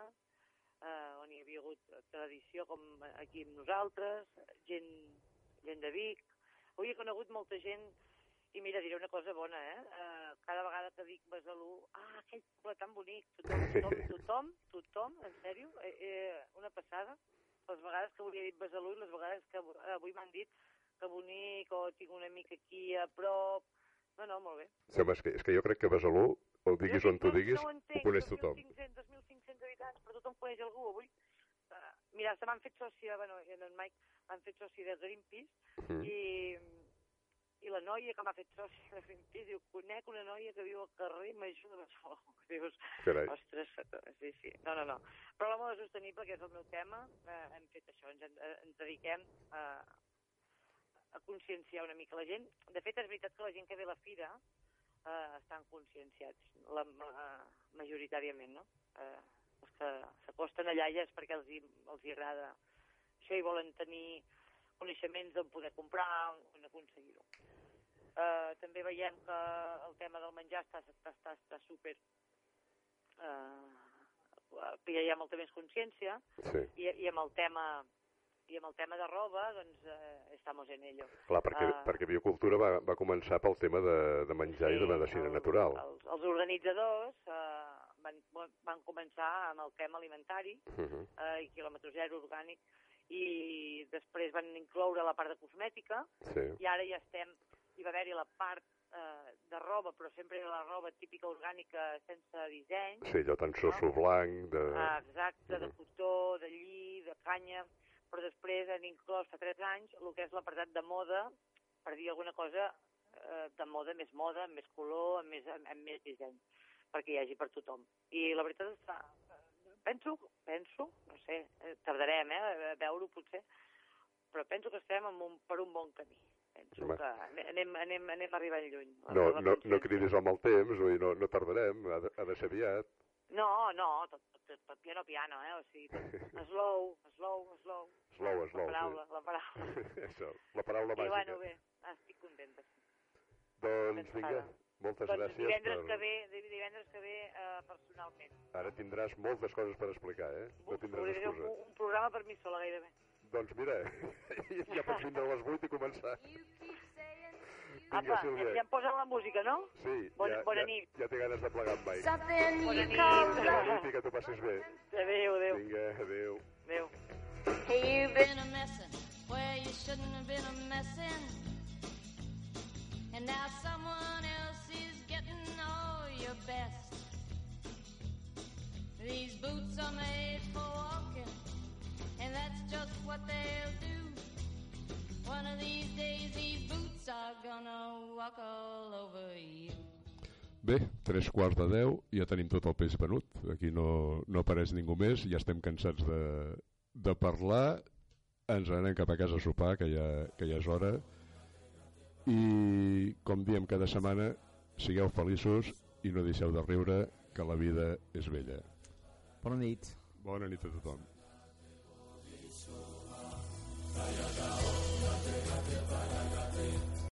Speaker 11: eh, on hi havia hagut tradició com aquí amb nosaltres, gent, gent de Vic. Avui he conegut molta gent i mira, diré una cosa bona, eh? eh cada vegada que dic Besalú, ah, aquell poble tan bonic, tothom, tothom, tothom, tothom en sèrio, eh, eh, una passada. Les vegades que volia dir Besalú i les vegades que av- avui m'han dit que bonic o tinc una mica aquí a prop. No, no, molt bé.
Speaker 1: Sí, home, és que, és que jo crec que Besalú, ho diguis
Speaker 11: Jo
Speaker 1: on tu diguis,
Speaker 11: no ho
Speaker 1: ho
Speaker 11: entenc,
Speaker 1: coneix tothom.
Speaker 11: 2.500, 2.500 habitants, però tothom coneix algú avui. Uh, mira, se m'han fet sòcia, bueno, i en en Mike m'han fet sòcia de Greenpeace
Speaker 1: Mhm.
Speaker 11: i, i la noia que m'ha fet sòcia de Greenpeace diu, conec una noia que viu al carrer Major de Barcelona. Dius,
Speaker 1: Carai.
Speaker 11: ostres, sí, sí, no, no, no. Però la moda sostenible, que és el meu tema, eh, hem fet això, ens, en- eh, ens dediquem a, a conscienciar una mica la gent. De fet, és veritat que la gent que ve a la fira eh, estan conscienciats, la, la, majoritàriament, no? Eh, els que s'acosten allà ja és perquè els hi, els hi agrada això i volen tenir coneixements d'on poder comprar, on aconseguir-ho. Eh, també veiem que el tema del menjar està, està, està, està super... Eh, hi ha molta més consciència
Speaker 1: Sí.
Speaker 11: i, i amb el tema i amb el tema de roba, doncs, eh, estamos en ello.
Speaker 1: Clar, perquè,
Speaker 11: Ah.
Speaker 1: perquè Biocultura va, va començar pel tema de, de menjar i de medicina
Speaker 11: el-
Speaker 1: natural.
Speaker 11: Els, els organitzadors eh, van, van començar amb el tema alimentari
Speaker 1: Mhm.
Speaker 11: eh, i quilòmetre zero orgànic i després van incloure la part de cosmètica
Speaker 1: Sí.
Speaker 11: i ara ja estem, hi va haver-hi la part eh, de roba, però sempre era la roba típica orgànica sense disseny.
Speaker 1: Sí, allò tan soso blanc, de...
Speaker 11: Ah, exacte, de
Speaker 1: Mhm.
Speaker 11: cotó, de lli, de canya, però després han inclòs fa 3 anys el que és l'apartat de moda, per dir alguna cosa eh, de moda, més moda, amb més color, amb més, amb, amb més disseny, perquè hi hagi per tothom. I la veritat és que penso, penso, no sé, eh, tardarem eh, a veure-ho potser, però penso que estem en un, per un bon camí. Penso
Speaker 1: Home.
Speaker 11: que anem, anem, anem arribant lluny.
Speaker 1: No, no, no cridis amb el temps, vull dir, no, no tardarem, ha de, ha de ser aviat.
Speaker 11: No, no, tot, tot, tot piano piano, eh? O sigui, tot, slow, slow, slow.
Speaker 1: Slow, slow,
Speaker 11: La paraula,
Speaker 1: sí.
Speaker 11: la paraula.
Speaker 1: Això, la paraula
Speaker 11: I
Speaker 1: màgica.
Speaker 11: bueno, bé, estic contenta.
Speaker 1: doncs vinga, moltes
Speaker 11: doncs
Speaker 1: gràcies.
Speaker 11: divendres
Speaker 1: per-
Speaker 11: que ve, div- divendres que ve eh, personalment.
Speaker 1: Ara tindràs moltes coses per explicar, eh? No tindràs
Speaker 11: ser un, un programa per mi sola gairebé.
Speaker 1: Doncs mira, ja pots vindre a les 8 i començar.
Speaker 11: Apa,
Speaker 1: Vinga,
Speaker 11: ja,
Speaker 1: Sílvia.
Speaker 11: ja em posen la música, no?
Speaker 1: Sí,
Speaker 11: Bona-
Speaker 1: ja,
Speaker 11: bona
Speaker 1: ja,
Speaker 11: nit.
Speaker 1: ja té ganes de plegar amb Mike.
Speaker 6: Something
Speaker 11: Bona
Speaker 6: you
Speaker 11: nit.
Speaker 1: Bona nit i que t'ho passis bé.
Speaker 11: Adéu, adéu,
Speaker 1: Vinga, adéu.
Speaker 11: adéu.
Speaker 4: Hey, you've been a messin' where you shouldn't have been a messin'. And now someone else is getting all your best. These boots are made for walking, and that's just what they'll do. One of these days, these boots are gonna walk all over you.
Speaker 1: Bé, tres quarts de deu, ja tenim tot el peix venut. Aquí no, no apareix ningú més, ja estem cansats de, de parlar. Ens anem cap a casa a sopar, que ja, que ja és hora. I, com diem cada setmana, sigueu feliços i no deixeu de riure, que la vida és bella.
Speaker 2: Bona nit.
Speaker 1: Bona nit a tothom.
Speaker 7: Callao.